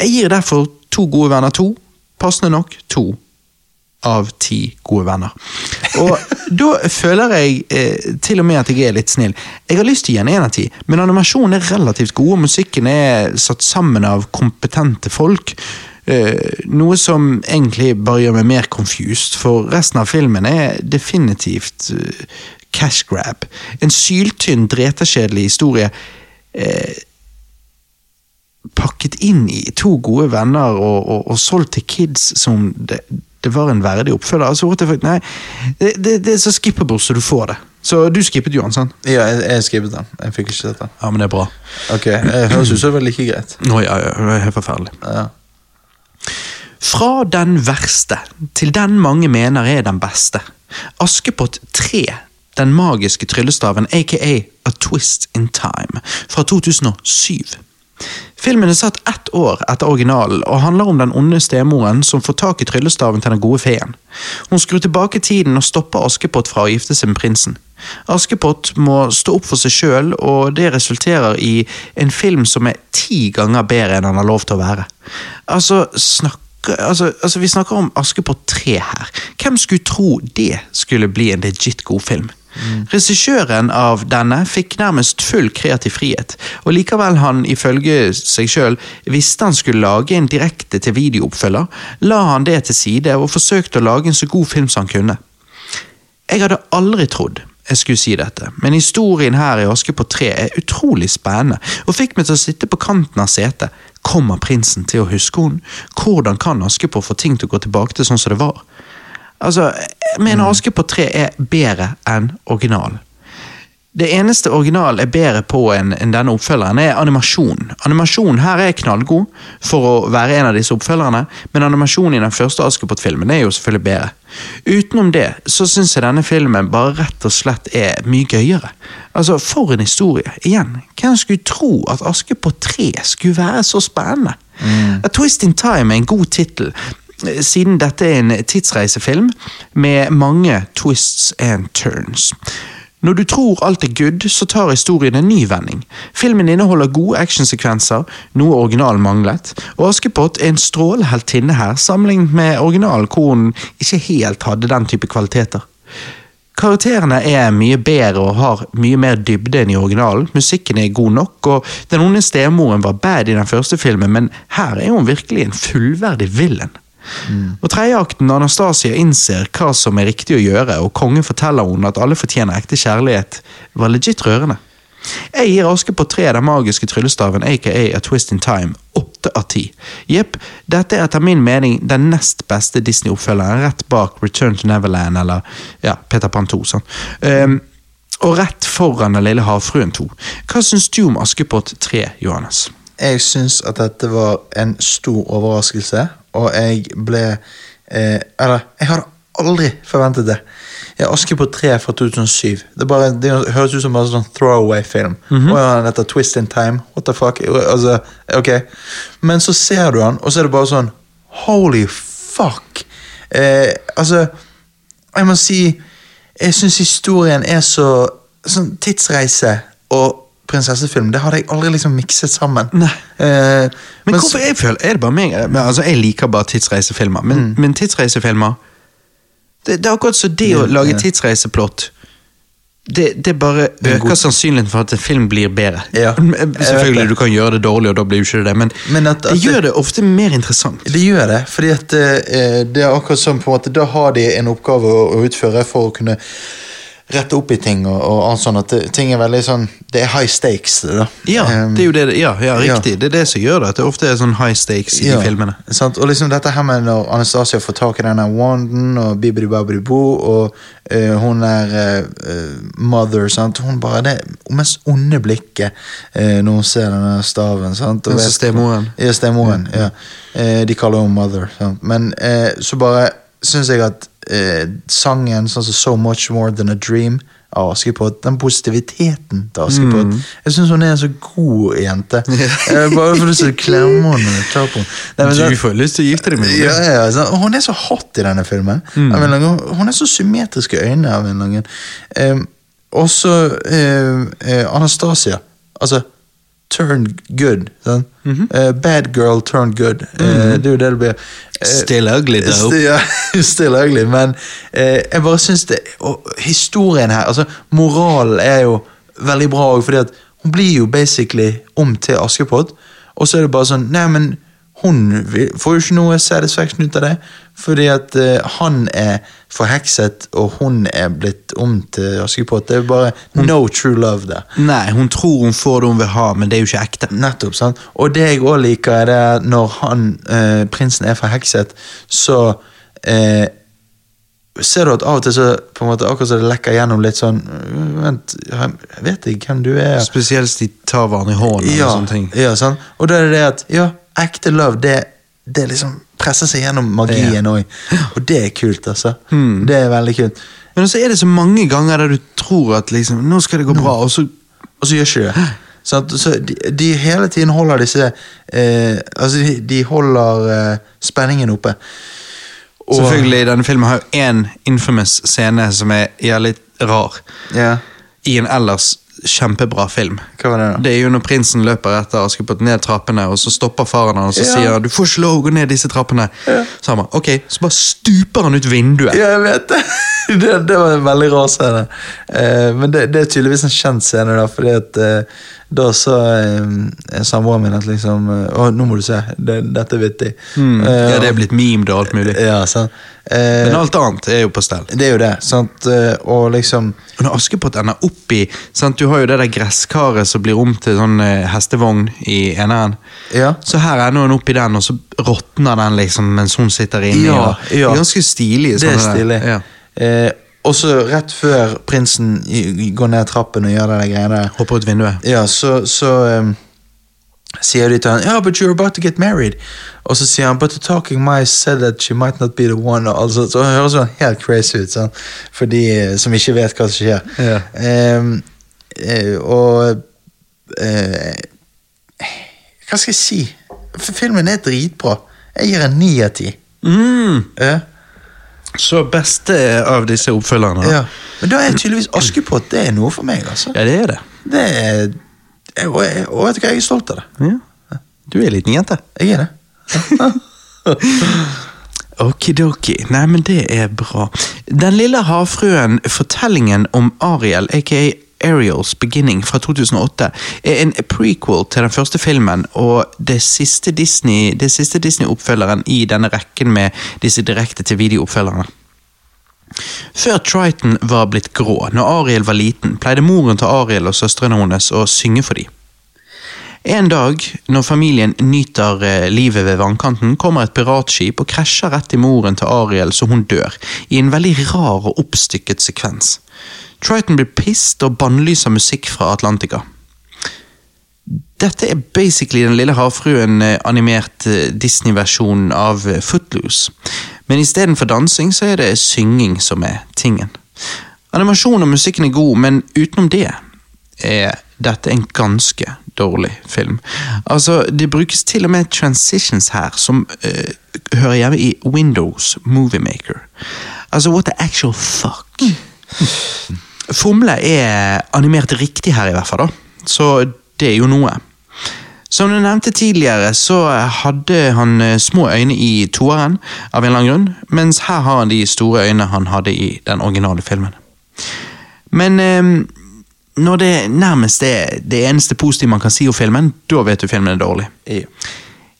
Jeg gir derfor To gode venner to, passende nok, to av ti gode venner. Og da føler jeg eh, til og med at jeg er litt snill. Jeg har lyst til å gi en én av ti, men animasjonen er relativt god, og musikken er satt sammen av kompetente folk. Eh, noe som egentlig bare gjør meg mer confused, for resten av filmen er definitivt eh, cash grab. En syltynn, dreterkjedelig historie. Eh, pakket inn i to gode venner og, og, og solgt til kids som det, det var en verdig oppfølger. Altså, fuck, nei, det, det, det er så skippable så du får det. Så du skippet Johan, sant? Ja, jeg, jeg skippet den. Jeg fikk ikke sett den. Ja, men det er bra. Ok, Høres ut som det var like greit. *clears throat* Nå, ja, ja, det er helt forferdelig. Ja. Fra den verste til den mange mener er den beste. Askepott 3, Den magiske tryllestaven, aka A Twist in Time, fra 2007. Filmen er satt ett år etter originalen og handler om den onde stemoren som får tak i tryllestaven til den gode feen. Hun skrur tilbake tiden og stopper Askepott fra å gifte seg med prinsen. Askepott må stå opp for seg sjøl, og det resulterer i en film som er ti ganger bedre enn han har lov til å være. Altså, snakker, altså, altså Vi snakker om Askepott 3 her. Hvem skulle tro det skulle bli en legit god film? Regissøren av denne fikk nærmest full kreativ frihet, og likevel han ifølge seg sjøl visste han skulle lage en direkte til videooppfølger, la han det til side og forsøkte å lage en så god film som han kunne. Jeg hadde aldri trodd jeg skulle si dette, men historien her i Askepott 3 er utrolig spennende, og fikk meg til å sitte på kanten av setet. Kommer prinsen til å huske henne? Hvordan kan Askepott få ting til å gå tilbake til sånn som det var? Altså, jeg mener på 3 er bedre enn originalen. Det eneste originalen er bedre på enn enn denne oppfølgeren, er animasjon. Animasjonen her er knallgod for å være en av disse oppfølgerne, men animasjonen i den første Askepott-filmen er jo selvfølgelig bedre. Utenom det så syns jeg denne filmen bare rett og slett er mye gøyere. Altså, For en historie. Igjen, hvem skulle tro at Askepott 3 skulle være så spennende? A Twist in Time er en god tittel, siden dette er en tidsreisefilm med mange twists and turns. Når du tror alt er good, så tar historien en ny vending. Filmen inneholder gode actionsekvenser, noe originalen manglet, og Askepott er en stråleheltinne her, sammenlignet med originalen hvor hun ikke helt hadde den type kvaliteter. Karakterene er mye bedre og har mye mer dybde enn i originalen, musikken er god nok, og den onde stemoren var bad i den første filmen, men her er hun virkelig en fullverdig villain. Og tredjeakten Anastasia innser hva som er riktig å gjøre, og kongen forteller henne at alle fortjener ekte kjærlighet, var legit rørende. Jeg gir Askepott 3 den magiske tryllestaven, aka A Twist in Time, åtte av ti. Jepp, dette er etter min mening den nest beste Disney-oppfølgeren, rett bak Return to Neverland eller ja, Peter Pan 2. Sånn. Um, og rett foran Den lille havfruen 2. Hva syns du om Askepott 3, Johannes? Jeg syns at dette var en stor overraskelse, og jeg ble eh, Eller, jeg hadde aldri forventet det. Jeg Aske på tre fra 2007. Det, bare, det høres ut som en sånn throwaway-film. Mhm. Og ja, han heter Twist in Time. What the fuck? Altså, ok. Men så ser du han, og så er det bare sånn Holy fuck! Eh, altså, jeg må si Jeg syns historien er så Sånn tidsreise og prinsessefilm, det hadde jeg aldri liksom mikset sammen. Nei. Eh, Men men hvorfor jeg føler, er det bare meg? Men, altså, Jeg liker bare tidsreisefilmer, men, Mm. men tidsreisefilmer det, det er akkurat så det å lage tidsreiseplott det, det bare er øker sannsynligheten for at en film blir bedre. Ja, *laughs* Selvfølgelig, du kan gjøre det dårlig, og da blir jo ikke det det, men, Men at- det at det- gjør det ofte mer interessant. Det gjør det, fordi at eh, det er akkurat som på en måte, da har de en oppgave å, å utføre for å kunne rette opp i ting og, og alt sånn At det, ting er veldig sånn Det er high stakes, det da. Ja, Um, det er jo det, ja, ja, ja. riktig. Det er det som gjør det, at det ofte er sånn high stakes i de filmene. Sant? Og liksom dette her med når Anastasia får tak i denne wanden og bibidi babidi bo, og eh, hun er eh, mother, sant. Hun bare det mest onde blikket eh, når hun ser denne staven. Sant? Og stemoren. Ja, stemoren. Ja. ja. de kaller henne mother. Sant? Men så bare syns jeg at eh, sangen sånn som So Much More Than A Dream av Askepott, den positiviteten til Askepott Mm. Jeg syns hun er en så god jente. *laughs* Bare for å klemme henne og ta på henne. Du får lyst til å gifte deg med henne. ja, ja, så, og hun er så hot i denne filmen. Mm. Hun er så symmetriske øyne. av en lang. Um, og så eh, eh, Anastasia. Altså turn good. Sånn. Mm -hmm. uh, bad girl turned good. Eh, det er jo det det blir. Uh, Still ugly, though. Still, ja, *laughs* still ugly, men jeg bare syns det Og historien her, altså Moralen er jo veldig bra òg, fordi at hun blir jo basically om til Askepott, og så er det bare sånn Nei, men hun får jo ikke noe satisfaction ut av det, fordi at eh, han er forhekset, og hun er blitt om til Askepott. Det er bare no true love der. Nei, hun tror hun får det hun vil ha, men det er jo ikke ekte. Nettopp, sant? Og det jeg òg liker, er det når han, eh, prinsen er forhekset, så eh, ser du at av og til så på en måte akkurat så det lekker gjennom litt sånn «Øh, Vent, jeg vet ikke hvem du er. Spesielt hvis de tar hverandre i hånden Ja, og sånne ting. ja, sant? Og da er det det at ja, ekte love, det, det liksom presser seg gjennom magien òg. Og det er kult, altså. Hmm. Det er veldig kult. Men så er det så mange ganger der du tror at liksom, nå skal det gå bra, og så Og så gjør ikke det. Sant? Så de, de hele tiden holder disse eh, Altså, de, de holder eh, spenningen oppe. Og- Selvfølgelig, denne filmen har jo én infamous scene som er litt rar. Ja, I en ellers kjempebra film. hva var det da? Det er jo når prinsen løper etter Askepott ned trappene, og så stopper faren hans og Ja. sier du får ikke lov å gå ned disse trappene. Ja. Så han bare, ok, så bare stuper han ut vinduet. Ja, jeg vet det. *laughs* det! Det var en veldig rar scene. Uh, men det, det er tydeligvis en kjent scene, da, fordi at eh, da sa eh, samboeren min at liksom eh, Å, nå må du se, det, dette er vittig. Mm. Uh, Ja, det er blitt memed og alt mulig. Ja, sant. Uh, Men alt annet er jo på stell. det er jo det, sant. Uh, og liksom Og når Askepott ender opp i sant? Du har jo det der gresskaret som blir om til sånn hestevogn i eneren. Ja. Så her ender hun oppi den, og så råtner den liksom mens hun sitter inni. Ja, ja. Det er ganske stilig. Det er stilig. Ja. Og så rett før prinsen går ned trappen og gjør det greiene der, Hopper ut vinduet. Ja, så, så um, sier de til han Ja, but you're about to get married. Og så sier han But the talking mice said that she might not be the one. Altså, så høres han helt crazy ut, sånn, for de eh, som ikke vet hva som skjer. Yeah. Ehm, eh, og uh, Hva skal jeg si? Filmen er dritbra. Jeg gir en ni av ti. Mm. Så beste av disse oppfølgerne. Ja. Men da er tydeligvis Askepott det er noe for meg, altså. ja, det er det. Det er, og, jeg, og vet du hva, jeg er stolt av det. Ja. Du er en liten jente. Jeg er det. *laughs* Okidoki. Nei, men det er bra. Den lille havfruen, fortellingen om Ariel, aka Ariels Beginning fra 2008, er en prequel til den første filmen, og det siste Disney- Disney-oppfølgeren i denne rekken med disse direkte-til-video-oppfølgerne. Før Triton var blitt grå, når Ariel var liten, pleide moren til Ariel og søstrene hennes å synge for dem. En dag, når familien nyter eh, livet ved vannkanten, kommer et piratskip og krasjer rett i moren til Ariel så hun dør, i en veldig rar og oppstykket sekvens. Triton blir pissed og bannlyser musikk fra Atlantica. Dette er basically Den lille havfruen eh, animert eh, Disney-versjon av eh, Footloose. Men istedenfor dansing så er det synging som er tingen. Animasjonen og musikken er god, men utenom det er dette en ganske dårlig film. Altså, Det brukes til og med transitions her som uh, hører hjemme i Windows Movie Maker. Altså, what the actual fuck? *laughs* Fomle er animert riktig her, i hvert fall. da. Så det er jo noe. Som du nevnte tidligere, så hadde han eh, små øyne i toeren, av en eller annen grunn, mens her har han de store øynene han hadde i den originale filmen. Men eh, når det nærmest er det eneste positive man kan si om filmen, da vet du filmen er dårlig. Ja.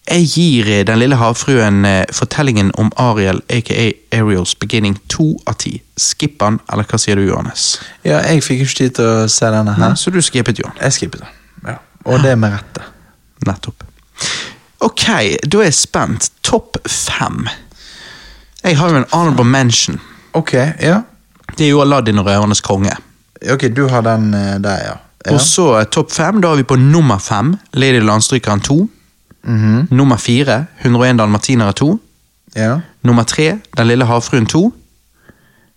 Jeg gir eh, Den lille havfruen eh, fortellingen om Ariel, aka Ariels Beginning, to av ti. Skipp den, eller hva sier du, Johannes? ja, jeg fikk ikke tid til å se denne Nei, her. så du skippet, Johan. Jeg skippet den. Ja. Og det med rette. Nettopp. Ok, da er jeg spent. Topp fem. Jeg har jo en honorable mention. Ok, ja. Det er jo Aladdin og Røvernes konge. Ok, du har den eh, der, ja. ja. Og så topp fem, da har vi på nummer fem Lady Landstrykeren 2. Mhm. Nummer fire 101 Dalmatinere 2. ja. Nummer tre Den lille havfruen 2.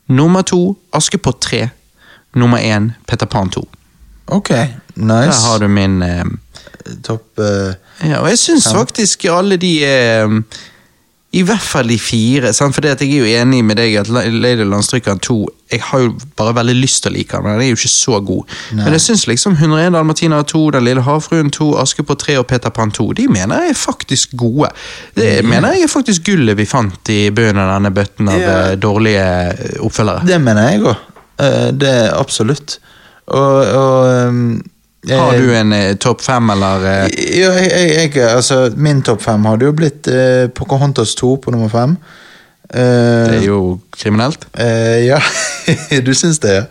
Nummer to Askepott 3. Nummer én Peter Pan 2. Ok, nice. Der har du min eh, Topp eh, Ja, og jeg syns faktisk alle de er I hvert fall de fire. Sant? For jeg er jo enig med deg at La- Lady Landstrykeren 2 Jeg har jo bare veldig lyst til å like den, men den er jo ikke så god. Nei. Men jeg syns liksom 101 Dalmatiner 2, Den lille havfruen 2, Askepott 3 og Peter Pan 2 De mener jeg er faktisk gode. Det mener jeg er faktisk gullet vi fant i bunnen av denne bøtten av Ja. eh, dårlige eh, oppfølgere. Det mener jeg òg. det er absolutt. Og, og jeg- Har du en eh, topp fem, eller eh, Ja, jeg, jeg, jeg, altså, min topp fem hadde jo blitt eh, Pocahontas 2 på nummer fem. Eh, Det er jo kriminelt. eh, ja, *laughs* du syns det, ja.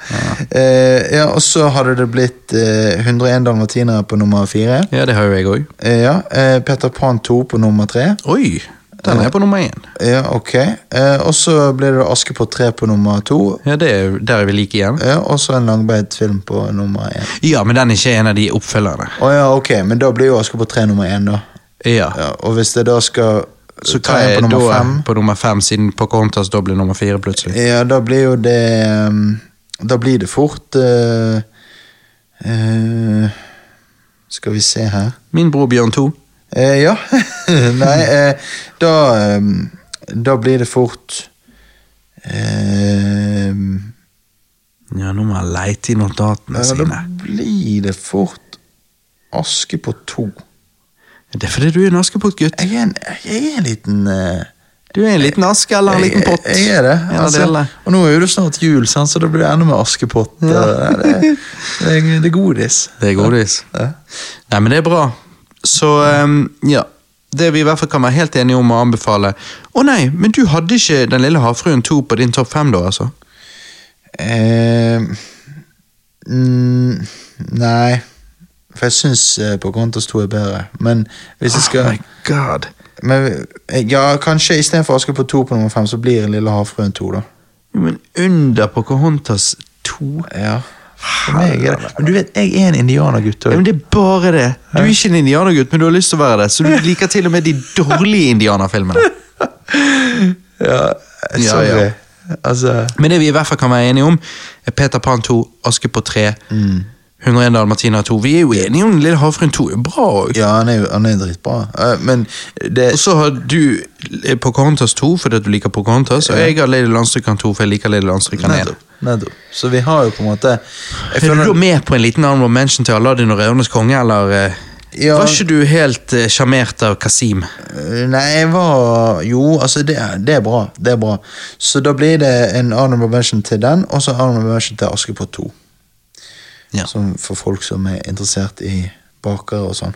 Eh, ja og så hadde det blitt eh, 101 dalmatinere på nummer fire. Ja, det har jo jeg òg. Eh, ja, eh, Peter Pan 2 på nummer tre. Oi! Den er på nummer én. Ja, ok. Eh, og så ble det Askepott 3 på nummer to. Ja, det er, der er vi like igjen. Ja, og så en langbeint film på nummer én. Ja, men den er ikke en av de oppfølgerne. Å ja, ok, men da blir jo Askepott 3 nummer én, da. Ja. Ja, og hvis det da skal Så hva er på nummer fem på nummer fem, siden Pocahontas da blir nummer fire plutselig? Ja, da blir jo det um, Da blir det fort uh, uh, Skal vi se her Min bror Bjørn 2. Eh, Ja. *laughs* Nei, eh, da um, Da blir det fort eh, Ja, nå må jeg leite i notatene ja, Da blir det fort Askepott 2. Det er fordi du er en Askepott-gutt. Jeg jeg er en liten eh, Du er en liten aske eller en liten pott. Jeg, jeg er det. Altså, og nå er jo det snart jul, sant? så da blir det enda mer Askepott. Ja. Det, det, det, det er godis. *laughs* Det er godis. Ja. Nei, men det er bra. Så ehm, ja. Det vi i hvert fall kan være helt enige om å anbefale Å nei, men du hadde ikke Den lille havfruen 2 på din topp fem, da, altså? Eh, mm, nei For jeg syns eh, Pocahontas 2 er bedre. Men hvis jeg skal Oh my god. men, eh, Ja, kanskje istedenfor på 2 på nummer 5, så blir Lille havfruen 2, da. Men under Pocahontas 2 Ja. Meg. Men du vet, jeg er en indianergutt ja, men Det er bare det. Du er ikke en indianergutt, men du har lyst til å være det. Så du *laughs* liker til og med de dårlige indianerfilmene. Ja, Ja, sorry. ja. Altså Men det vi i hvert fall kan være enige om, er Peter Pan 2, Askepott 3, Mm. 101 Dalmatina 2. Vi er jo enige om lille havfruen 2 er bra òg. Ja, han er jo han er dritbra. Men det Og så har du Pocahontas 2 fordi du liker Pocahontas, og jeg har Lady Landstrykeren 2 fordi jeg liker Lady Landstrykeren 1. Nettopp. Så vi har jo på en måte jeg Er du da med på en liten honorable mention til Aladdin og Røvernes konge, eller eh, Ja. var ikke du helt eh, sjarmert av Kasim? Eh, Nei, jeg var Jo, altså, det det er bra. Det er bra. Så da blir det en honorable mention til den, og så honorable mention til Askepott 2. Ja. Som for folk som er interessert i bakere og sånn.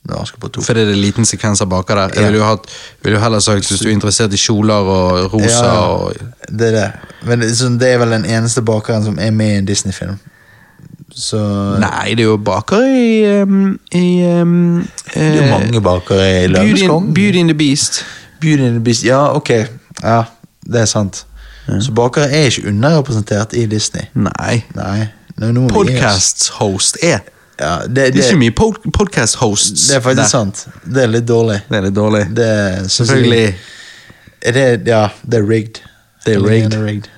Det er Askepott 2. Fordi det er liten sekvenser baki der. Jeg ville jo, hatt, ville jo heller sagt hvis du er interessert i kjoler og rosa Ja, og det er det. Men det, er vel den eneste bakeren som er med i en Disney-film. Så Nei, det er jo baker i, um, i um, Det er jo eh, mange bakere i Løvenes in- konge. Beauty and the Beast. Beauty and the Beast. Ja, ok. Ja, det er sant. Så bakere er ikke underrepresentert i Disney. Nei. Nei. Podcast-host er. Ja, det, Det er ikke mye pod podcast-hosts. det er faktisk der. sant. Det er litt dårlig. Det er litt dårlig. Det Selvfølgelig. Er det, ja, det er rigged. Det er rigged. det er rigged.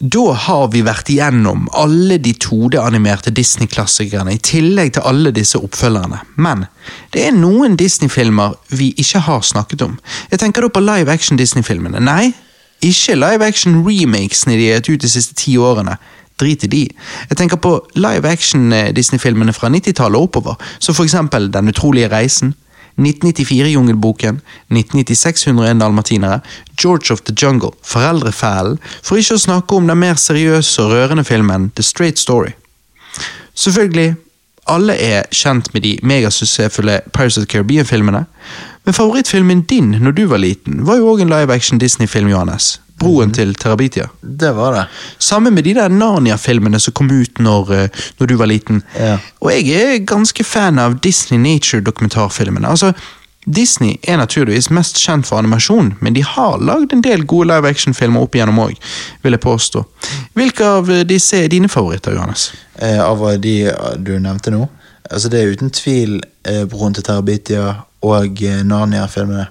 Da har vi vært igjennom alle de 2D-animerte Disney-klassikerne, i tillegg til alle disse oppfølgerne. Men det er noen Disney-filmer vi ikke har snakket om. Jeg tenker da på live action Disney-filmene. Nei, ikke live action remakesene de har gitt ut de siste ti årene. Drit i de. Jeg tenker på live action eh, fra 90-tallet og oppover, som for eksempel Den utrolige reisen, 1994-Jungelboken, 1996-101 dalmatinere, George of the Jungle, Foreldrefælen, for ikke å snakke om den mer seriøse og rørende filmen The Straight Story. Selvfølgelig, alle er kjent med de megasuksessfulle Pirates of the Caribbean-filmene, men favorittfilmen din når du var liten, var jo òg en live action Disney-film, Johannes. Broen til Terabitia. Det var det. Sammen med de der Narnia-filmene som kom ut når, eh, når du var liten. Ja. Og jeg er ganske fan av Disney Nature-dokumentarfilmene. Altså, Disney er naturligvis mest kjent for animasjon, men de har lagd en del gode live action-filmer opp igjennom òg, vil jeg påstå. Hvilke av disse er dine favoritter, Johannes? Eh, av de du nevnte nå. Altså Det er uten tvil eh, Broen til Terabitia og eh, Narnia-filmene.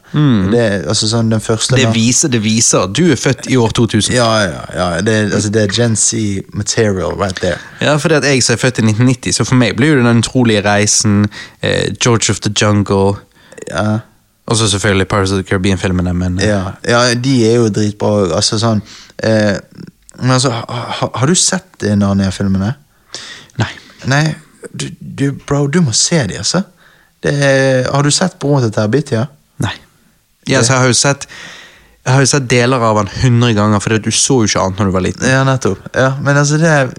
Det er altså sånn den første Det viser, det viser. Du er født i år 2000. Ja, ja, ja. Det, altså, det er Gen Z material right there. Ja, for det at jeg som er født i 1990, så for meg blir det den utrolige reisen, eh, George of the Jungle, Ja, og så selvfølgelig Pirates of the Caribbean-filmene, men eh, ja, ja de er jo dritbra. Altså sånn eh, Men altså, ha, ha, har du sett eh, Narnia-filmene? nei. Nei, du, du, bro, du må se de, altså. Det er, har du sett Broren til Terabitia? Nei. Ja, så jeg har jo sett jeg har jo sett deler av han hundre ganger, for du så jo ikke annet når du var liten. Ja, nettopp. Ja, men altså, det er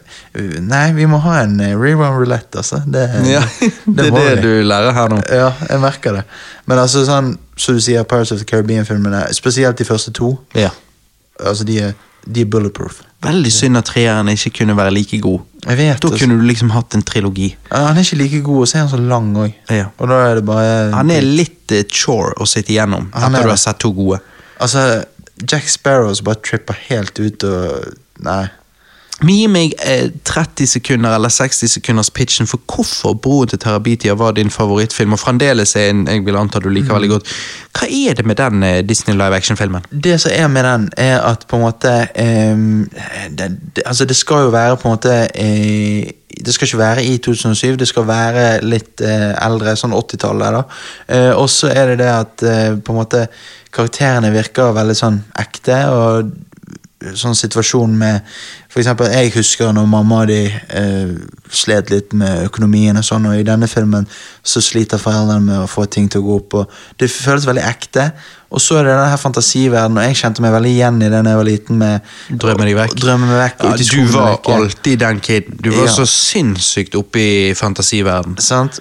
Nei, vi må ha en eh, rerun roulette, altså. Det, Ja, *laughs* det er må det vi. du lærer her nå. Ja, jeg merker det. Men altså sånn, som du sier, Pirates of the Caribbean-filmene, spesielt de første to, Ja. altså de er, de er bulletproof. Veldig synd at treeren ikke kunne være like god. Jeg vet Da altså. kunne du liksom hatt en trilogi. Ja, Han er ikke like god, og så er han så lang òg. Ja. Og da er det bare Han er litt uh, chore å sitte igjennom Han er etter du har sett to gode. Altså, Jack Sparrow som bare tripper helt ut og Nei. Gi meg eh, 30 sekunder eller 60 sekunders pitchen for hvorfor Broen til Terabitia var din favorittfilm, og fremdeles er en jeg vil anta du liker veldig godt. Hva er det med den eh, Disney live action-filmen? Det som er med den, er at på en måte eh, det, det, Altså, det skal jo være på en måte eh, Det skal ikke være i 2007, det skal være litt eh, eldre, sånn 80-tallet. da. Eh, og så er det det at eh, på en måte karakterene virker veldig sånn ekte. og sånn situasjon med For eksempel, jeg husker når mamma og de eh, slet litt med økonomien og sånn, og i denne filmen så sliter foreldrene med å få ting til å gå opp, og det føles veldig ekte. Og så er det denne her fantasiverdenen, og jeg kjente meg veldig igjen i det da jeg var liten med Drømme deg vekk. Drømme meg vekk Ja, du var vekk. alltid den kiden. Du var Ja. så sinnssykt oppe i fantasiverdenen.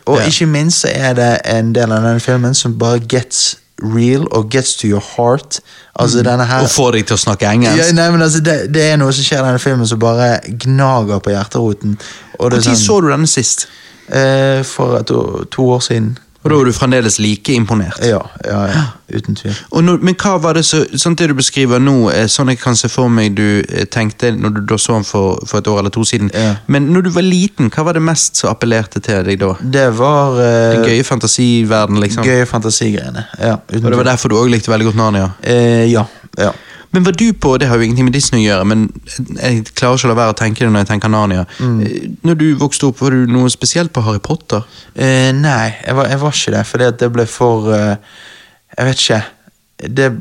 Og Ja. ikke minst så er det en del av denne filmen som bare gets real og gets to your heart. Altså denne her Og får deg til å snakke engelsk. ja, nei, men altså, det, det er noe som skjer i denne filmen som bare gnager på hjerteroten. Når sånn, så du denne sist? eh, For to, to år siden. Og da var du fremdeles like imponert? Ja, ja, ja uten tvil. Når, men hva var det så, sånn det du beskriver nå, sånn jeg kan se for meg du eh, tenkte når du da så den for, for et år eller to siden. Ja. Men når du var liten, hva var det mest som appellerte til deg da? Det var uh, Den gøye fantasiverden, liksom? gøye fantasigreiene. Ja, Og det var derfor du òg likte veldig godt Narnia? Uh, ja, ja. Men var du på, det har jo ingenting med Disney å gjøre, men jeg klarer ikke å la være å tenke det når jeg tenker Narnia. Mm. Når du vokste opp, var du noe spesielt på Harry Potter? Uh, nei, jeg var, jeg var ikke det, fordi det ble for uh, Jeg vet ikke. Det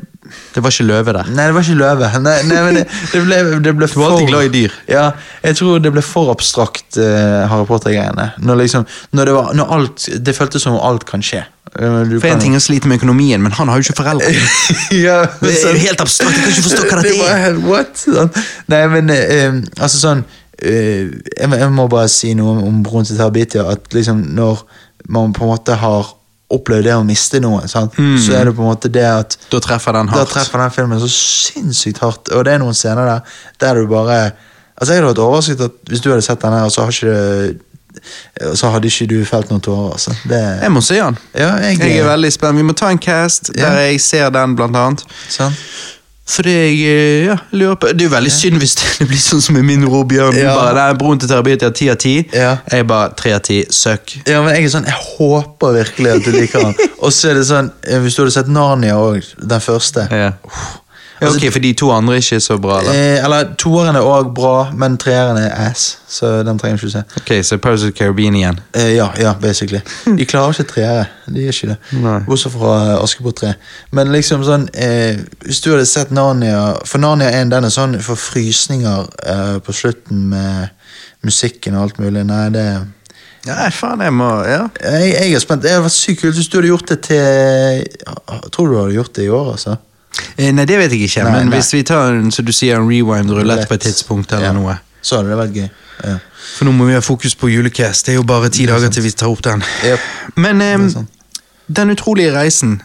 Det var ikke løve der. Nei, det var ikke løve. Nei, nei men det, det ble, det ble Du var alltid glad i dyr. Ja, jeg tror det ble for abstrakt, uh, Harry Potter-greiene. Når liksom, når det var, når alt, det føltes som om alt kan skje. Eh, du For en ting er å slite med økonomien, men han har jo ikke foreldre. *laughs* ja, Det er jo helt abstrakt, jeg kan ikke forstå hva *laughs* det, er. What? Sånn. Nei, men eh, altså sånn uh, jeg, jeg må bare si noe om, om broren til Tarabitia. At liksom når man på en måte har opplevd det å miste noe, sant? så er det på en måte det at Da treffer den da treffer den filmen så sinnssykt hardt. Og det er noen scener der der du bare Altså Jeg hadde vært overrasket at hvis du hadde sett den her, så, har ikke det, så hadde ikke du felt noen tårer. Altså. Det, Jeg må se han. ja, jeg, Jeg er veldig spent. Vi må ta en cast Ja. der jeg ser den, blant annet. sant? Fordi jeg eh, ja, lurer på Det er jo veldig synd hvis det *laughs* blir sånn som i min Ro Bjørn. Ja. Bare, er broren til Terabitia ti av ti. Ja. Jeg bare tre av ti. Søkk. Ja, men jeg er sånn, jeg håper virkelig at du liker den. *laughs* Og så er det sånn, eh, hvis du hadde sett Narnia òg, den første Ja. Ja, ok, For de to andre er ikke så bra, eller? eh, Eller toeren er òg bra, men treeren er ass. Så den trenger du ikke se. Ok, Så Pirates of the Caribbean igjen. Eh, ja, ja, basically. De klarer ikke treere. De gjør ikke det. Nei. Bortsett fra eh, Askepott 3. Men liksom sånn eh, Hvis du hadde sett Narnia For Narnia 1 den er sånn for frysninger eh, på slutten med musikken og alt mulig. Nei, det Nei, faen, jeg må Ja. Jeg, jeg er spent. Det hadde vært sykt kult hvis du hadde gjort det til Jeg tror du hadde gjort det i år, altså. Eh, Nei, det vet jeg ikke, Nei, men nei. hvis vi tar en, så du sier, en rewind-rulett på et tidspunkt eller Ja. noe Så hadde det vært gøy. Ja. For nå må vi ha fokus på julecast. Det er jo bare ti dager til vi tar opp den. Jep. Men eh, Det er sant. Den utrolige reisen,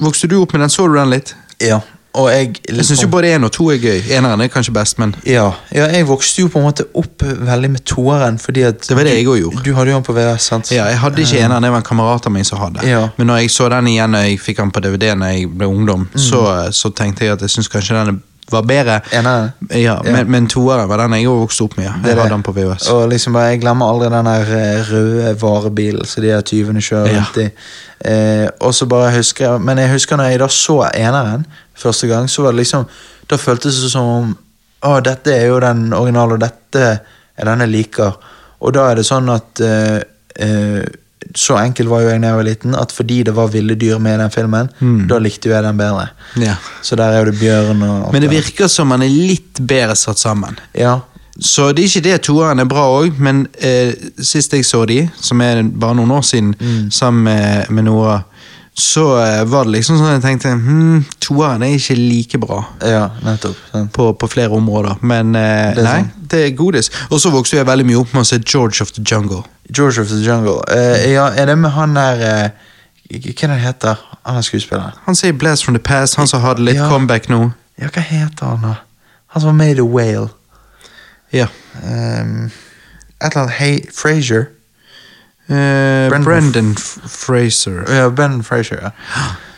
vokste du opp med den? Så du den litt? ja. Og jeg Jeg syns jo både én og to er gøy. Eneren er kanskje best, men ja, ja, jeg vokste jo på en måte opp veldig med toeren, fordi at Det var det jeg også gjorde. Du hadde jo den på VHS, sant? ja, jeg hadde ikke eneren, det var en kamerat av meg som hadde. Ja. Men når jeg så den igjen når jeg fikk den på DVD når jeg ble ungdom, så, så tenkte jeg at jeg syns kanskje den var bedre. Eneren? Ja, Ja. Men, men toeren var den jeg òg vokste opp med. Jeg det. hadde den på VHS. Og liksom bare, Jeg glemmer aldri den der eh, røde varebilen som de her tyvene kjører Ja. rundt i. Eh, og så bare husker jeg Men jeg husker når jeg da så eneren første gang, så var det liksom Da føltes det som om Å, dette er jo den originale, og dette er den jeg liker. Og da er det sånn at eh, eh, Så enkel var jo jeg da jeg var liten, at fordi det var ville dyr med i den filmen, Mm. da likte jo jeg den bedre. Ja. Så der er jo det bjørn og Men det virker som man er litt bedre satt sammen. Ja. Så det er ikke det toeren er bra òg, men eh, sist jeg så de, som er bare noen år siden, Mm. sammen med, med Nora, så eh, var det liksom sånn at jeg tenkte hm, toeren er ikke like bra. ja, nettopp. På, på flere områder, men eh, Det nei, sånn. det er godis. Og så vokste jeg veldig mye opp med å se George of the Jungle. George of the Jungle. Eh, ja, er det med han der eh, Hva er det han heter han er skuespilleren? Han sier 'Blast from the Past', han som hadde litt Ja. comeback nå. Ja, hva heter han da? Han som var med i The Whale. Ja. Um, et eller annet Hey Frazier. Eh, Brendan- Fraser. Ja, Ben Fraser, ja.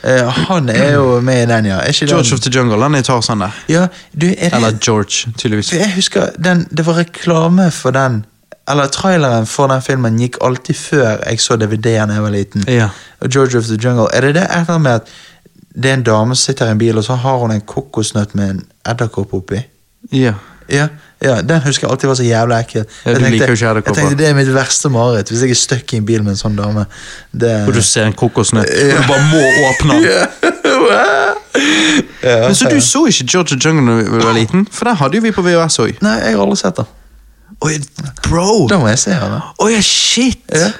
Eh, han er jo med i den, ja. George den? of the Jungle, han er Tarzan der. Ja, du, er det Eller George, tydeligvis. Jeg husker den, Det var reklame for den Eller traileren for den filmen gikk alltid før jeg så DVD-en da jeg var liten. Ja. George of the Jungle. Er det det et eller med at det er en dame som sitter i en bil, og så har hun en kokosnøtt med en edderkopp oppi? Ja. Ja, ja, den husker jeg alltid var så jævla ekkel. Ja, Jeg tenkte- Jeg tenkte Det er mitt verste mareritt, hvis jeg er stuck i en bil med en sånn dame. Det... Og du ser en kokosnøtt, og du bare må åpne den. *laughs* ja, Men Så du så ikke Georgia Jungle da du var liten? For den hadde jo vi på VHS òg. Nei, jeg har aldri sett den. Bro! Da må jeg se den. Ja, shit! Ja.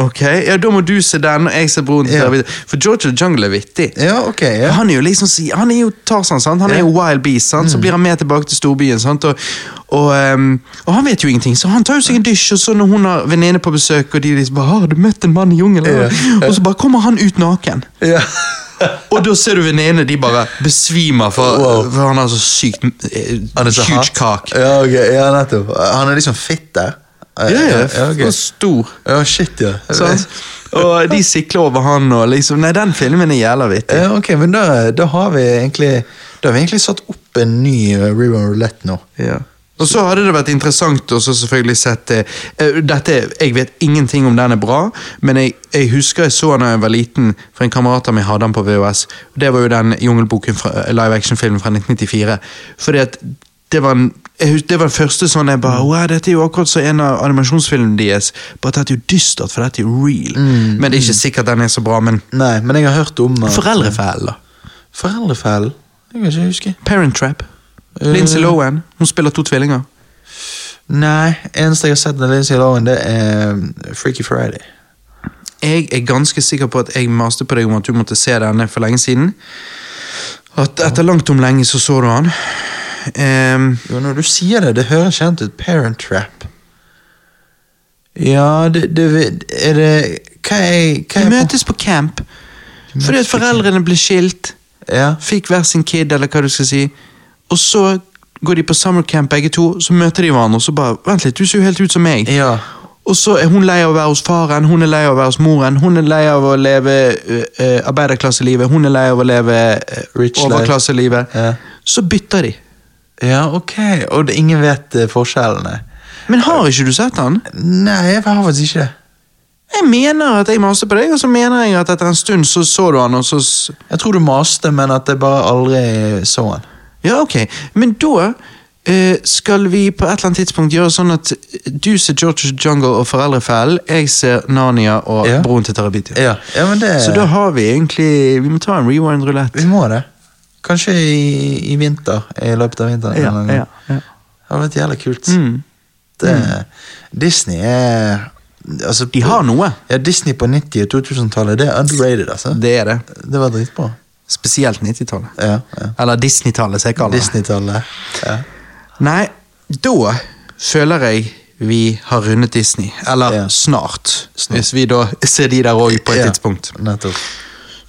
Ok, ja Da må du se den, og jeg ser broren til Ja. David. For George the Jungle er vittig. Ja, ok. Ja. Han er jo liksom Han er jo Tarzan, sant? Han er. Mm. jo wild beast. Sant? Så blir han med tilbake til storbyen. Sant? Og, og, um, og han vet jo ingenting, så han tar jo seg en dysj, og så når hun har venninne på besøk, og de liksom bare 'Har du møtt en mann i jungelen?' Ja. Og så bare kommer han ut naken. Ja. Og da ser du venninnene, de bare besvimer, for, Wow. for han har så sykt eh, Han er så huge hot. kak. Ja, okay. ja, nettopp. Han er liksom fit der. Ja, ja, ja, stor. ja shit, ja. Sånn. Og de sikler over han og liksom Nei, den filmen er jævla vittig. Ja, ok, men da, da har vi egentlig Da har vi egentlig satt opp en ny uh, River Roulette nå. Ja. Og så hadde det vært interessant å så selvfølgelig sett eh, eh, dette, Jeg vet ingenting om den er bra, men jeg, jeg husker jeg så den da jeg var liten, for en kamerat av meg hadde den på VHS. Det var jo den Jungelboken fra live action-filmen fra 1994. Fordi at det var, en, jeg hus- det var den første sånn jeg bare wow, Dette er jo akkurat som en av animasjonsfilmene deres, bare dette er jo dystert, for dette er jo real. Men det er ikke sikkert den er så bra. Men Nei, men jeg har hørt om at- Foreldrefellen, da? Foreldrefellen? Jeg kan ikke huske. Parent Trap. Uh, Lindsay Lohan. Hun spiller to tvillinger. Nei, eneste jeg har sett av Lindsay Lohan, det er um, Freaky Friday. Jeg er ganske sikker på at jeg maste på deg om at du måtte se denne for lenge siden. At etter langt om lenge så så du han. Ehm, Jo, når du sier det, det høres kjent ut. Parent Trap. Ja, det, det Er det Hva er, hva er møtes på camp. møtes Fordi at foreldrene ble skilt. Ja. Fikk hver sin kid, eller hva du skal si. Og så går de på summer camp begge to, så møter de hverandre, og så bare Vent litt, du ser jo helt ut som meg. ja. Og så er hun lei av å være hos faren, hun er lei av å være hos moren, hun er lei av å leve uh, arbeiderklasselivet, hun er lei av å leve uh, overklasselivet. Ja. Så bytter de. Ja, ok. Og det, ingen vet eh, forskjellene? Men har ikke du sett han? Nei, jeg har faktisk ikke det. Jeg mener at jeg maste på deg, og så mener jeg at etter en stund så så du han, og så s- Jeg tror du maste, men at jeg bare aldri så han. Ja, ok. Men da eh, skal vi på et eller annet tidspunkt gjøre sånn at du ser George Jungle og Foreldrefellen, jeg ser Narnia og Ja. Broren til Terabitia. Ja, ja men det Så da har vi egentlig Vi må ta en rewind rulett. Vi må det. Kanskje i, i vinter. I løpet av vinteren. Ja, ja, ja. Det hadde vært jævlig kult. Mm. Det, Disney er altså, De har noe. Ja, Disney på 90- og 2000-tallet, det er underrated, altså. Det er det. Det var dritbra. Spesielt 90-tallet. Ja, ja. Eller Disney-tallet, som jeg kaller det. Disney-tallet. Ja. Nei, da føler jeg vi har rundet Disney. Eller Ja. snart, hvis vi da ser de der òg på et Ja, tidspunkt. Nettopp.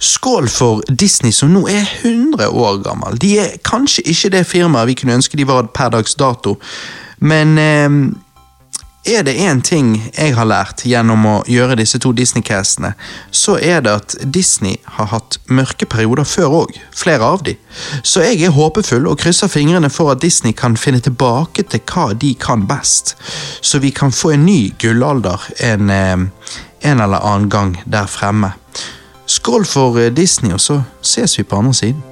Skål for Disney, som nå er 100 år gammel. De er kanskje ikke det firmaet vi kunne ønske de var per dags dato, men eh, er det én ting jeg har lært gjennom å gjøre disse to Disney-castene, så er det at Disney har hatt mørke perioder før òg. Flere av de. Så jeg er håpefull og krysser fingrene for at Disney kan finne tilbake til hva de kan best. Så vi kan få en ny gullalder en, eh, en eller annen gang der fremme. Skål for eh, Disney, og så ses vi på andre siden.